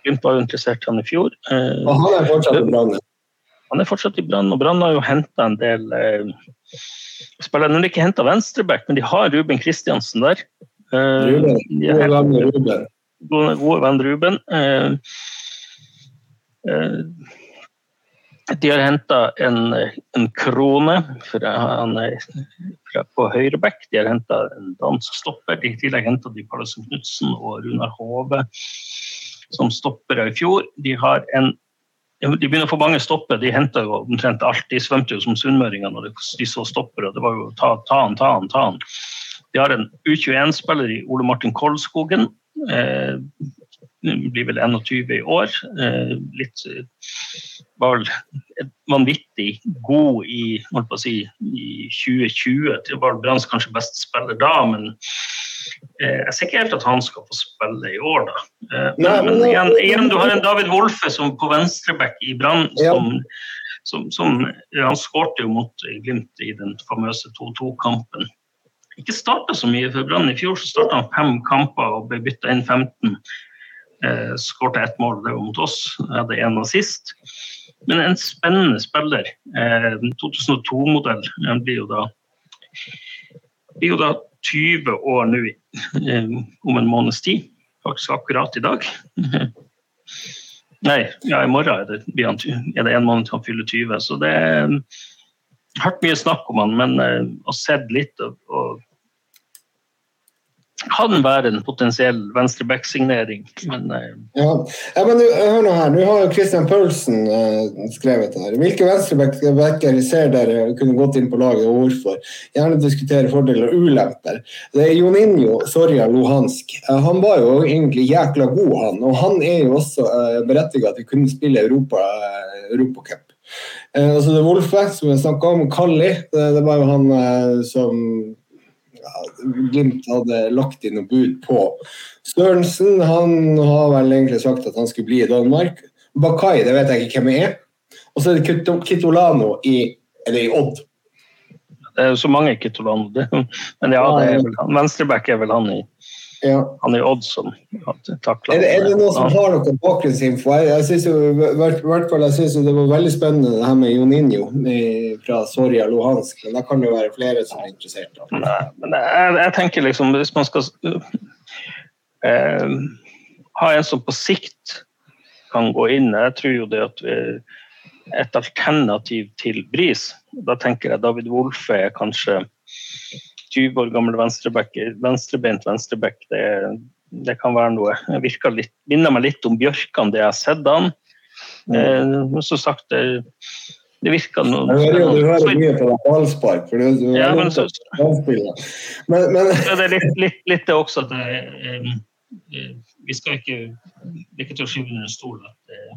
Glimt var jo interessert han i fjor. Eh, Og han er fortsatt i Brann. Han er fortsatt i Brann, og Brann har jo henta en del eh, spillere. Nå har de ikke henta venstreback, men de har Ruben Kristiansen der. Eh, Ruben. de Gode venn Ruben. gode, gode venn Ruben. Eh, eh, de har henta en, en krone fra, han fra, på høyreback. De har henta en dansk stopper. I tillegg henta de Pallesen Knutsen og Runar Hove som stoppere i fjor. De en de begynner å få mange stopper. De henta jo omtrent alt. De svømte jo som sunnmøringer når de så stoppere. Det var jo ta, ta han, ta han, ta han. De har en U21-spiller i Ole Martin Kolskogen. Eh, blir vel 21 i år. Eh, litt eh, var vel vanvittig god i, holdt på å si, i 2020. Det var Branns kanskje beste spiller da, men eh, jeg ser ikke helt at han skal få spille i år, da. Nei, men, igjen, igjen, du har en David Wolfe som på venstreback i Brann Ja. som, som, som Han skårte jo mot Glimt i den famøse 2-2-kampen. Ikke starta så mye for Brann. I fjor så starta han fem kamper og ble bytta inn 15. Eh, Skårte ett mål, det var mot oss. Jeg hadde én assist. Men en spennende spiller. Eh, 2002-modell. Han blir jo da blir jo da 20 år nå eh, om en måneds tid. Faktisk akkurat i dag. Nei, ja, i morgen er det, er en måned til han fyller 20. Så det er hørt mye snakk om han, men eh, og sett litt og, og kan være en potensiell venstreback-signering. Men eh, Ja. ja, men hør nå her. Nå har jo Christian Paulsen eh, skrevet her. Hvilke venstrebacker ser dere kunne gått inn på laget, og hvorfor? Gjerne diskutere fordeler og ulemper. Det er Joninho Soria Luhansk. Eh, han var jo egentlig jækla god, han. Og han er jo også eh, berettiget til å kunne spille Europa, eh, Europacup. Eh, altså det er Wolfe, som vi snakka om. Kalli. Det, det var jo han eh, som Glimt hadde lagt inn noe bud på. Sørensen han har vel egentlig sagt at han skulle bli i Danmark. Bakai, det vet jeg ikke hvem er. Og så er det Kito- Kitolano i, i Odd. det er jo så mange Kitolano. Men ja, det er vel han. Venstreback er vel han i, Ja. han i Odd som takla Er, det, er det noen som har noe bakgrunnsinfo? Jeg, jeg synes jo, det var veldig spennende det her med Joninho fra Soria Luhansk. Men da kan det være flere som er interessert. Da. Nei, men jeg, jeg tenker liksom hvis man skal eh, ha en som på sikt kan gå inn Jeg tror jo det at vi, et alternativ til Bris Da tenker jeg David Wolfe er kanskje 20 år gammel venstreback, venstrebeint venstreback. Det, det kan være noe. Jeg litt, minner meg litt om Bjørkan, det jeg har sett han. Mm. Eh, som sagt, det, det virka noe Du hører, mye på deg ballspark. for du, Ja, men så, men, men, Ja, det er litt, litt, litt det også at det, eh, eh, vi skal ikke Det er ikke til å skyve under en stol at eh,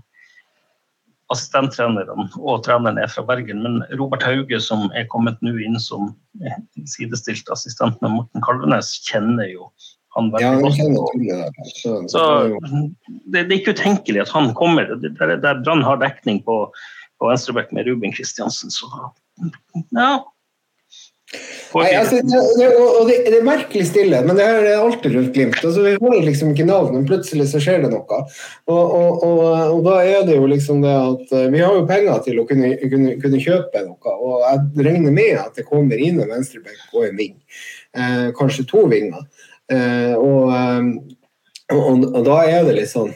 assistenttrenerne og treneren er fra Bergen, men Robert Hauge, som er kommet nå inn som eh, sidestilt assistent med Morten Kalvenes, kjenner jo han ja, veldig ja, godt. Så det, det er ikke utenkelig at han kommer. Det, der, der Brann har dekning på, på venstreback med Ruben Kristiansen, så ja. Nei, altså, det, det, og det, det er merkelig stille, men det her er alltid rundt Glimt. Altså, vi holder liksom ikke navn, men plutselig så skjer det noe. Og, og, og, og da er det jo liksom det at eh, vi har jo penger til å kunne, kunne, kunne kjøpe noe, og jeg regner med at det kommer inn en venstreback og en ving. Eh, kanskje to vinger. Eh, og, eh, og, da er det litt sånn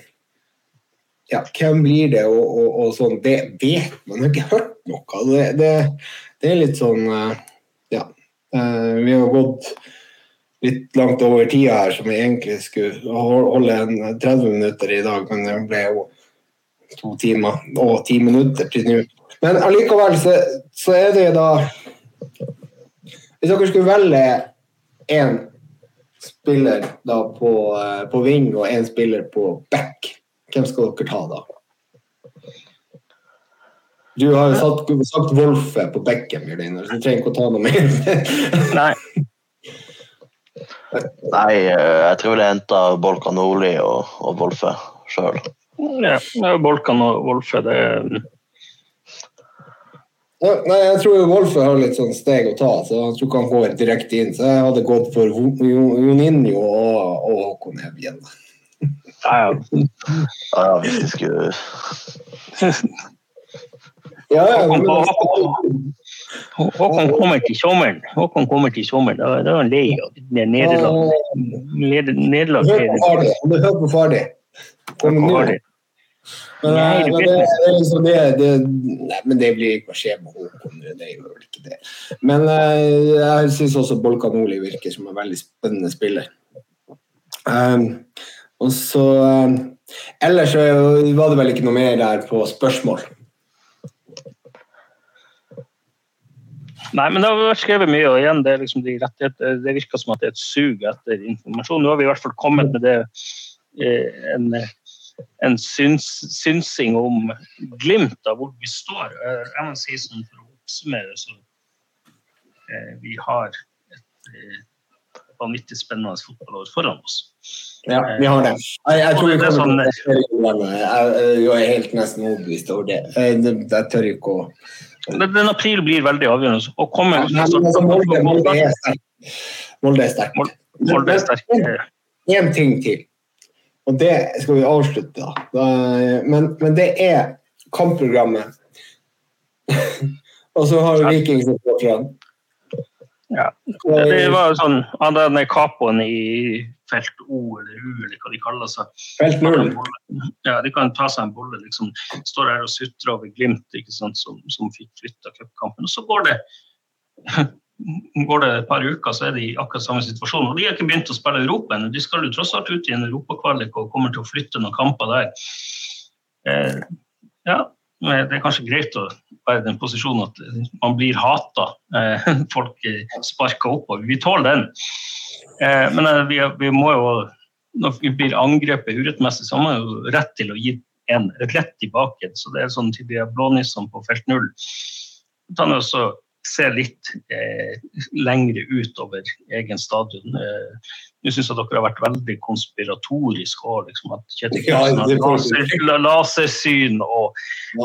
ja, hvem blir det, og, sånn. Det vet man. Jeg har ikke hørt noe. Det, er litt sånn. Eh, vi har gått litt langt over tida her, som vi egentlig skulle holde en 30 minutter i dag, men det ble jo to timer og ti minutter til nå. Men allikevel så, så er det da Hvis dere skulle velge én spiller da på, eh, på wing og én spiller på back, hvem skal dere ta da? Du har jo satt, sagt Wolfe på bekken, så du trenger ikke å ta noe mer. Nei. Nei, eh, jeg tror jeg henta Bolkan Nordli og, og Wolfe sjøl. Ja, det Bolkan og Wolfe. Det Nei, jeg tror Wolfe har litt sånn steg å ta, så jeg tror ikke han går direkte inn. Så jeg hadde gått for Ho- Joninho og, og Håkon Evjen. ja, ja. Ja, ja, hvis de skulle Ja, ja, Håkon, men, Håkon, Håkon kommer til sommeren. Håkon kommer til sommeren. Da, da er han lei av det nederlag. Neder- Nederlag din. Du hører på far din. Men, eh, det, liksom nei, men det blir ikke å skje med Håkon. Det gjør vel ikke det. Men eh, jeg syns også Bolkanoli virker som en veldig spennende spiller. Um, og så um, Ellers var det vel ikke noe mer der på spørsmål. Nei, men det har vært skrevet mye, og igjen, det, er liksom de det virker som at det er et sug etter informasjon. Nå har vi i hvert fall kommet med det eh, en, en syns, synsing om glimt av hvor vi står. Eh, Jeg må si sånn for å oppsummere, så eh, vi har et eh, vanvittig spennende fotballår foran oss. Ja, vi har det. Jeg, jeg tror vi Det er sånn- til å. Jeg, jeg er helt nesten overbevist over det. Jeg, jeg tør ikke å Den april blir veldig avgjørende. Og kommer ja, altså, Molde, Molde er sterk. Molde er sterk. Molde er sterk. Én ting til, og det skal vi avslutte, da. men, men det er kampprogrammet. og så har vi Viking står fram. Ja. Det, det var jo sånn Han der den capoen i felt O eller U, eller hva de kaller seg. Felt null. Ja, De kan ta seg en bolle. liksom, Står her og sutrer over Glimt, ikke sant, som, som fikk flytta cupkampen. Og så går det går det et par uker, så er de i akkurat samme situasjon. Og de har ikke begynt å spille Europa ennå. De skal jo tross alt ut i en europakvalik og kommer til å flytte noen kamper der. Eh, ja, det er kanskje greit å være i den posisjonen at man blir hata. Eh, folk eh, sparker oppover. Vi tåler den. Eh, men vi, vi må jo Når vi blir angrepet urettmessig, så har man jo rett til å gi en rett tilbake. Så det er sånn til de blånissene på felt null. Da kan vi også se litt eh, lengre utover egen stadion. Eh, Nå syns jeg dere har vært veldig konspiratoriske òg. Liksom, at Kjetil Knutsen har laser, lasersyn og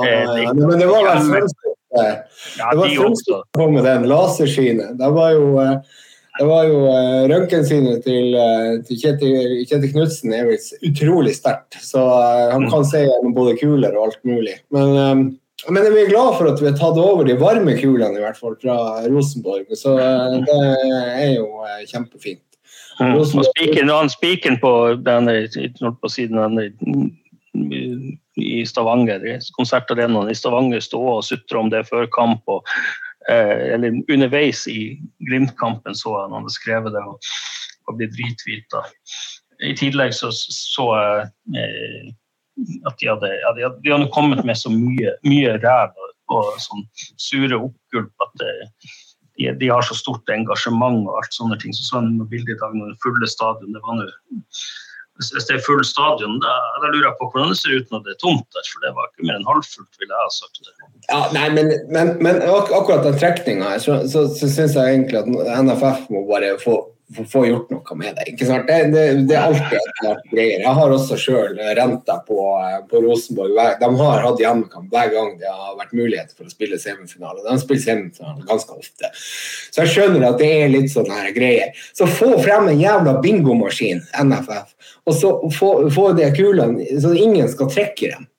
Ja, ja, men det var vel ja, Det var de som kom med den lasersynet. Det var jo, eh, det var jo eh, Røntgensynet til, eh, til Kjetil, Kjetil Knutsen er jo utrolig sterkt. Så eh, han kan se gjennom både kuler og alt mulig. Men, eh, men vi er glad for at vi har tatt over de varme kulene, i hvert fall fra Rosenborg. Så eh, det er jo eh, kjempefint. Mm. Og spiken, på denne, på siden denne, i Stavanger, konsertarenaen i Stavanger, stå og sutre om det før kamp. Og, eh, eller underveis i Glimt-kampen så jeg han hadde skrevet det og, og blitt retweeta. I tillegg så så jeg eh, at de hadde, ja, de hadde, de hadde kommet med så mye, mye ræv og, og sånn sure oppgulp at det, de, de, har så stort engasjement og alt sånne ting. Så så en bilde i dag når det fulle stadion. det var nå hvis det er full stadion, da, da, lurer jeg på hvordan det ser ut når det er tomt der. For det var ikke mer enn halvfullt, ville jeg ha sagt. det. Ja, nei, men, men, men akkurat den trekninga så, så, så syns jeg egentlig at NFF må bare få få gjort noe med det. ikke sant? Det, det, det er alltid et klart greier. Jeg har også sjøl renta på, på, Rosenborg. De har hatt hjemmekamp hver gang det har vært mulighet for å spille semifinale. De spiller semifinale ganske ofte. Så jeg skjønner at det er litt sånne her greier. Så få frem en jævla bingomaskin, NFF, og så få, få de kulene så ingen skal trekke dem.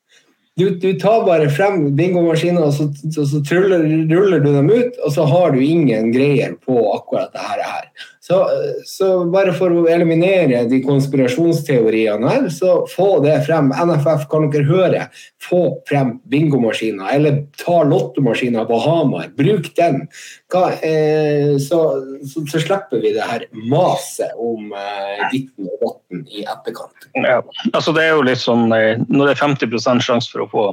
Du, du, tar bare frem bingomaskinen og så, så, så truller, ruller du dem ut, og så har du ingen greier på akkurat det her. Så, så, bare for å eliminere de konspirasjonsteoriene her, så få det frem. NFF, kan dere høre? Få frem bingomaskiner, eller ta lottomaskiner på Hamar. Bruk den. Hva, eh, så, så, så, slipper vi det her maset om eh, ditten og datten i etterkant. Ja, altså det er jo litt sånn, eh, Når det er 50 sjanse for å få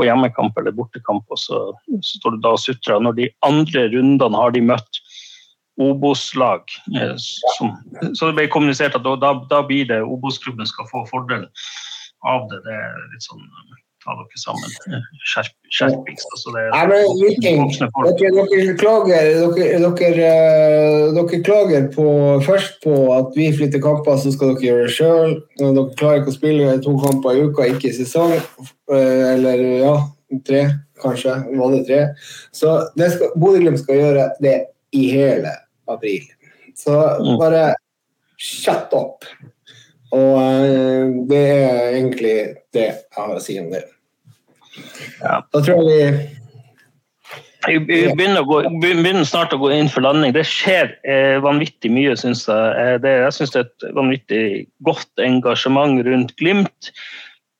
på hjemmekamp eller bortekamp, og så, så står du da og sutrer. Når de andre rundene har de møtt Obos-lag. Eh, så det ble kommunisert at da, da blir det Obos-klubben skal få fordel av det. Det er litt sånn eh, ta dere sammen. Eh, skjerp, skjerpings. Altså det Nei, men, dere, dere, klager, dere, dere, dere, klager på, først på at vi flytter kamper, så skal dere gjøre det sjøl. Dere klarer ikke å spille to kamper i uka, ikke i sesong. Eller ja, tre, kanskje. Var det tre? Så Bodø-Glimt skal gjøre det i hele april. Så mm. bare shut up. Og uh, det er egentlig det jeg har å si om det. Ja. Da tror jeg vi vi begynner, gå, begynner, snart å gå inn for landing. Det skjer eh, vanvittig mye, syns jeg. Eh, det, jeg syns det er et vanvittig godt engasjement rundt Glimt.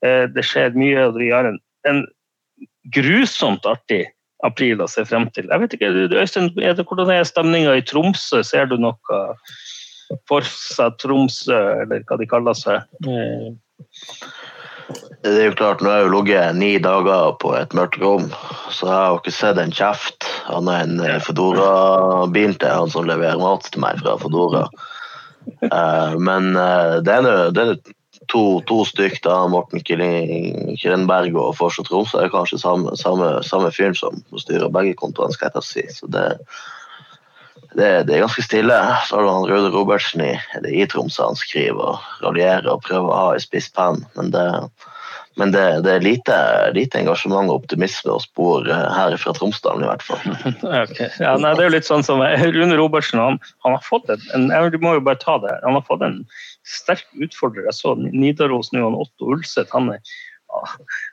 Eh, det skjer mye, og vi har en, en grusomt artig april å se frem til. Jeg vet ikke, Øystein, er det, Hvordan er stemninga i Tromsø? Ser du noe Forsa Tromsø, eller hva de kaller seg? Det er jo klart, Nå har jeg jo ligget ni dager på et mørkt rom, så jeg har ikke sett en kjeft annet enn eh, Fodora-bilen til han som leverer mat til meg fra Fodora. det men noe, det er to, to stykk, da, Morten Krenberg og Forstad Tromsø, er kanskje samme, samme, samme fyren som styrer begge kontoene, skal jeg si. Så det, det, det, er ganske stille. Så har du han Røde Robertsen i, i Tromsø, han skriver og raljerer og prøver å ha i spiss penn, men det men det, det er lite, lite, engasjement og optimisme å spore her fra Tromsdalen, i hvert fall. okay. ja, nei, det er jo litt sånn som Rune Robertsen, han, han har fått en, jeg må jo bare ta det, han har fått en sterk utfordrer. Jeg så Nidaros nå, Otto Ulseth. han er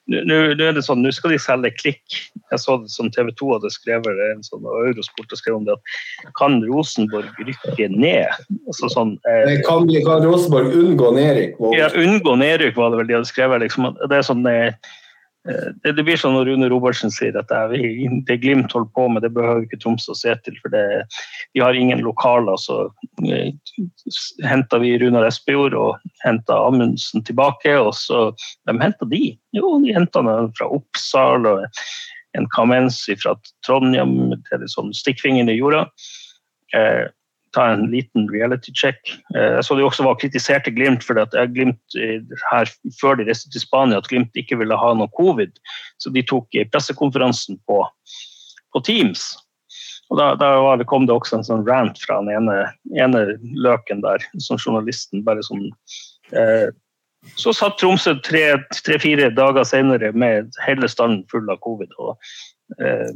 nå er det sånn, nå skal de selge klikk. Jeg så det som TV 2 hadde skrevet en sånn, og Eurosport og skrev om det at kan Rosenborg rykke ned? Altså sånn, eh, kan, kan, Rosenborg unngå nedrykk? Ja, unngå nedrykk var det vel de hadde skrevet. Liksom, det er sånn, Eh, det, det, blir sånn når Rune Robertsen sier at det, det Glimt holder på med, det behøver ikke Tromsø å se til. For det, de har ingen lokaler. Så eh, henta vi Runar Espejord og henta Amundsen tilbake. Og så Hvem henta de? Jo, de henta fra Oppsal og en kamensi fra Trondheim. til er sånn stikkfingeren i jorda. Eh, ta en liten reality check. Eh, jeg så de også var kritiserte Glimt for at Glimt her før de reiste til Spania at Glimt ikke ville ha noe covid. Så de tok pressekonferansen på, på Teams. Og da, da kom det også en sånn rant fra den ene, ene løken der, som journalisten bare sånn eh, Så satt Tromsø tre-fire dager senere med hele standen full av covid. og eh,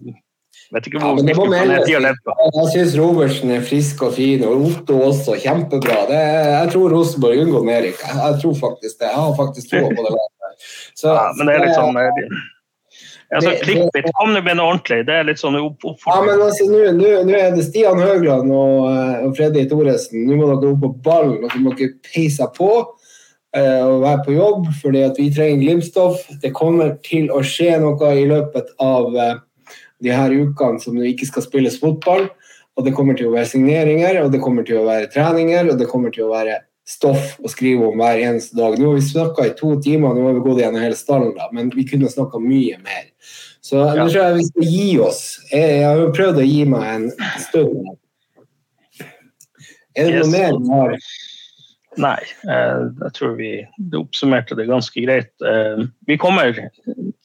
Vet ikke hvor ja, mye de har levd på. Jeg syns Robertsen er frisk og fin, og Otto også. Kjempebra. Det, jeg tror Rosenborg unngår Merik. Jeg, jeg tror faktisk det. Jeg har faktisk troa på det. Så, ja, men det er litt sånn altså, Klikkbit, kom med noe ordentlig. Det er litt sånn Ja, men altså, Nå er det Stian Høgland og, eh, og Freddy Thoresen. Nå må dere opp på ballen, og dere må ikke peise på eh, og være på jobb, fordi at vi trenger Glimt-stoff. Det kommer til å skje noe i løpet av de her ukene som det ikke skal spilles fotball. Og det kommer til å være signeringer, og det kommer til å være treninger, og det kommer til å være stoff å skrive om hver eneste dag. Nå har vi snakka i to timer, nå har vi gått gjennom hele stallen, da, men vi kunne snakka mye mer. Så nå tror jeg vi skal gi oss. Jeg, jeg har prøvd å gi meg en stund. Er det noe Yes. mer du har? Nei, eh, jeg tror vi oppsummerte det ganske greit. Eh, Vi kommer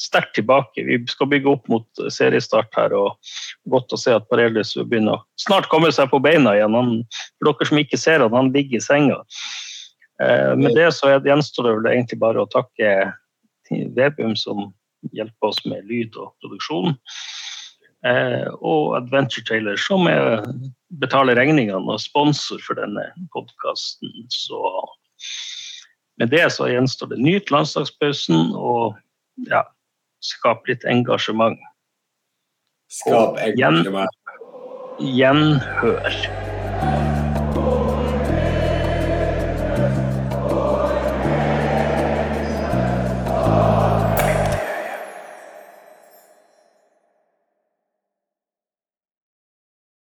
sterkt tilbake. Vi skal bygge opp mot seriestart her. og Godt å se at Parelius begynner å snart komme seg på beina igjen. Han, for dere som ikke ser han, han ligger i senga. Eh, Med det så gjenstår det vel egentlig bare å takke Vebum som hjelper oss med lyd og produksjon. Og Adventure Taylor, som er, betaler regningene og sponsor for denne podkasten. Med det så gjenstår det nyt landslagspausen og ja, skap litt engasjement. Skap engasjement. Gjenhør.